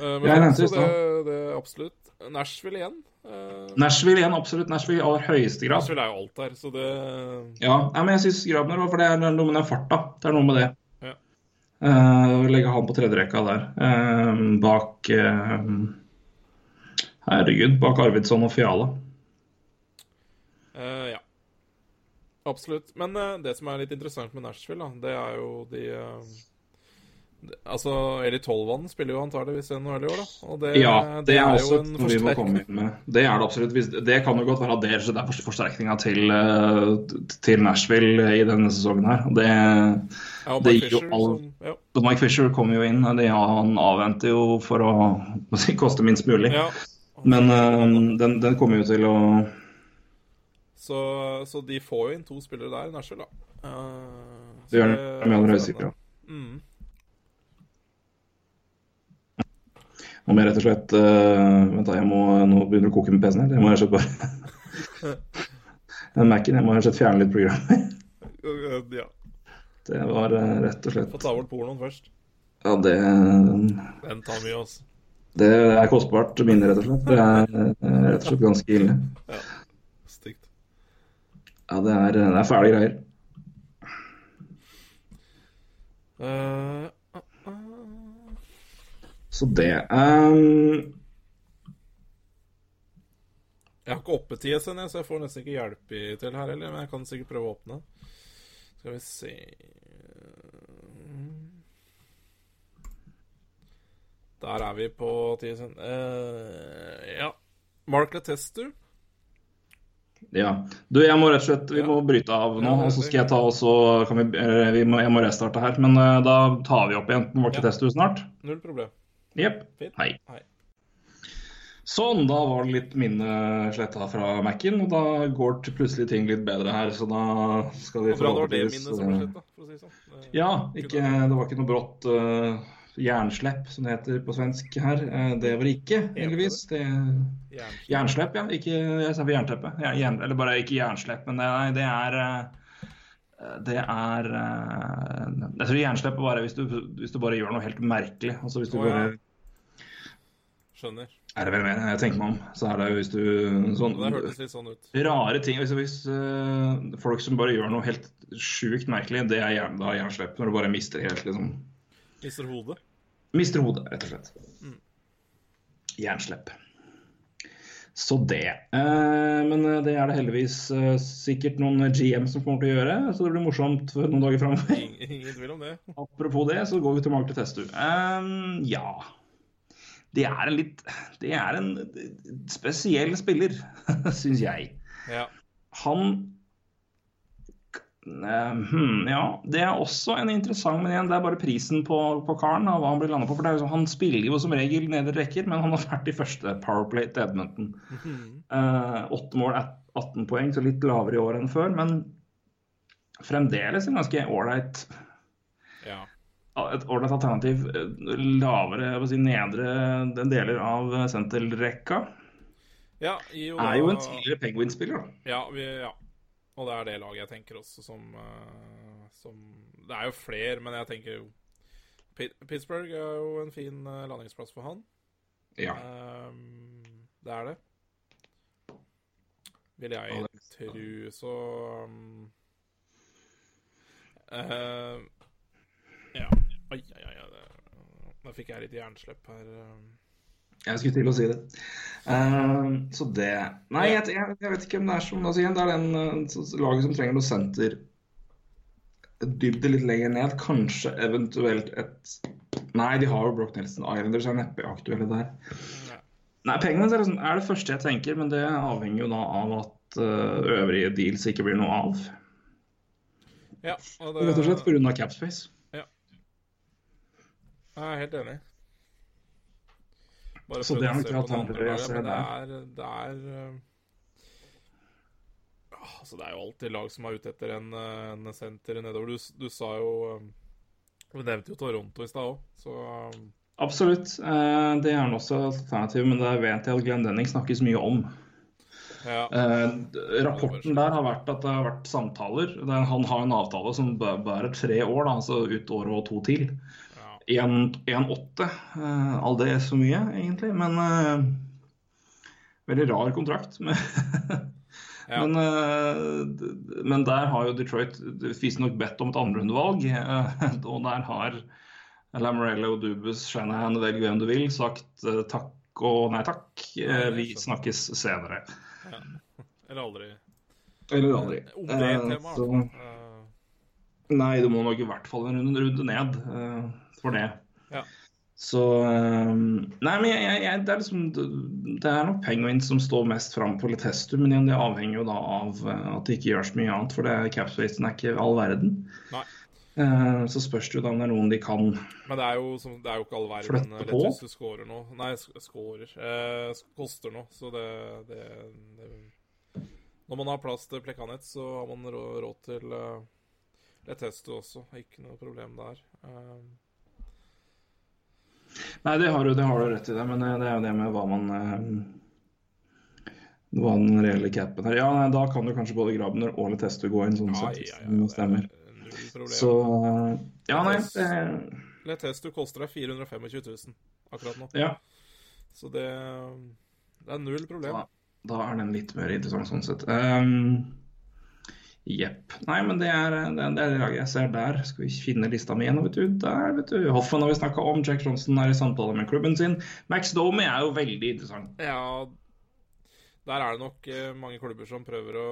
Eh, men Jeg nevnte det i stad. det, er absolutt. Nashville igjen. Eh, Nashville igjen, absolutt. Nashville i aller høyeste grad. Nashville er jo alt der, så det Ja, nei, men jeg syns Grabner òg, for det er noe med den farta. Det er noe med det. Ja. Uh, legge han på tredjerekka der. uh, bak eh, Herregud, bak Arvidsson og Fiala. Uh, Ja. Absolutt. Men uh, det som er litt interessant med Nashville, da, det er jo de uh, det- Altså, Eli Tolvan spiller jo antageligvis NHL i år, da. Og det, Ja, det er også jo et noe vi må komme inn med. Det er det absolutt. Det kan jo godt være det, så det er forsterkninga til, til Nashville i denne sesongen her. Det, Ja, det gir jo all- som, ja. Mike Fisher kommer jo inn, og det, han avventer jo for å koste minst mulig. ja. Men uh, den, den kommer jo til å Så, så de får jo inn to spillere der, Nashville, da. Uh, Det gjør det med aller høyeste grad. Mm. Nå må jeg rett og slett uh, Vent, da, jeg må, nå begynner det å koke med PC-en her. Jeg må rett og slett bare Den Mac-en, jeg må rett og slett fjerne litt programmer. Ja. Det var uh, rett og slett Få ta bort pornoen først. Ja, det, Den tar mye, altså. Det er kostbart minne, rett og slett. Det er eh, rett og slett ganske ille. Stygt. Ja, det er, det er fæle greier. Eh, Så det um, jeg har ikke oppe TSN, så jeg får nesten ikke hjelp til her heller. Men jeg kan sikkert prøve å åpne. Skal vi se Der er vi på TSN. uh, ja. Mark Letestu. Ja. Du, jeg må rett og slett Vi Ja. må bryte av nå, Ja, og så skal jeg ta også kan vi, eh, vi må, Jeg må restarte her. Men uh, da tar vi opp igjen Mark Ja. Letestu snart. Null problem. Jepp. Hei. Hei. Sånn, da var det litt minne sletta fra Mac-en, og da går plutselig ting litt bedre her. Så da skal vi Og bra det var det forhåpentligvis, minnet som ble eh, for å si det sånn. Eh, Ja, ikke, det var ikke noe brått uh, jernslepp, som det heter på svensk her. Eh, det var det ikke, heldigvis. Det, jernslepp, ja. Ikke jeg sa jernteppe. Jern, jern, eller bare ikke jernslepp, men det, nei, det er eh, det er eh, Jeg tror jernslepp er bare hvis du, hvis du bare gjør noe helt merkelig. Altså hvis du oh, ja. bare Skjønner. Er det vel mer jeg tenker meg om, så er det jo hvis du sånn Det hørtes litt sånn ut. Rare ting. Hvis, hvis uh, folk som bare gjør noe helt sjukt merkelig, det er da jernslepp. Når du bare mister helt liksom Mister hodet. Mister hodet, rett og slett. Mm. Jernslepp. Så det. Eh, men eh, det er det heldigvis eh, sikkert noen GM som kommer til å gjøre, så det blir morsomt for noen dager framover. Ingen, tvil om det. Apropos det, så går vi tilbake til Testu. Um, ja. Det er en litt Det er en spesiell spiller, syns jeg. Ja. Han hmm, ja, det er også en interessant, men igjen, det er bare prisen på, på karen og hva han blir på. for det er jo sånn, Han spiller jo som regel nedre rekker, men han har vært i første powerplay til Edmonton. Eh, Åtte mål, 18 poeng, så litt lavere i år enn før, men fremdeles en ganske ålreit Ja. et ålreit alternativ. eh, Lavere, jeg vil si nedre deler av senterrekka. ja Er jo en tidligere Penguin-spiller, da. Ja, vi, ja. Og det er det laget jeg tenker også som, eh, som Det er jo flere, men jeg tenker jo Pittsburgh er jo en fin eh, landingsplass for han. Ja. Ehm, det er det. Vil jeg Ja, tro, så um, uh, Ja. Oi, oi. oi, Da fikk jeg litt jernslepp her. um. Jeg skulle til å si det. Uh, så det Nei, jeg, jeg, jeg vet ikke om det er som altså igjen, Det er den så laget som trenger noe senter dybde litt lenger ned. Kanskje eventuelt et Nei, de har jo Brock Nelson. Islanders er neppe aktuelle der. Ja. Nei, Penguins er, liksom, er det første jeg tenker, men det avhenger jo da av at uh, øvrige deals ikke blir noe av. Ja, og det, Rett og slett pga. capspace. Jeg er helt enig. Bare Så det er nok se det andre jeg ser der. det er, det er øh, ah, Altså, det er jo alltid lag som er ute etter en, øh, en senter nedover. Du, du sa jo øh, Du nevnte jo Toronto i stad òg, så Absolutt. Eh, det er han også alternativ, men det vet jeg at Glenn Denning snakkes mye om. ja. Eh, rapporten der har vært at det har vært samtaler. Er- han har en avtale som bæ- bærer tre år, da, altså ut året og to til. Ja. 1,8. Uh, all det er så mye, egentlig. Men uh, veldig rar kontrakt. Med Ja. men, uh, men der har jo Detroit visstnok bedt om et andrerundevalg. Uh, og der har Lamorello, Dubus, Shanahan, velg hvem du vil, sagt eh, takk og nei takk. Eh, vi snakkes senere. Eller aldri. Eller aldri. Om det Eh, temaet, så-. Eh, Nei, det må nok i hvert fall en runde, runde ned eh, for det. Ja. Så eh, Nei, men jeg, jeg, det er liksom Det er nok Penguins som står mest fram på Letesto, men det avhenger jo da av eh, at det ikke gjøres mye annet, for det capspacen er ikke all verden. Nei. Eh, så spørs det jo da om det er noen de kan Men det er jo, som, det er jo ikke all verden hvis du scorer nå. Nei, scorer. Eh, koster nå, Så det, det, det Når man har plass til Plekanett, så har man råd til uh, Letesto også. Ikke noe problem der. Eh, Nei, det har du, det har du rett i, det, men eh, det er jo det med hva man eh, Hva den reelle capen er. Ja, nei, da kan du kanskje både Grabner og Letestu gå inn, sånn ja, sett. ja, ja, stemmer. er. Så eh, Ja, nei. Det, Letesto koster deg 425 000 akkurat nå. ja. Så det, det er null problem. Da, da er den litt mer interessant sånn sett. Um, Jepp. Nei, men det er, det er det laget jeg ser der. Skal vi finne lista mi igjen? Vet du. Der, vet du. Hoffman har vi snakka om. Jack Johnson er i samtale med klubben sin. Max Domi er jo veldig interessant. Ja, der er det nok eh, mange klubber som prøver å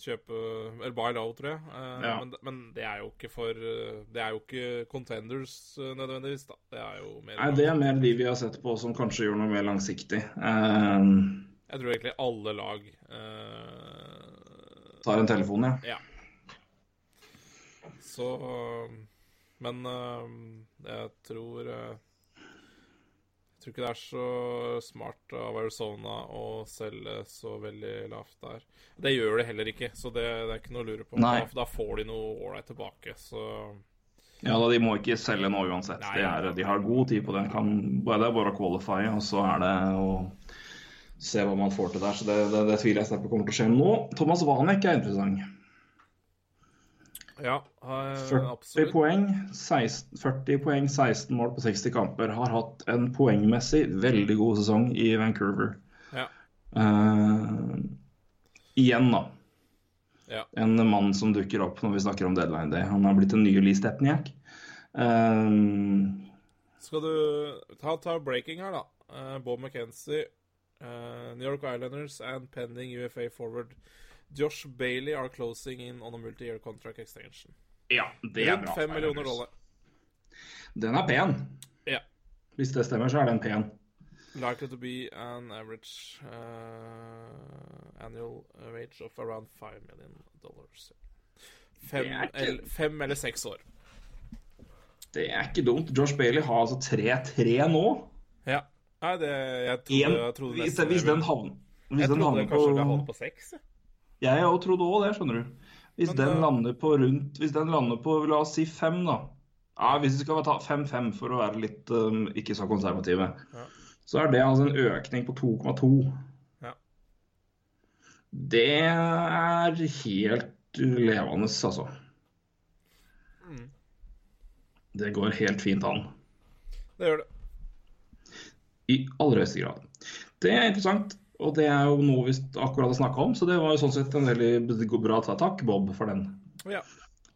kjøpe Eller buy low, tror jeg. Eh, Ja. men, men det er jo ikke for eh, Det er jo ikke contenders eh, nødvendigvis, da. Det er jo mer Nei, Det er mer de vi har sett på som kanskje gjør noe mer langsiktig. Um, Jeg tror egentlig alle lag eh, tar en telefon, ja. Ja. Så Men eh, jeg tror eh, Jeg tror ikke det er så smart av Arizona å selge så veldig lavt der. Det gjør det heller ikke, så det, det er ikke noe å lure på. Da, da får de noe ålreit tilbake, så Ja, da, De må ikke selge nå uansett. Nei, de, er, de har god tid på det. Kan, det er bare å qualify, og så er det å se hva man får til der. Så Det, det, det tviler jeg sterkt på kommer til å skje nå. Thomas Wanek er interessant. Ja, absolutt. 40 absolutt. poeng, 16, 40 poeng, 16 mål på 60 kamper. Har hatt en poengmessig veldig god sesong i Vancouver. Ja. Uh, igjen, da. Ja. En mann som dukker opp når vi snakker om deadline day. Han har blitt en ny Lee Stepniak. Uh, Skal du ta, ta breaking her, da. Uh, Bob McKenzie, eh, New York Islanders and pending UFA forward Josh Bailey are closing in on a multi-year contract extension. ja, det er Rundt bra. fem millioner dollar. Den er pen. Ja. Hvis det stemmer, så er den pen. Likely to be an average uh, annual wage of around 5 million dollars. fem, ikke- eller, fem eller seks år. Det er ikke dumt. Josh Bailey har altså 3-3 nå. Ja. Nei, det Jeg trodde, En, jeg trodde hvis, nesten hvis den havner hvis Jeg den trodde den kanskje det havnet på seks. jeg. Òg trodde òg det, skjønner du. Hvis Men, den lander på rundt Hvis den lander på la oss si fem, da. Ja, Hvis vi skal ta 5-5 for å være litt um, ikke så konservative, Ja. så er det altså en økning på 2,2. Ja. Det er helt levende, altså. Mm. Det går helt fint an. Det gjør det. I aller høyeste grad. Det er interessant, og det er jo noe vi akkurat har snakka om, så det var jo sånn sett en veldig bra takk, Bob, for den. Ja.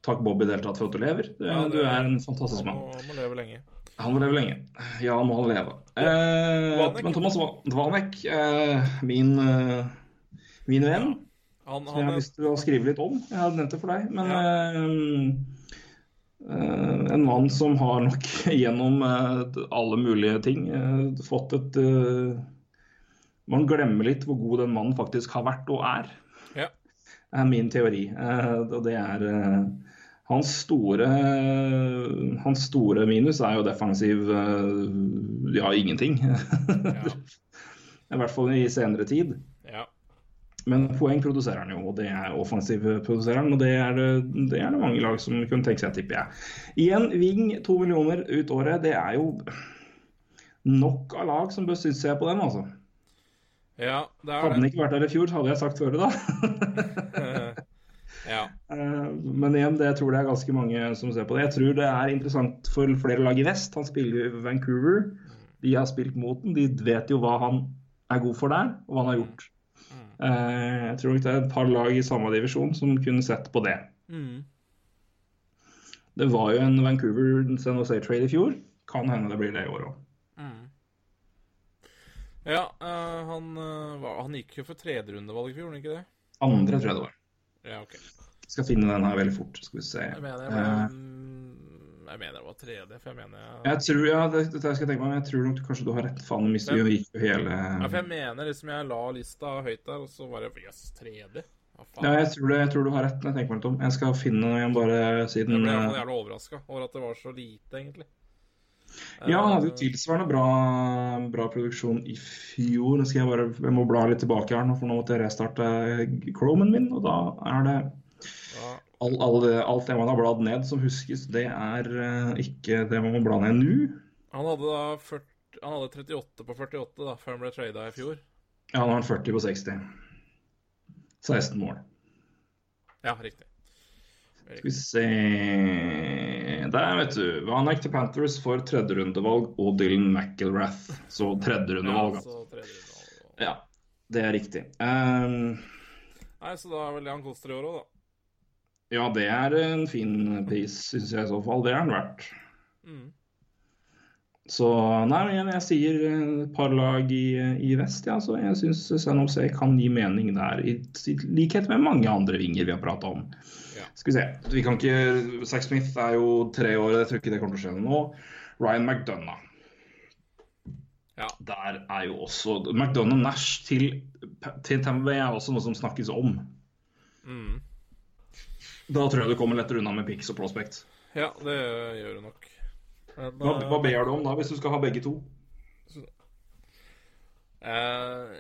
Takk, Bob, i det hele tatt for at du lever. Du, Ja, det- du er en fantastisk Han mann. må, må leve lenge. Han må leve lenge. Ja, må han leve. Eh, Vanek. men Thomas Dvanek, eh, min, eh, min venn, Han, som jeg har lyst til å skrive litt om. Jeg hadde nevnt det for deg. Men Ja. eh, eh, en mann som har nok gjennom eh, alle mulige ting eh, fått et eh, Man glemmer litt hvor god den mannen faktisk har vært og er, ja. er min teori. Eh, og det er eh, hans store, hans store minus er jo defensiv eh, ja, ingenting. I hvert fall i senere tid. Men poeng produserer han jo, og det er offensiv produserer han. Og det er, det, det er det mange lag som kunne tenke seg, tipper jeg. Igjen, Ving to millioner ut året. Det er jo nok av lag som bør synes jeg på den, altså. ja, det er Hadde den ikke vært der i fjor, hadde jeg sagt før det, da. ja. Eh, Men igjen, det jeg tror det er ganske mange som ser på det. Jeg tror det er interessant for flere lag i vest. Han spiller jo i Vancouver. De har spilt mot den. De vet jo hva han er god for der, og hva han har gjort. Eh, Jeg tror nok det er et par lag i samme divisjon som kunne sett på det. Mm. Det var jo en Vancouver San Jose-trade i fjor. Kan hende det blir det i år òg. Ja, uh, han, uh, han gikk jo for tredjerundevalg i fjor, ikke det? Andre, tror jeg det var. Ja, okay. Skal finne den her veldig fort. Skal vi se. Jeg mener, jeg, mm, jeg mener det var tredje, for jeg mener jeg, Jeg tror, ja, det, det jeg skal tenke meg, men jeg tror nok kanskje du har rett. Faen, hvis du gikk jo hele ja, for jeg mener liksom jeg la lista høyt der, og så var det Jøss, tredje? Hva faen? Ja, jeg tror, det, jeg tror du har rett. men Jeg tenker meg litt om. Jeg skal finne noe igjen bare siden Jeg ble eh, iallfall jævla overraska over at det var så lite, egentlig. Ja, han hadde jo Eh, tilsvarende bra, bra produksjon i fjor. Nå skal jeg bare jeg må bla litt tilbake her nå, for nå måtte jeg restarte Chromen min. Og da er det ja, all, all alt det man har bladd ned som huskes, det er eh, ikke det man må bla ned nå. Han hadde da 40, han hadde 38 på 48 da, før han ble trada i fjor. Ja, nå har han 40 på 60. 16 mål. Ja, riktig. Skal vi se Der, vet du. Vanek til Panthers for tredjerundevalg og Dylan McIlrath. Så Ja, tredjerundevalg. altså. så tredje rundevalg. Ja, det er riktig. Um, Nei, så da er vel det han koster i år òg, da. Ja, det er en fin pris, syns jeg i så fall. Det er den verdt. Mm. Så nei, men jeg sier eh, et par lag i, i vest, ja. Så jeg syns San Jose kan gi mening der, i, i likhet med mange andre vinger vi har prata om. Ja. Skal vi se. Vi kan ikke Zack Smith er jo tre år, jeg tror ikke det kommer til å skje nå. Ryan McDonough. Ja. Der er jo også McDonough Nash til, til Tamway er også noe som snakkes om. Mm. Da tror jeg du kommer lettere unna med picks og prospect. Ja, det gjør du nok. Men, Hva, hva ber du om da, hvis du skal ha begge to? Eh,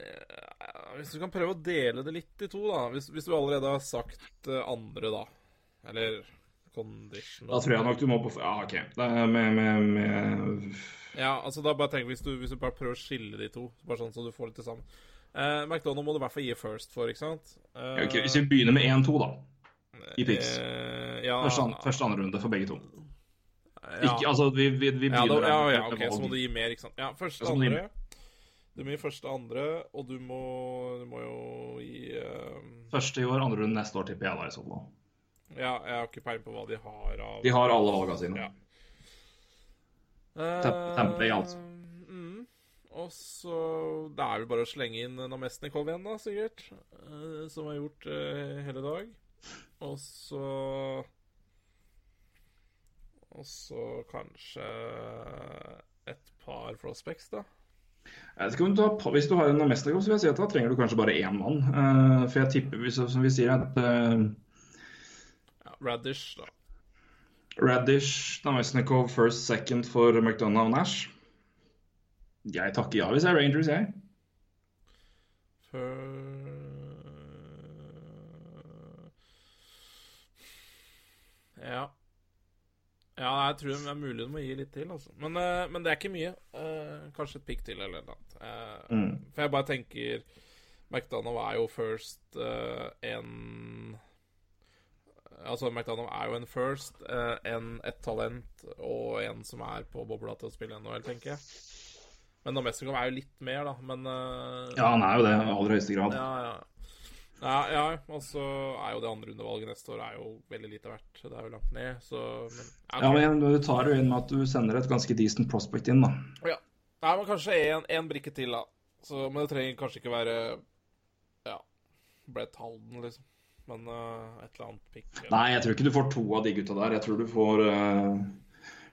hvis du kan prøve å dele det litt i to, da. Hvis, hvis du allerede har sagt eh, andre, da. Eller condition. Da tror jeg nok du må på Ja, OK. Med, med, med Ja, altså da bare tenk hvis du, hvis du bare prøver å skille de to, bare sånn så du får det til sammen. Eh, McDonald må du i hvert fall gi first for, ikke sant? Eh, okay, ok, Hvis vi begynner med 1-2, da. I picks. eh, ja, Første, første andre runde for begge to. ja. Ikke, altså, vi, vi, vi ja, da, begynner ja, ja, med ok, så må du gi mer, ikke sant. Ja, første, andre. Du må gi første, andre, og du må, du må jo gi uh... Første i år, andre runde neste år, tipper jeg da i så fall. Ja, jeg har ikke peiling på hva de har av De har alle valga sine. Ja. Tamp- Tampa Bay, altså. Mm. Og så Det er vel bare å slenge inn Namestnikov igjen, da, sikkert. Uh, som har gjort uh, hele dag. Og så Og så kanskje et par prospects, da. Jeg vet ikke om du har, hvis du har en så vil jeg si at da trenger du kanskje bare én mann. Uh, for jeg tipper, hvis, som vi sier, at eh, Radish, da. Radish, Namesnikov, first, second for McDonagh og Nash. Jeg takker ja hvis jeg er Rangers, jeg. For... Ja. Ja, jeg tror det er mulig du må gi litt til, altså. Men, uh, men det er ikke mye. Uh, kanskje et pikk til eller noe annet. Uh, Mm. For jeg bare tenker McDonagh er jo first en Altså, McDonagh er jo en first, en et talent og en som er på bobla til å spille NHL, tenker jeg. Men Domestikov er jo litt mer, da. Men Ja, han er jo det i aller høyeste grad. ja, ja. Ja, ja, og så er jo det andre rundevalget neste år er jo veldig lite verdt. Det er jo langt ned, så men, ja, Ja, men Du tar jo inn med at du sender et ganske decent prospect inn, da. ja. Nei, men kanskje en brikke til, da. Så, men det trenger kanskje ikke være Ja, Brett Halden, liksom. Men uh, et eller annet pick. ja. Nei, jeg tror ikke du får to av de gutta der. Jeg tror du får eh,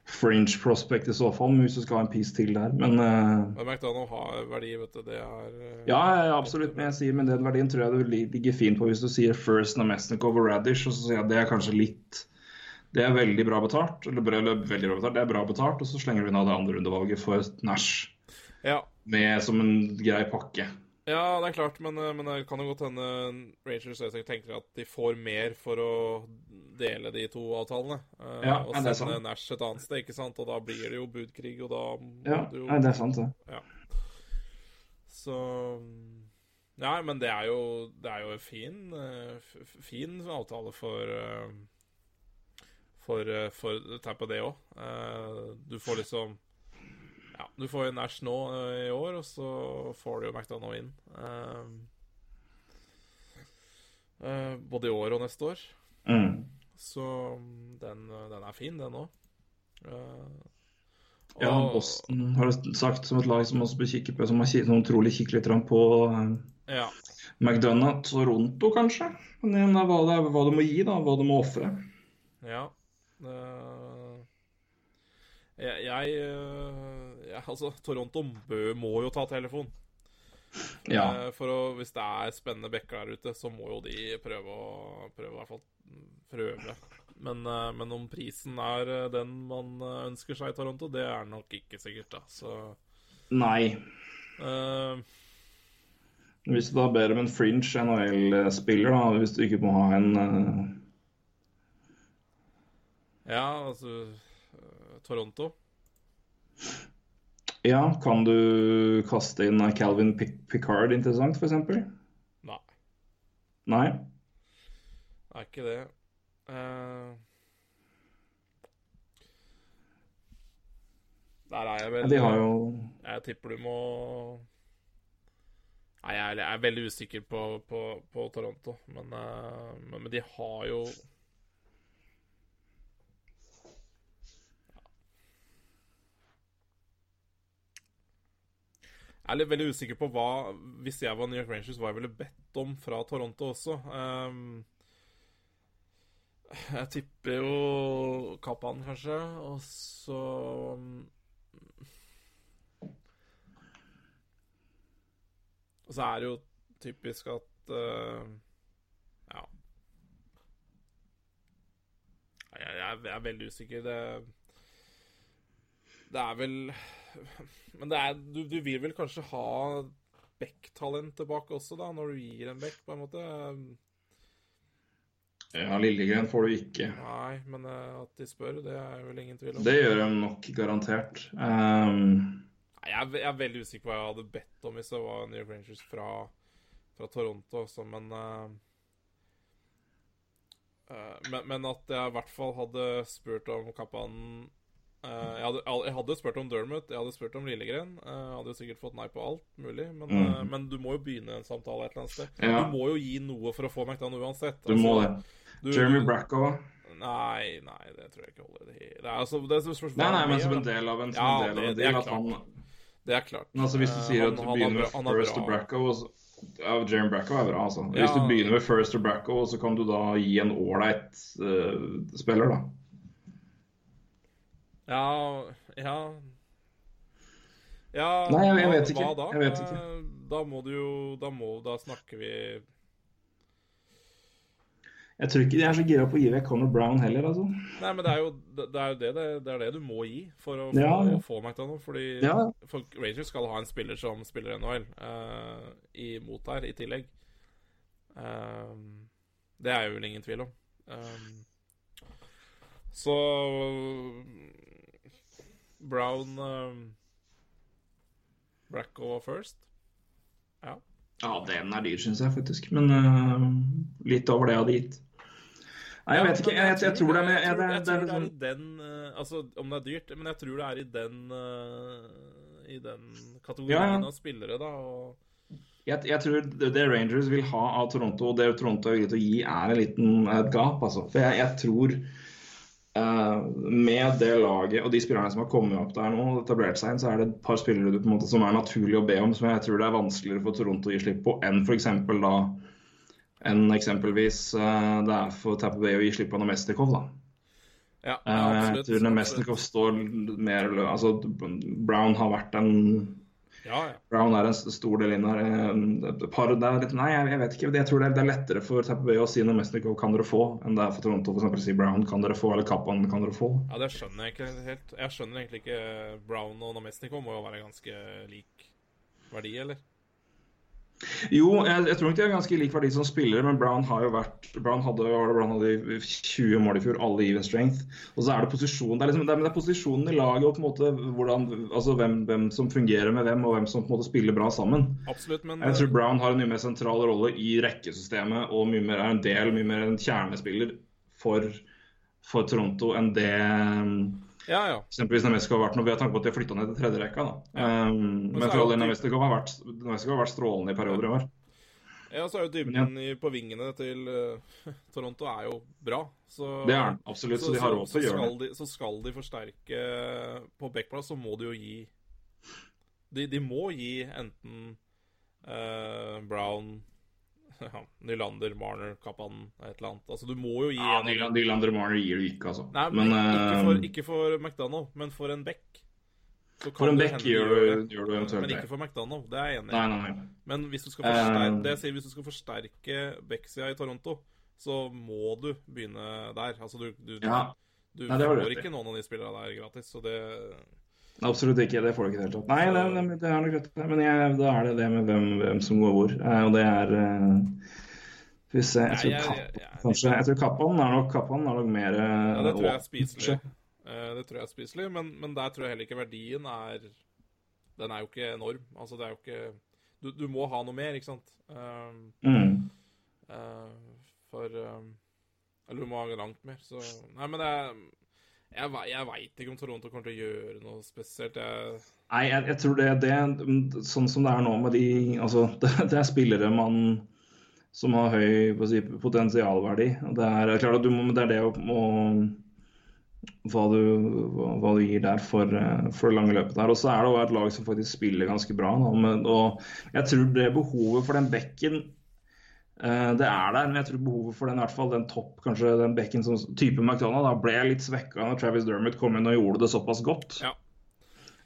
fringe prospect i så fall, hvis du skal ha en piece til der. Men uh, Men McDonald har verdi, vet du. Det er uh, ja, absolutt. Men jeg sier med den verdien tror jeg du ligger fint på hvis du sier first Namestnikov over Radish, og så sier jeg det er kanskje litt Det er veldig bra betalt. Eller, eller veldig bra betalt, det er bra betalt, og så slenger du inn av det andre rundevalget for Nash Ja. med som en grei pakke. Ja, det er klart, men, eh, men det kan jo godt hende Rangers tenker at de får mer for å dele de to avtalene. eh, Ja, og sende sant. Nash et annet sted, ikke sant? Og da blir det jo budkrig, og da Ja, jo nei, det er sant, det. Ja. Så Nei, men det er jo Det er jo en fin, eh, fin avtale for For, for Tappa, det òg. Du får liksom Ja, du får jo Nash nå eh, i år, og så får du jo McDonagh inn. Uh, både i år og neste år. Mm. Så mm, den, den er fin, den òg. Ja, Boston har du sagt som et lag som også bør kikke på, som har trolig kikker litt på Ja. McDonagh, Toronto kanskje. Men igjen, hva, det er, hva du må gi, da, hva du må ofre. Ja. Uh, jeg, jeg, ja, Altså, Toronto bø, må jo ta telefon. Ja. Eh, For å, hvis det er spennende bekker der ute, så må jo de prøve å Prøve i hvert fall prøve. Men, eh, men om prisen er eh, den man eh, ønsker seg i Toronto, det er nok ikke sikkert, da. Så Nei. Uh, Hvis du da ber om en fringe NHL-spiller, da, hvis du ikke må ha en uh... Ja, altså eh, Toronto. Ja, kan du kaste inn Calvin Picard interessant, f.eks.? Nei, Nei? det er ikke det. Uh... der er jeg vel De har jo Jeg tipper du må Nei, jeg er, jeg er veldig usikker på, på, på Toronto, men, uh, men, men de har jo Jeg er litt veldig usikker på hva Hvis jeg var New York Rangers, hva jeg ville bedt om fra Toronto også. Um, jeg tipper jo Kappan, kanskje, og så Og så er det jo typisk at uh, Ja. Jeg, jeg er veldig usikker. Det, det er vel Men det er, du, du vil vel kanskje ha Beck-talent tilbake også, da, når du gir en Beck, på en måte? Ja, Lillegren får du ikke. Nei, men eh, at de spør, det er vel ingen tvil om. Det gjør de nok garantert. Um, Nei, jeg, er, jeg er veldig usikker på hva jeg hadde bedt om hvis det var New York Rangers fra, fra Toronto også, men, uh, men Men at jeg i hvert fall hadde spurt om Kappan eh, jeg, hadde, jeg hadde spurt om Dermot, jeg hadde spurt om Lillegren. eh, Jeg hadde jo sikkert fått nei på alt mulig, men, Mm. eh, men du må jo begynne en samtale et eller annet sted. Ja. Du må jo gi noe for å få McDonagh uansett. du må det. du- Jeremy Bracco. Nei, nei, det tror jeg ikke holder. Det, det er altså det er spørsmål Nei, nei, men som en del av en, Ja, en del av det- en det er. At klart. han, Det er klart. men altså, hvis du Eh, sier han- at du begynner med first of to Bracco så, ja, Jeremy Bracco er bra, altså. Hvis Ja. du begynner med first to Bracco, så kan du da gi en ålreit uh, spiller, da. Ja, ja Ja, Nei, jeg- jeg vet ikke. Hva da? Jeg vet ikke. Eh, Da må du jo Da må Da snakker vi Jeg tror ikke de er så gira på å gi vekk Conor Brown heller, altså. Nei, men det er jo det, er jo det, det, er det du må gi for å få, Ja, ja. få McDonald. Fordi Ja. folk, Rangers skal ha en spiller som spiller NHL uh, imot her, i tillegg. Eh, det er jo vel ingen tvil om. Eh, så Brown uh, Bracco first. Ja. Ja, den er dyr, syns jeg faktisk. Men uh, litt over det jeg hadde gitt. Nei, jeg vet ikke. Jeg, jeg, jeg tror det er med jeg det, det det er liksom, i den uh, Altså, om det er dyrt, men jeg tror det er i den uh, I den kategorien Ja, av spillere, da. Og jeg, tror det Rangers vil ha av Toronto, og det Toronto er greid å gi, er en liten et gap. Altså. For jeg, tror med det laget og de spillerne som har kommet opp der nå, og etablert seg, inn, så er det et par spillere du, måte, som er naturlig å be om, som jeg tror det er vanskeligere for Toronto å gi slipp på enn f.eks. da enn eksempelvis eh, det er for Tapper Bay å gi slipp på Nemestikov. da. ja, Eh, jeg absolutt. tror Nemestikov står mer lø- Altså, Brown har vært en Ja, ja. Brown er en stor del inn her. Eh, par, det er nei, jeg, vet ikke. Jeg tror det er, det er lettere for Tampa Bay å si Nemesnikov kan dere få, enn det er for Toronto for å si Brown kan dere få, eller Kappan kan dere få. ja, det skjønner jeg ikke helt. Jeg skjønner egentlig ikke Brown og Namestnikov må jo være ganske lik verdi, eller? Jo, jeg, jeg tror nok de har ganske lik verdi som spillere, men Brown har jo vært Brown hadde, Brown hadde 20 mål i fjor, alle even strength. Og så er det posisjonen det er, liksom, det er, men det er posisjonen i laget og på en måte hvordan, altså hvem, hvem som fungerer med hvem, og hvem som på en måte spiller bra sammen. Absolutt, men Jeg tror Brown har en mye mer sentral rolle i rekkesystemet og mye mer er en del, mye mer en kjernespiller for, for Toronto enn det Ja, ja. eksempelvis Nemestikov har vært noe, vi har tanke på at de har flytta ned til tredje rekka. Da. Um, men så for all del, de- har, vært- har vært strålende i perioder i år. Ja, så er jo dybden ja. på vingene til uh, Toronto er jo bra. Så, Det er den, absolutt, så de har råd til å gjøre det. de, så skal de forsterke På backplass så må de jo gi De, de må gi enten uh, Brown ja, Nylander, Marner, Kappan, et eller annet. Altså, du må jo gi Ja, en Nylander Marner gir du ikke, altså. Nei, men, men ikke, uh, for, ikke for McDonald, men for en Beck. Så kan for en det de gjør, gjør du- det. eventuelt Men ikke for McDonald, det er jeg enig i. Nei, nei, nei. Men hvis du skal forsterke, uh, det jeg sier, hvis du skal forsterke backsida i Toronto, så må du begynne der. Altså, du, du, Ja. du du får ikke noen av de spillerne der gratis, så det Absolutt ikke. Det får du ikke i det hele tatt. Nei, det, det, det er nok rett. Men jeg, da er det det med hvem, hvem som går hvor. Eh, og det er eh, Skal vi se Jeg tror Nei, jeg- Kappan jeg- kanskje Jeg tror Kappan er nok, Kappan er nok mer eh, Ja, det tror jeg er spiselig. Eh, det tror jeg er spiselig, men, men der tror jeg heller ikke verdien er Den er jo ikke enorm. Altså, det er jo ikke Du, du må ha noe mer, ikke sant? Um, Mm. Eh, for eh, Eller du må ha langt mer, så Nei, men det er Jeg, jeg veit ikke om Toronto kommer til å gjøre noe spesielt. Jeg Nei, jeg, jeg tror det, det Sånn som det er nå med de Altså, det, det er spillere man som har høy si, potensialverdi. Det er klart at du må, det er det å hva, hva, du gir der for, eh, for det lange løpet der. Og så er det også et lag som faktisk spiller ganske bra. Nå, men, og jeg tror det behovet for den bekken det er der, men jeg tror behovet for den i hvert fall den topp, kanskje den bekken som type McDonald, da ble litt svekka når Travis Dermott kom inn og gjorde det såpass godt. Ja.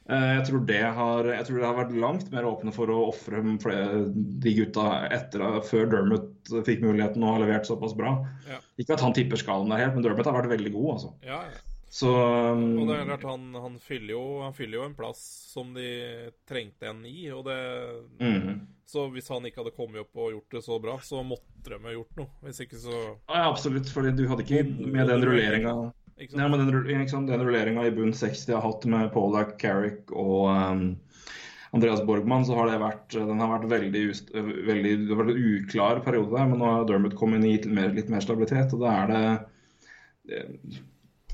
Eh, Jeg tror, det har, jeg tror det har vært langt mer åpne for å ofre de gutta etter, før Dermot fikk muligheten og har levert såpass bra. Ja. Ikke at han tipper skallen der helt, men Dermot har vært veldig god. altså. Ja, ja. Så um, Og det er klart, han, han, fyller jo, han fyller jo en plass som de trengte en i. Og det, mhm. så hvis han ikke hadde kommet opp og gjort det så bra, så måtte de ha gjort noe. Hvis ikke så ja, Absolutt, for du hadde ikke med den rulleringa Nei, men den, den rulleringa i bunn 60 jeg har hatt med Polak, Carrick og um, Andreas Borgmann, så har det vært, den har vært veldig, just, veldig det har vært en uklar periode der, men nå har Dermot kommet inn litt mer, litt mer stabilitet, og da er det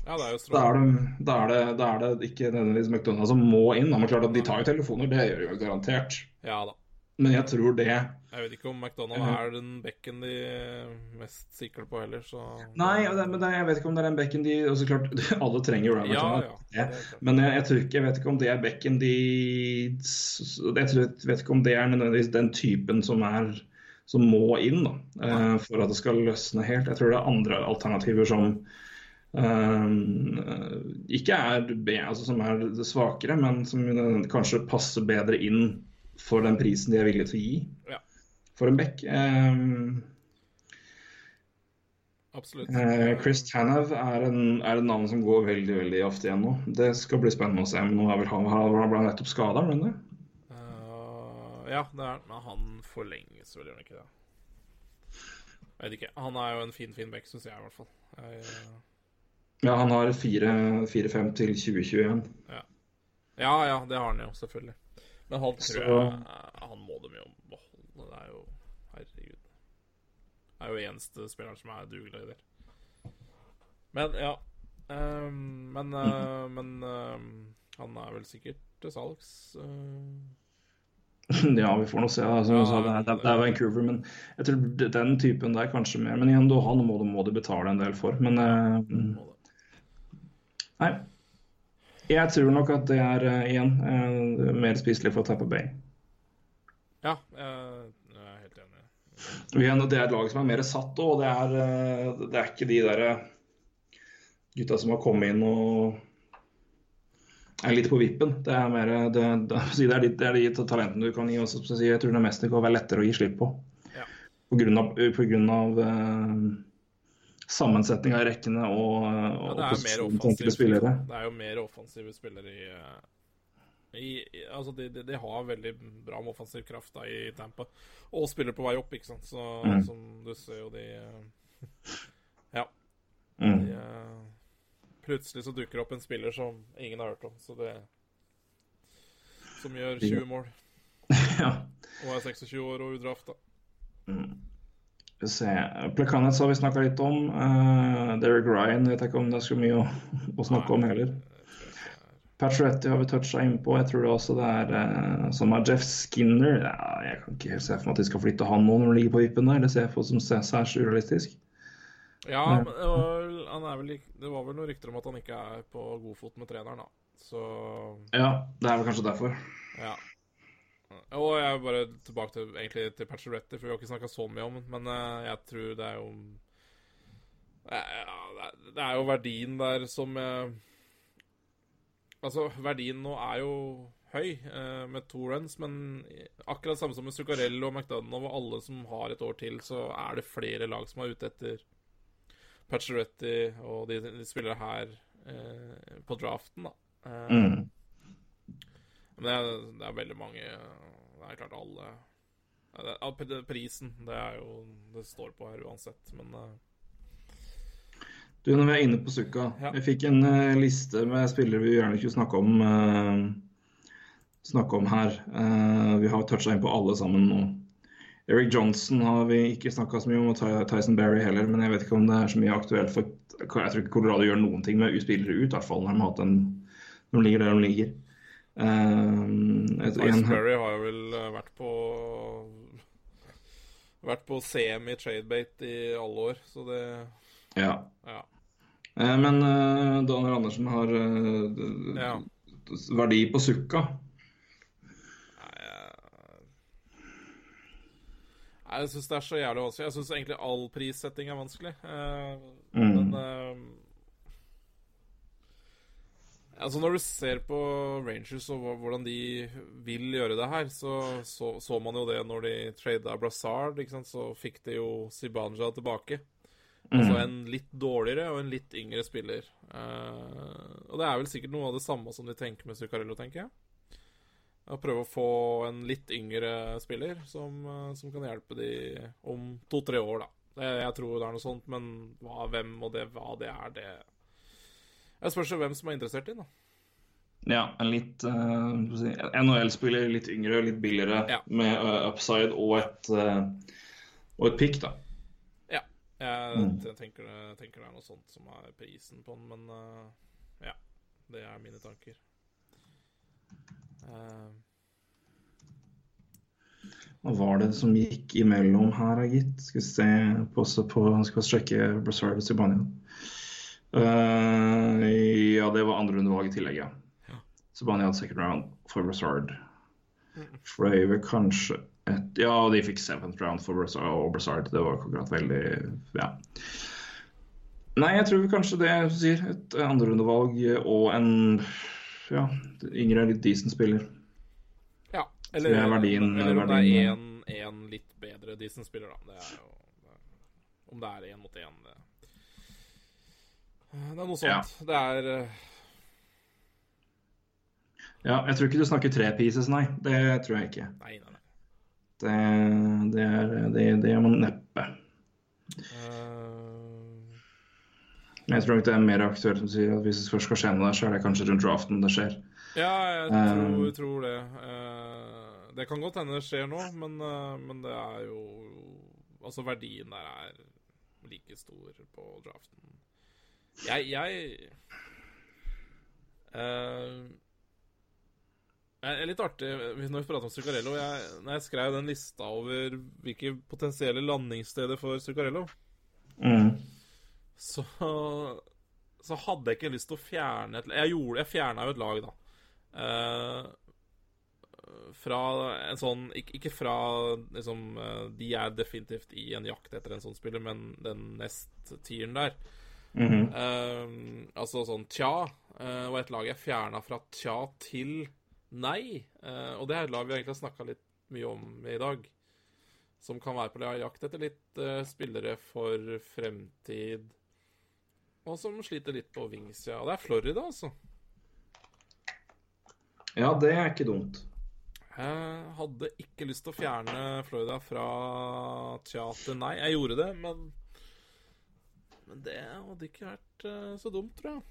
Ja, det er jo da strålende. det, da, er det, da er det ikke nødvendigvis McDonald's som må inn. Men klart at De tar jo telefoner, det gjør de jo garantert. Ja da. Men jeg tror det Jeg vet ikke om McDonald's er den bekken de mest sikre på heller, så Nei, det, men det, jeg vet ikke om det er den bekken de og så klart, Alle trenger jo Ja, ja. Men jeg, jeg, tror ikke, jeg vet ikke om det er bekken de Jeg tror, jeg vet ikke om det er nødvendigvis den typen som er som må inn da, eh, for at det skal løsne helt. Jeg tror det er andre alternativer som eh, ikke er altså som er svakere, men som eh, kanskje passer bedre inn for den prisen de er villige til å gi Ja. for en bekk. Eh, Absolutt. Eh, Chris Tanev er, en, er et navn som går veldig veldig ofte igjen nå. Det skal bli spennende å se. Men nå er vel han, han ble nettopp skada, ble han det? Eh, ja, det er Men han forlenges vel, gjør han ikke det? Jeg vet ikke. Han er jo en fin, fin bekk, syns jeg i hvert fall. Jeg, eh, Ja, han har 4-5 til 2021. ja. ja ja, det har han jo, selvfølgelig. Men han tror Så- jeg Han må dem jo beholde. Det er jo Herregud. Det er jo eneste spilleren som er dugelig der. Men ja. Um, men uh, men uh, han er vel sikkert til salgs. Uh... Ja, vi får nå se. Som jeg sa, det, er, det er Vancouver, men jeg tror den typen der kanskje mer. Men igjen, han må, må de betale en del for. Men eh. Nei. Jeg tror nok at det er uh, igjen uh, mer spiselig for Tapper Bay. Ja, jeg, jeg er helt enig. Igjen, det er et lag som er mer satt òg. Det, er, eh, det er ikke de der eh, gutta som har kommet inn og er litt på vippen. Det er mer det, det, det, er, de, det er de talentene du kan gi. Også, jeg tror det mest det kan være lettere å gi slipp på. Ja. På grunn av, på grunn av eh, sammensetning av rekkene og, og Ja, det er spillere. Det er jo mer offensive spillere i, eh, i i- Altså, de, de, de har veldig bra med offensiv kraft da, i Tampa. Og spiller på vei opp, ikke sant. Så Mm. som du ser jo de eh, Ja. Mm. De, eh, plutselig så dukker opp en spiller som ingen har hørt om, så det Som gjør 20 mål ja. og er 26 år og udrafta. Skal vi se. Plekanets har vi snakka litt om. Uh, Derek Ryan vet jeg ikke om det er så mye å, å snakke om heller. Pacioretty har vi toucha innpå. Jeg tror det også det er uh, som er Jeff Skinner. Ja, jeg kan ikke helt se for meg at de skal flytte han nå når han ligger på vippen der. Det ser jeg for som sæ- særs urealistisk. Ja, men det var, vel, det var vel noen rykter om at han ikke er på god fot med treneren, da. Så Ja, det er vel kanskje derfor. Ja. Og jeg er bare tilbake til, egentlig til Pacioretty, for vi har ikke snakka så mye om den. Men uh, jeg tror det er jo ja, det er- jo verdien der som eh, Altså, verdien nå er jo høy eh, med to runs, men akkurat samme som med Zuccarello og McDonagh og alle som har et år til, så er det flere lag som er ute etter Pacioretty og de, de spiller her eh, på draften, da. Eh, Mm. Men det er, det er veldig mange Det er klart alle det, Prisen, det er jo Det står på her uansett, men eh, Du, når vi er inne på Sukka. Ja. Jeg fikk en uh, liste med spillere vi gjerne ikke snakke om, uh, snakke om her. Uh, vi har toucha inn på alle sammen nå. Eric Johnson har vi ikke snakka så mye om, og Tyson Berry heller. Men jeg vet ikke om det er så mye aktuelt. for Jeg tror ikke Colorado gjør noen ting med spillere ut, i hvert fall når de, har hatt en, når de ligger der de ligger. Eh, et, Iceberry har jo vel eh, vært på Vært på semi tradebate i alle år, så det ja. Ja. Eh, men uh, Daniel Andersen har uh, ja. verdi på Sukka. Nei, jeg- jeg syns det er så jævlig vanskelig. Jeg syns egentlig all prissetting er vanskelig. Uh, Mm. Men Altså Når du ser på Rangers og hvordan de vil gjøre det her, så så, så man jo det når de trada Brazard. Så fikk de jo Sibanja tilbake. Altså en litt dårligere og en litt yngre spiller. Uh, og det er vel sikkert noe av det samme som de tenker med Zuccarello, tenker jeg. Å prøve å få en litt yngre spiller som, eh, som kan hjelpe de om to-tre år, da. Jeg, jeg tror det er noe sånt, men hva, hvem og det, hva det er, det Jeg spørs hvem som er interessert i den, da. Ja, en litt uh, si, NHL-spiller, litt yngre, litt billigere, Ja. med uh, upside og et, uh, og et pick, da. Ja. Jeg, jeg tenker, det, tenker det er noe sånt som er prisen på den, men uh, ja. Det er mine tanker. Eh, Hva var det som gikk imellom her, gitt? Skal vi se på, på Skal vi sjekke Brassard og Sibania. Eh, ja, det var andre rundevalg i tillegg, ja. Sibania hadde second round for Brazard Fravor kanskje et Ja, og de fikk seventh round for Brazard, og Brazard. Det var akkurat veldig Ja. Nei, jeg tror kanskje det jeg sier. Et andrerundevalg og en ja, yngre, litt decent spiller. ja. det Eller, er verdien- eller om det er én litt bedre decent spiller, da. Det er jo det er- Om det er én mot én, det Det er noe sånt. Det er eh, Ja, jeg tror ikke du snakker tre pieces, nei. Det tror jeg ikke. Nei, nei, nei. Det, det, er, det, det gjør man neppe. Uh... Jeg tror nok det er mer aktuelt som sier at hvis det først skal skje noe der, så er det kanskje rundt draften det skjer. ja, jeg tror, tror, tror det. Uh, det kan godt hende det skjer nå, men, men det er jo Altså, verdien der er like stor på draften. Jeg, jeg det er litt artig når vi prater om Zuccarello. Jeg, når jeg skrev den lista over hvilke potensielle landingssteder for Zuccarello, Mm. så, så hadde jeg ikke lyst til å fjerne et Jeg gjorde, jeg fjerna jo et lag, da. Eh, fra en sånn Ikke, ikke fra liksom eh, De er definitivt i en jakt etter en sånn spiller, men den nest-tieren der. Mhm. uh, altså sånn tja. uh, og et lag jeg fjerna fra tja til nei. Uh, og det er et lag vi egentlig har snakka litt mye om i dag. Som kan være på jakt etter litt spillere for fremtid. Og som sliter litt på vingsida. Og det er Florida, altså. Ja, det er ikke dumt. Jeg hadde ikke lyst til å fjerne Florida fra tja til nei. Jeg gjorde det, men Men det hadde ikke vært uh, så dumt, tror jeg.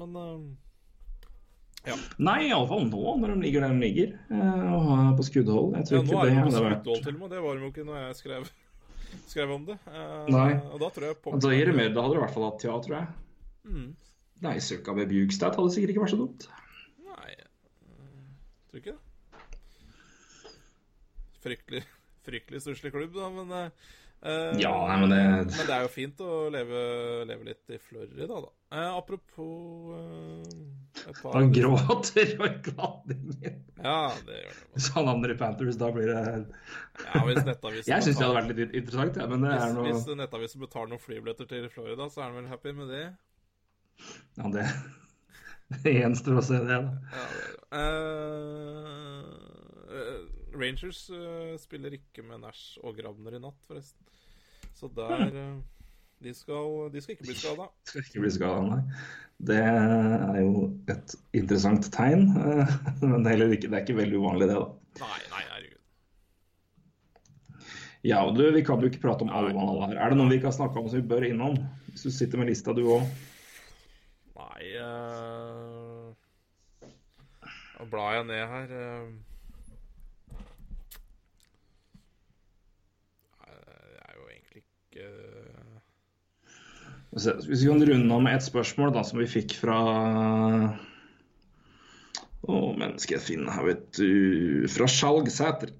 Men eh, Nei, iallfall nå, når de ligger der de ligger. eh, Og har på skuddhold. Jeg tror Ja, nå ikke er det de på hadde skuddhold vært til og med. Det var de jo ikke når jeg skrev, skrev om det. Nei. Og da tror jeg på Da gir det mer. Da hadde du i hvert fall hatt ja, tror jeg. Mm. Nei, søka med Bjugstad hadde sikkert ikke vært så dumt. Nei, jeg tror ikke det. Fryktelig, fryktelig stusslig klubb, da, men eh, Ja, nei, men det Men det er jo fint å leve, leve litt i Florida, da. Uh, apropos uh, par Han gråter og kladdingen. Ja, det gjør det. Hvis han havner i Panthers, da blir det Ja, hvis nettavisen Jeg syns det hadde vært litt interessant, ja, men det er hvis, noe hvis nettavisen betaler noen flybilletter til Florida, så er han vel happy med det? Ja, det, det gjenstår å se det, da. Ja, det er det. Rangers uh, spiller ikke med Nash og Grabner i natt, forresten. Så der uh, de, skal, de skal ikke bli skada. Skal ikke bli skada, nei. Det er jo et interessant tegn. Uh, Men det er, ikke, det er ikke veldig uvanlig, det, da. Nei, nei, herregud. Ja, og du, Vi kan jo ikke prate om alle mann alle her. Er det noen vi ikke har snakka om som vi bør innom? Hvis du sitter med lista, du òg. Nei eh, Da blar jeg ned her. eh. Nei, Det er jo egentlig ikke Hvis vi kan runde av med et spørsmål da, som vi fikk fra Å, mennesket skal jeg finne her, vet du Fra Skjalgsæter.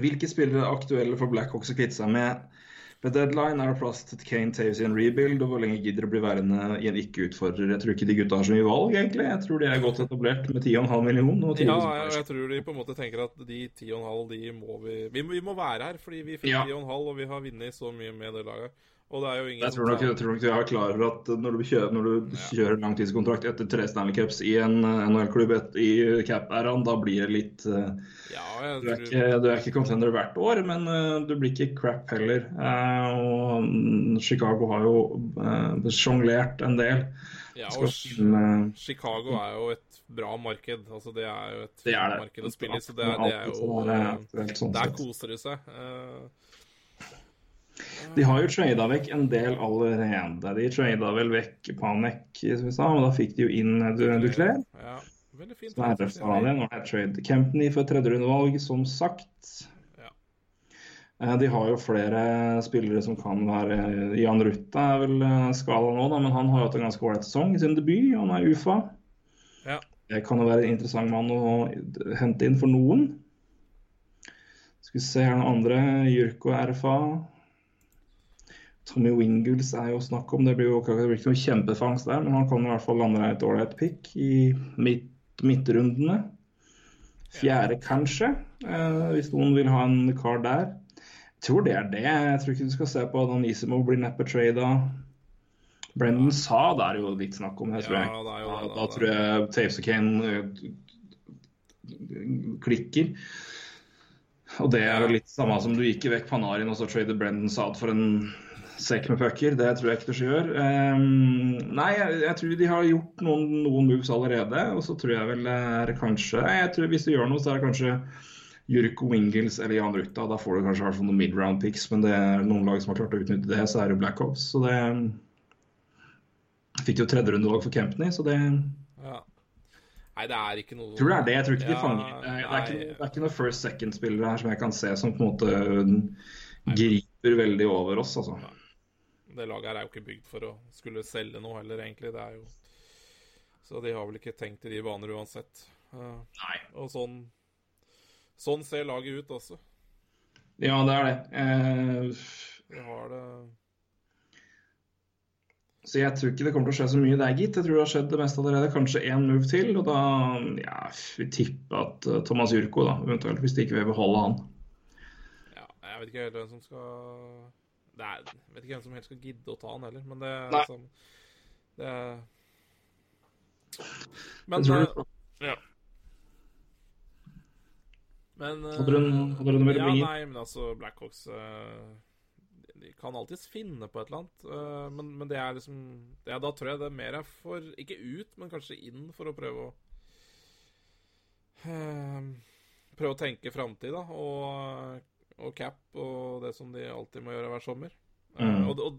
Hvilke spillere er aktuelle for Blackhawks å kvitte seg med? Ved deadline er det plass til Kane Taves i en rebuild, og hvor lenge gidder de å bli værende i en ikke-utfordrer? Jeg tror ikke de gutta har så mye valg, egentlig. Jeg tror de er godt etablert med 10,5 millioner. Og 10 Ja, jeg, jeg tror de på en måte tenker at de 10,5 de må vi, vi må- Vi må være her, fordi vi fikk Ja. 10,5 og vi har vunnet så mye med det laget. Og det er jo ingen Jeg tror nok, jeg tror nok jeg er klar over at når du kjører, når du kjører langtidskontrakt etter tre Stanley Cups i en eh, NHL-klubb i cap-æraen, da blir det litt eh, Ja, jeg du, er ikke, du er ikke contender hvert år, men eh, du blir ikke crap heller. Og mm, Chicago har jo uh, sjonglert en del. ja, og finne Chicago er jo et bra marked. Altså, det er jo et Det er det. marked å spille i, så det, det er jo sånn Der koser de seg. Eh, De har jo trada vekk en del allerede. De trada vel vekk Panek, som vi sa, men da fikk de jo inn du, Duclair. Ja, veldig fint. Som er det. Er trade Kempney for tredjerundevalg, som sagt. Eh, De har jo flere spillere som kan være Jan Rutte er vel eh, skala nå, da, men han har jo hatt en ganske ålreit sesong i sin debut. Han er UFA. Ja. Det kan jo være en interessant mann å hente inn for noen. Skal vi se her noen andre. Jurko RFA. Tommy Wingles er jo snakk om. Det blir jo ikke noe kjempefangst der, men han kan i hvert fall lande et ålreit pick i midt, midtrundene. Fjerde, kanskje, eh, hvis noen vil ha en kar der. Jeg tror det er det. Jeg tror ikke du skal se på at Anisimo blir neppe trada. Brendan sa det er jo litt snakk om det, tror jeg. Ja, det jo da, da, da tror jeg Taves og Kane eh, klikker. Og det er jo litt samme som du gikk vekk Panarin og så trader Brendan Saad for en sekk med pucker. Det tror jeg ikke de gjør. Um, nei, jeg, jeg, tror de har gjort noen, noen, moves allerede. Og så tror jeg vel det er kanskje jeg tror Hvis de gjør noe, så er det kanskje Jurko Wingles eller Jan Rutta. Da får du kanskje hvert noen mid-round picks, men det er noen lag som har klart å utnytte det, så er det jo Blackhawks. Så det Fikk jo tredjerundevalg for Kempney, så det ja. Nei, det er ikke noe Tror det er det. Jeg tror ikke ja, de fanger det er, det er, ikke, det er ikke noen first second-spillere her som jeg kan se som på en måte griper veldig over oss, altså. Det laget her er jo ikke bygd for å skulle selge noe heller, egentlig. Det er jo Så de har vel ikke tenkt i de baner uansett. Nei. Og sånn Sånn ser laget ut også. Ja, det er det. Eh... Har det så jeg tror ikke det kommer til å skje så mye der, gitt. Jeg tror det har skjedd det meste allerede. Kanskje én move til, og da ja, vi tipper at uh, Thomas Jurko, da, eventuelt, hvis de ikke vil beholde han. Ja, jeg vet ikke helt hvem som skal det er, Jeg vet ikke hvem som helst skal gidde å ta han heller, men det er Nei. liksom Det er Men det, Ja. Men uh, Hadde du, hadde du noe mer ja. Nei, men altså, Blackhawks uh, de kan alltids finne på et eller annet. Uh, men, men, det er liksom ja, Da tror jeg det er mer er for Ikke ut, men kanskje inn for å prøve å uh, Prøve å tenke framtid, da. Og, og, cap og det som de alltid må gjøre hver sommer. Uh, Mm. og, og,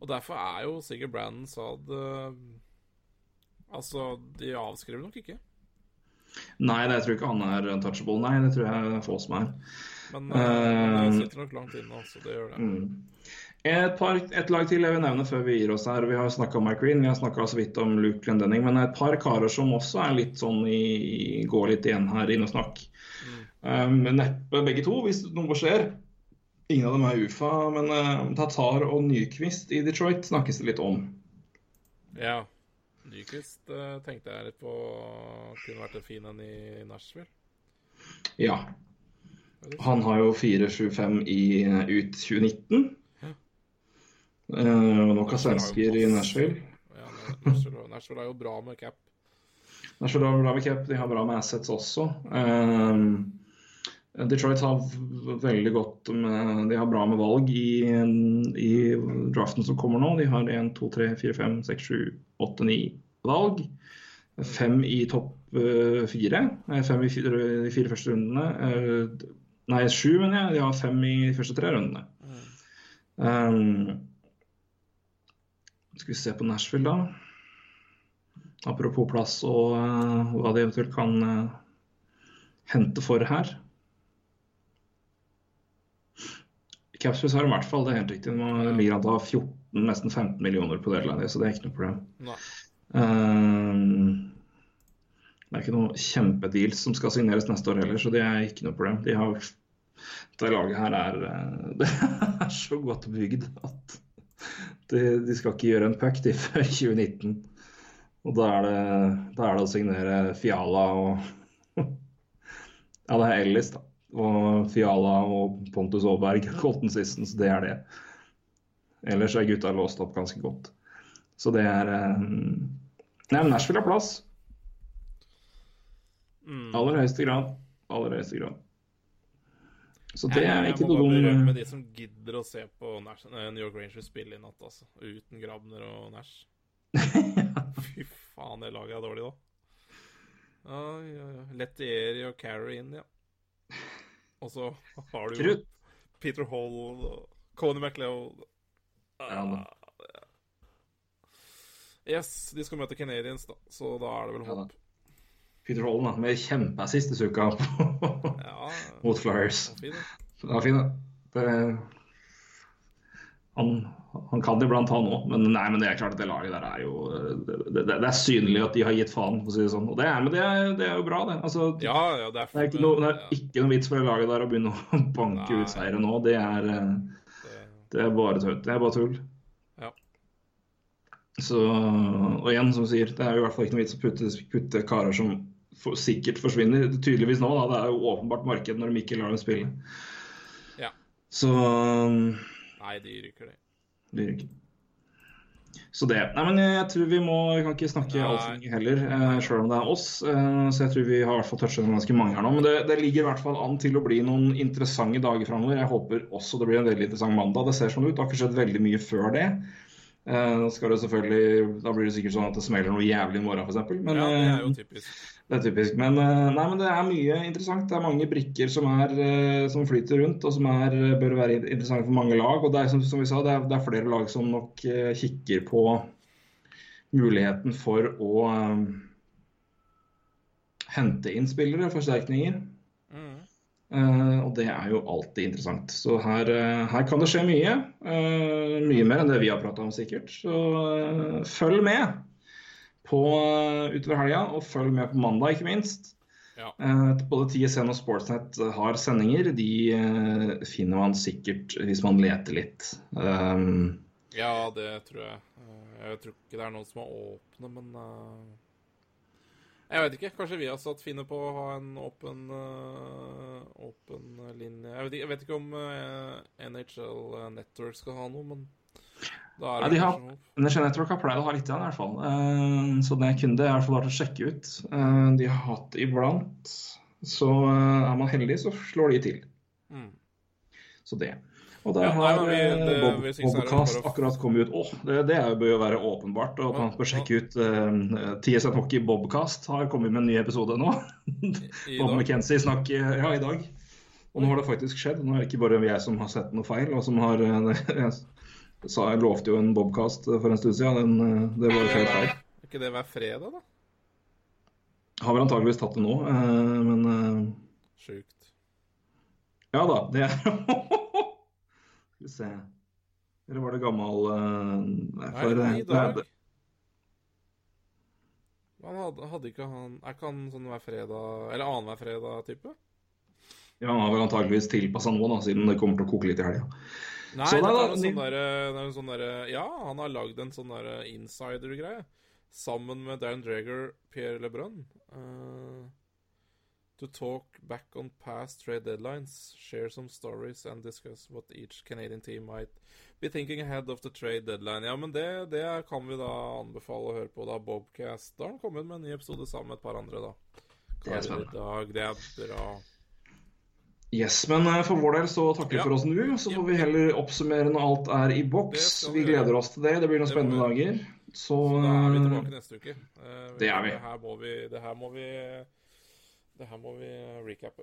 og, derfor er jo Sigurd Brandon Saad Altså, de avskriver nok ikke. Nei, det, jeg tror ikke han er untouchable. Nei, det tror jeg er få som er. Men uh, det sitter nok langt inne, altså. Det gjør det. Mm. Et, par, et, lag til jeg vil nevne før vi gir oss her. Vi har snakka om Mike Green, vi har snakka så vidt om Luke Glendenning. Men et par karer som også er litt sånn i, går litt igjen her inn og snakk. Mm. Um, neppe begge to, hvis noe skjer. Ingen av dem er UFA, men uh, Tatar og Nyquist i Detroit snakkes det litt om. Ja. Nyquist uh, tenkte jeg litt på kunne vært en fin en i Nashville. Ja. Han har jo 4-7-5 i ut 2019. Ja. Uh, nok av svensker i Nashville. Ja, Nashville. Nashville er jo bra med cap. Nashville er bra med cap, de har bra med assets også. Uh, Detroit har veldig godt med, De har bra med valg i, i draften som kommer nå. De har 1, 2, 3, 4, 5, 6, 7, 8, 9 valg. Fem i topp uh, fire. Fem i fire, de fire første rundene. Uh, nei, sju, mener jeg. De har fem i de første tre rundene. Um, skal vi se på Nashville, da. Apropos plass og uh, hva de eventuelt kan hente for her. Capspace har i hvert fall det er helt riktig. Det ligger an til å 14, nesten 15 millioner på deadline, så det er ikke noe problem. Um, det er ikke noe kjempedeals som skal signeres neste år heller, så det er ikke noe problem. De har, det laget her er, det er så godt bygd at de, de skal ikke gjøre en puck de før 2019. Og da er, det, da er det å signere Fiala og Ja, det er Ellis, da og Fiala og Pontus Aaberg, Colton Sissons, det er det. Ellers er gutta låst opp ganske godt. Så det er um... Nei, men Nashville har plass. Mm. Aller høyeste grad. Aller høyeste grad. Så det er ikke noe Jeg må bare berømme de som gidder å se på Nash, New York Rangers spille i natt, altså. Uten Grabner og Nash. Fy faen, det laget er dårlig, da. Lettieri og Carrie inn, ja. Og så har du jo. Peter Hall og Coney McLeod. Ja, da. Yes, de skal møte Canadiens, da, så da er det vel håp. Peter Hall da, med kjempeassist i uka Ja, mot Flyers. det. Var fin, da. Det, han, han kan det iblant, han òg. Men, nei, men det er klart at det laget der er jo Det, det, det er synlig at de har gitt faen, for å si det sånn. Og det er, men det er, det er jo bra, det. Altså, Ja, ja, det er, det er ikke noe, det ja, ikke noe vits for det laget der å begynne å banke Nei. ut seire nå. Det er, eh, det- er bare tull. Det er bare tull. Ja. Så, og igjen, som sier, det er jo i hvert fall ikke noe vits å putte, putte karer som for, sikkert forsvinner. Tydeligvis nå, da. Det er jo åpenbart marked når de ikke lar dem spille. Ja. Så um, Nei, de ryker, det. Blir det ikke. Så det. Nei, men jeg tror vi må Vi kan ikke snakke altfor mye heller, eh, sjøl om det er oss. Eh, så jeg tror vi har i hvert fall touchet ganske mange her nå. Men det, det ligger i hvert fall an til å bli noen interessante dager framover. Jeg håper også det blir en veldig interessant mandag. Det ser sånn ut. Det har ikke skjedd veldig mye før det. Eh, da blir det sikkert sånn at det smeller noe jævlig i morgen, f.eks. Men Ja, det er jo eh, typisk. det er typisk. Men, eh, nei, men det er mye interessant. Det er mange brikker som, er, som flyter rundt, og som er, bør være interessante for mange lag. Og det er som, som vi sa, det er, det er flere lag som nok kikker på muligheten for å hente inn spillere, forsterkninger. Eh, og det er jo alltid interessant. Så her, eh, her kan det skje mye. Eh, mye mer enn det vi har prata om, sikkert. Så følg med på utover helga, og følg med på mandag, ikke minst. Ja. Både TSN og Sportsnet har sendinger. De finner man sikkert hvis man leter litt. Um, ja, det tror jeg. Jeg tror ikke det er noen som er åpne, men eh, Jeg vet ikke. Kanskje vi har satt finner på å ha en åpen, eh, åpen linje. Jeg vet, ikke, jeg vet ikke om eh, NHL Network skal ha noe, men da er Ja, det de har- NHL Network har pleid å ha litt, igjen, i hvert fall. Eh, så det kunne det i hvert fall vært å sjekke ut. Eh, de har hatt iblant. Så eh, er man heldig, så slår de til. Mm. Så det. Og der Ja, nei, har vi- eh, det- Bob, Bobcast å- akkurat kommet ut. Åh, det, det bør jo være åpenbart. Og man bør sjekke ut uh, TSN Hockey Bobcast har kommet med en ny episode nå. I Bob. McKenzie snakker ja, i dag. Og nå har det faktisk skjedd. Nå er det ikke bare jeg som har sett noe feil. og som har, eh, jeg, sa, jeg lovte jo en Bobcast for en stund siden. Den, eh, det var jo feil feil. Er ikke det hver fredag, da? Har vel antageligvis tatt det nå, eh, men eh, Sjukt. ja da. Det er Skal vi se Eller var det gammel eh, for, Nei, for, i eh, dag. Han hadde, hadde ikke han Er ikke han sånn hver fredag Eller annenhver fredag-type? Ja, han har vel antageligvis tilpassa nå, da, siden det kommer til å koke litt i helga. Nei, Så det er jo en sånn der, en sånn derre- Ja, han har lagd en sånn derre insider-greie sammen med Dan Drager, Pierre LeBrun. eh, to talk back on past trade deadlines, share some stories and discuss what each Canadian team might be thinking ahead of the trade deadline. Ja, men det, det kan vi da anbefale å høre på, da. Bobcast. Da har han kommet med en ny episode sammen med et par andre, da. Det er Karer dag, det er bra. Yes, men eh, for vår del så takker vi Ja. for oss nå. Så får vi heller oppsummere når alt er i boks. Vi vi gleder oss til det. Det blir noen spennende dager. Så Så da er vi eh, tilbake neste uke. Eh, det er vi. Det her må vi Det her må vi, det her må vi eh, recappe.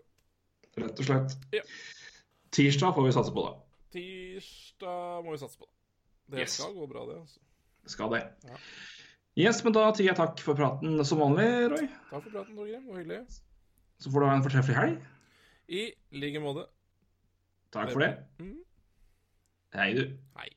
rett og slett Ja. Tirsdag får vi satse på, da. Tirsdag må vi satse på det. Det Yes. skal gå bra, det. altså. Skal det. Ja. Yes, men da sier jeg takk for praten som vanlig, Roy. Takk for praten, Torgrim. Det var hyggelig. Så får du ha en fortreffelig helg. I like måte. Takk for det. Mm. Hei, du. Hei.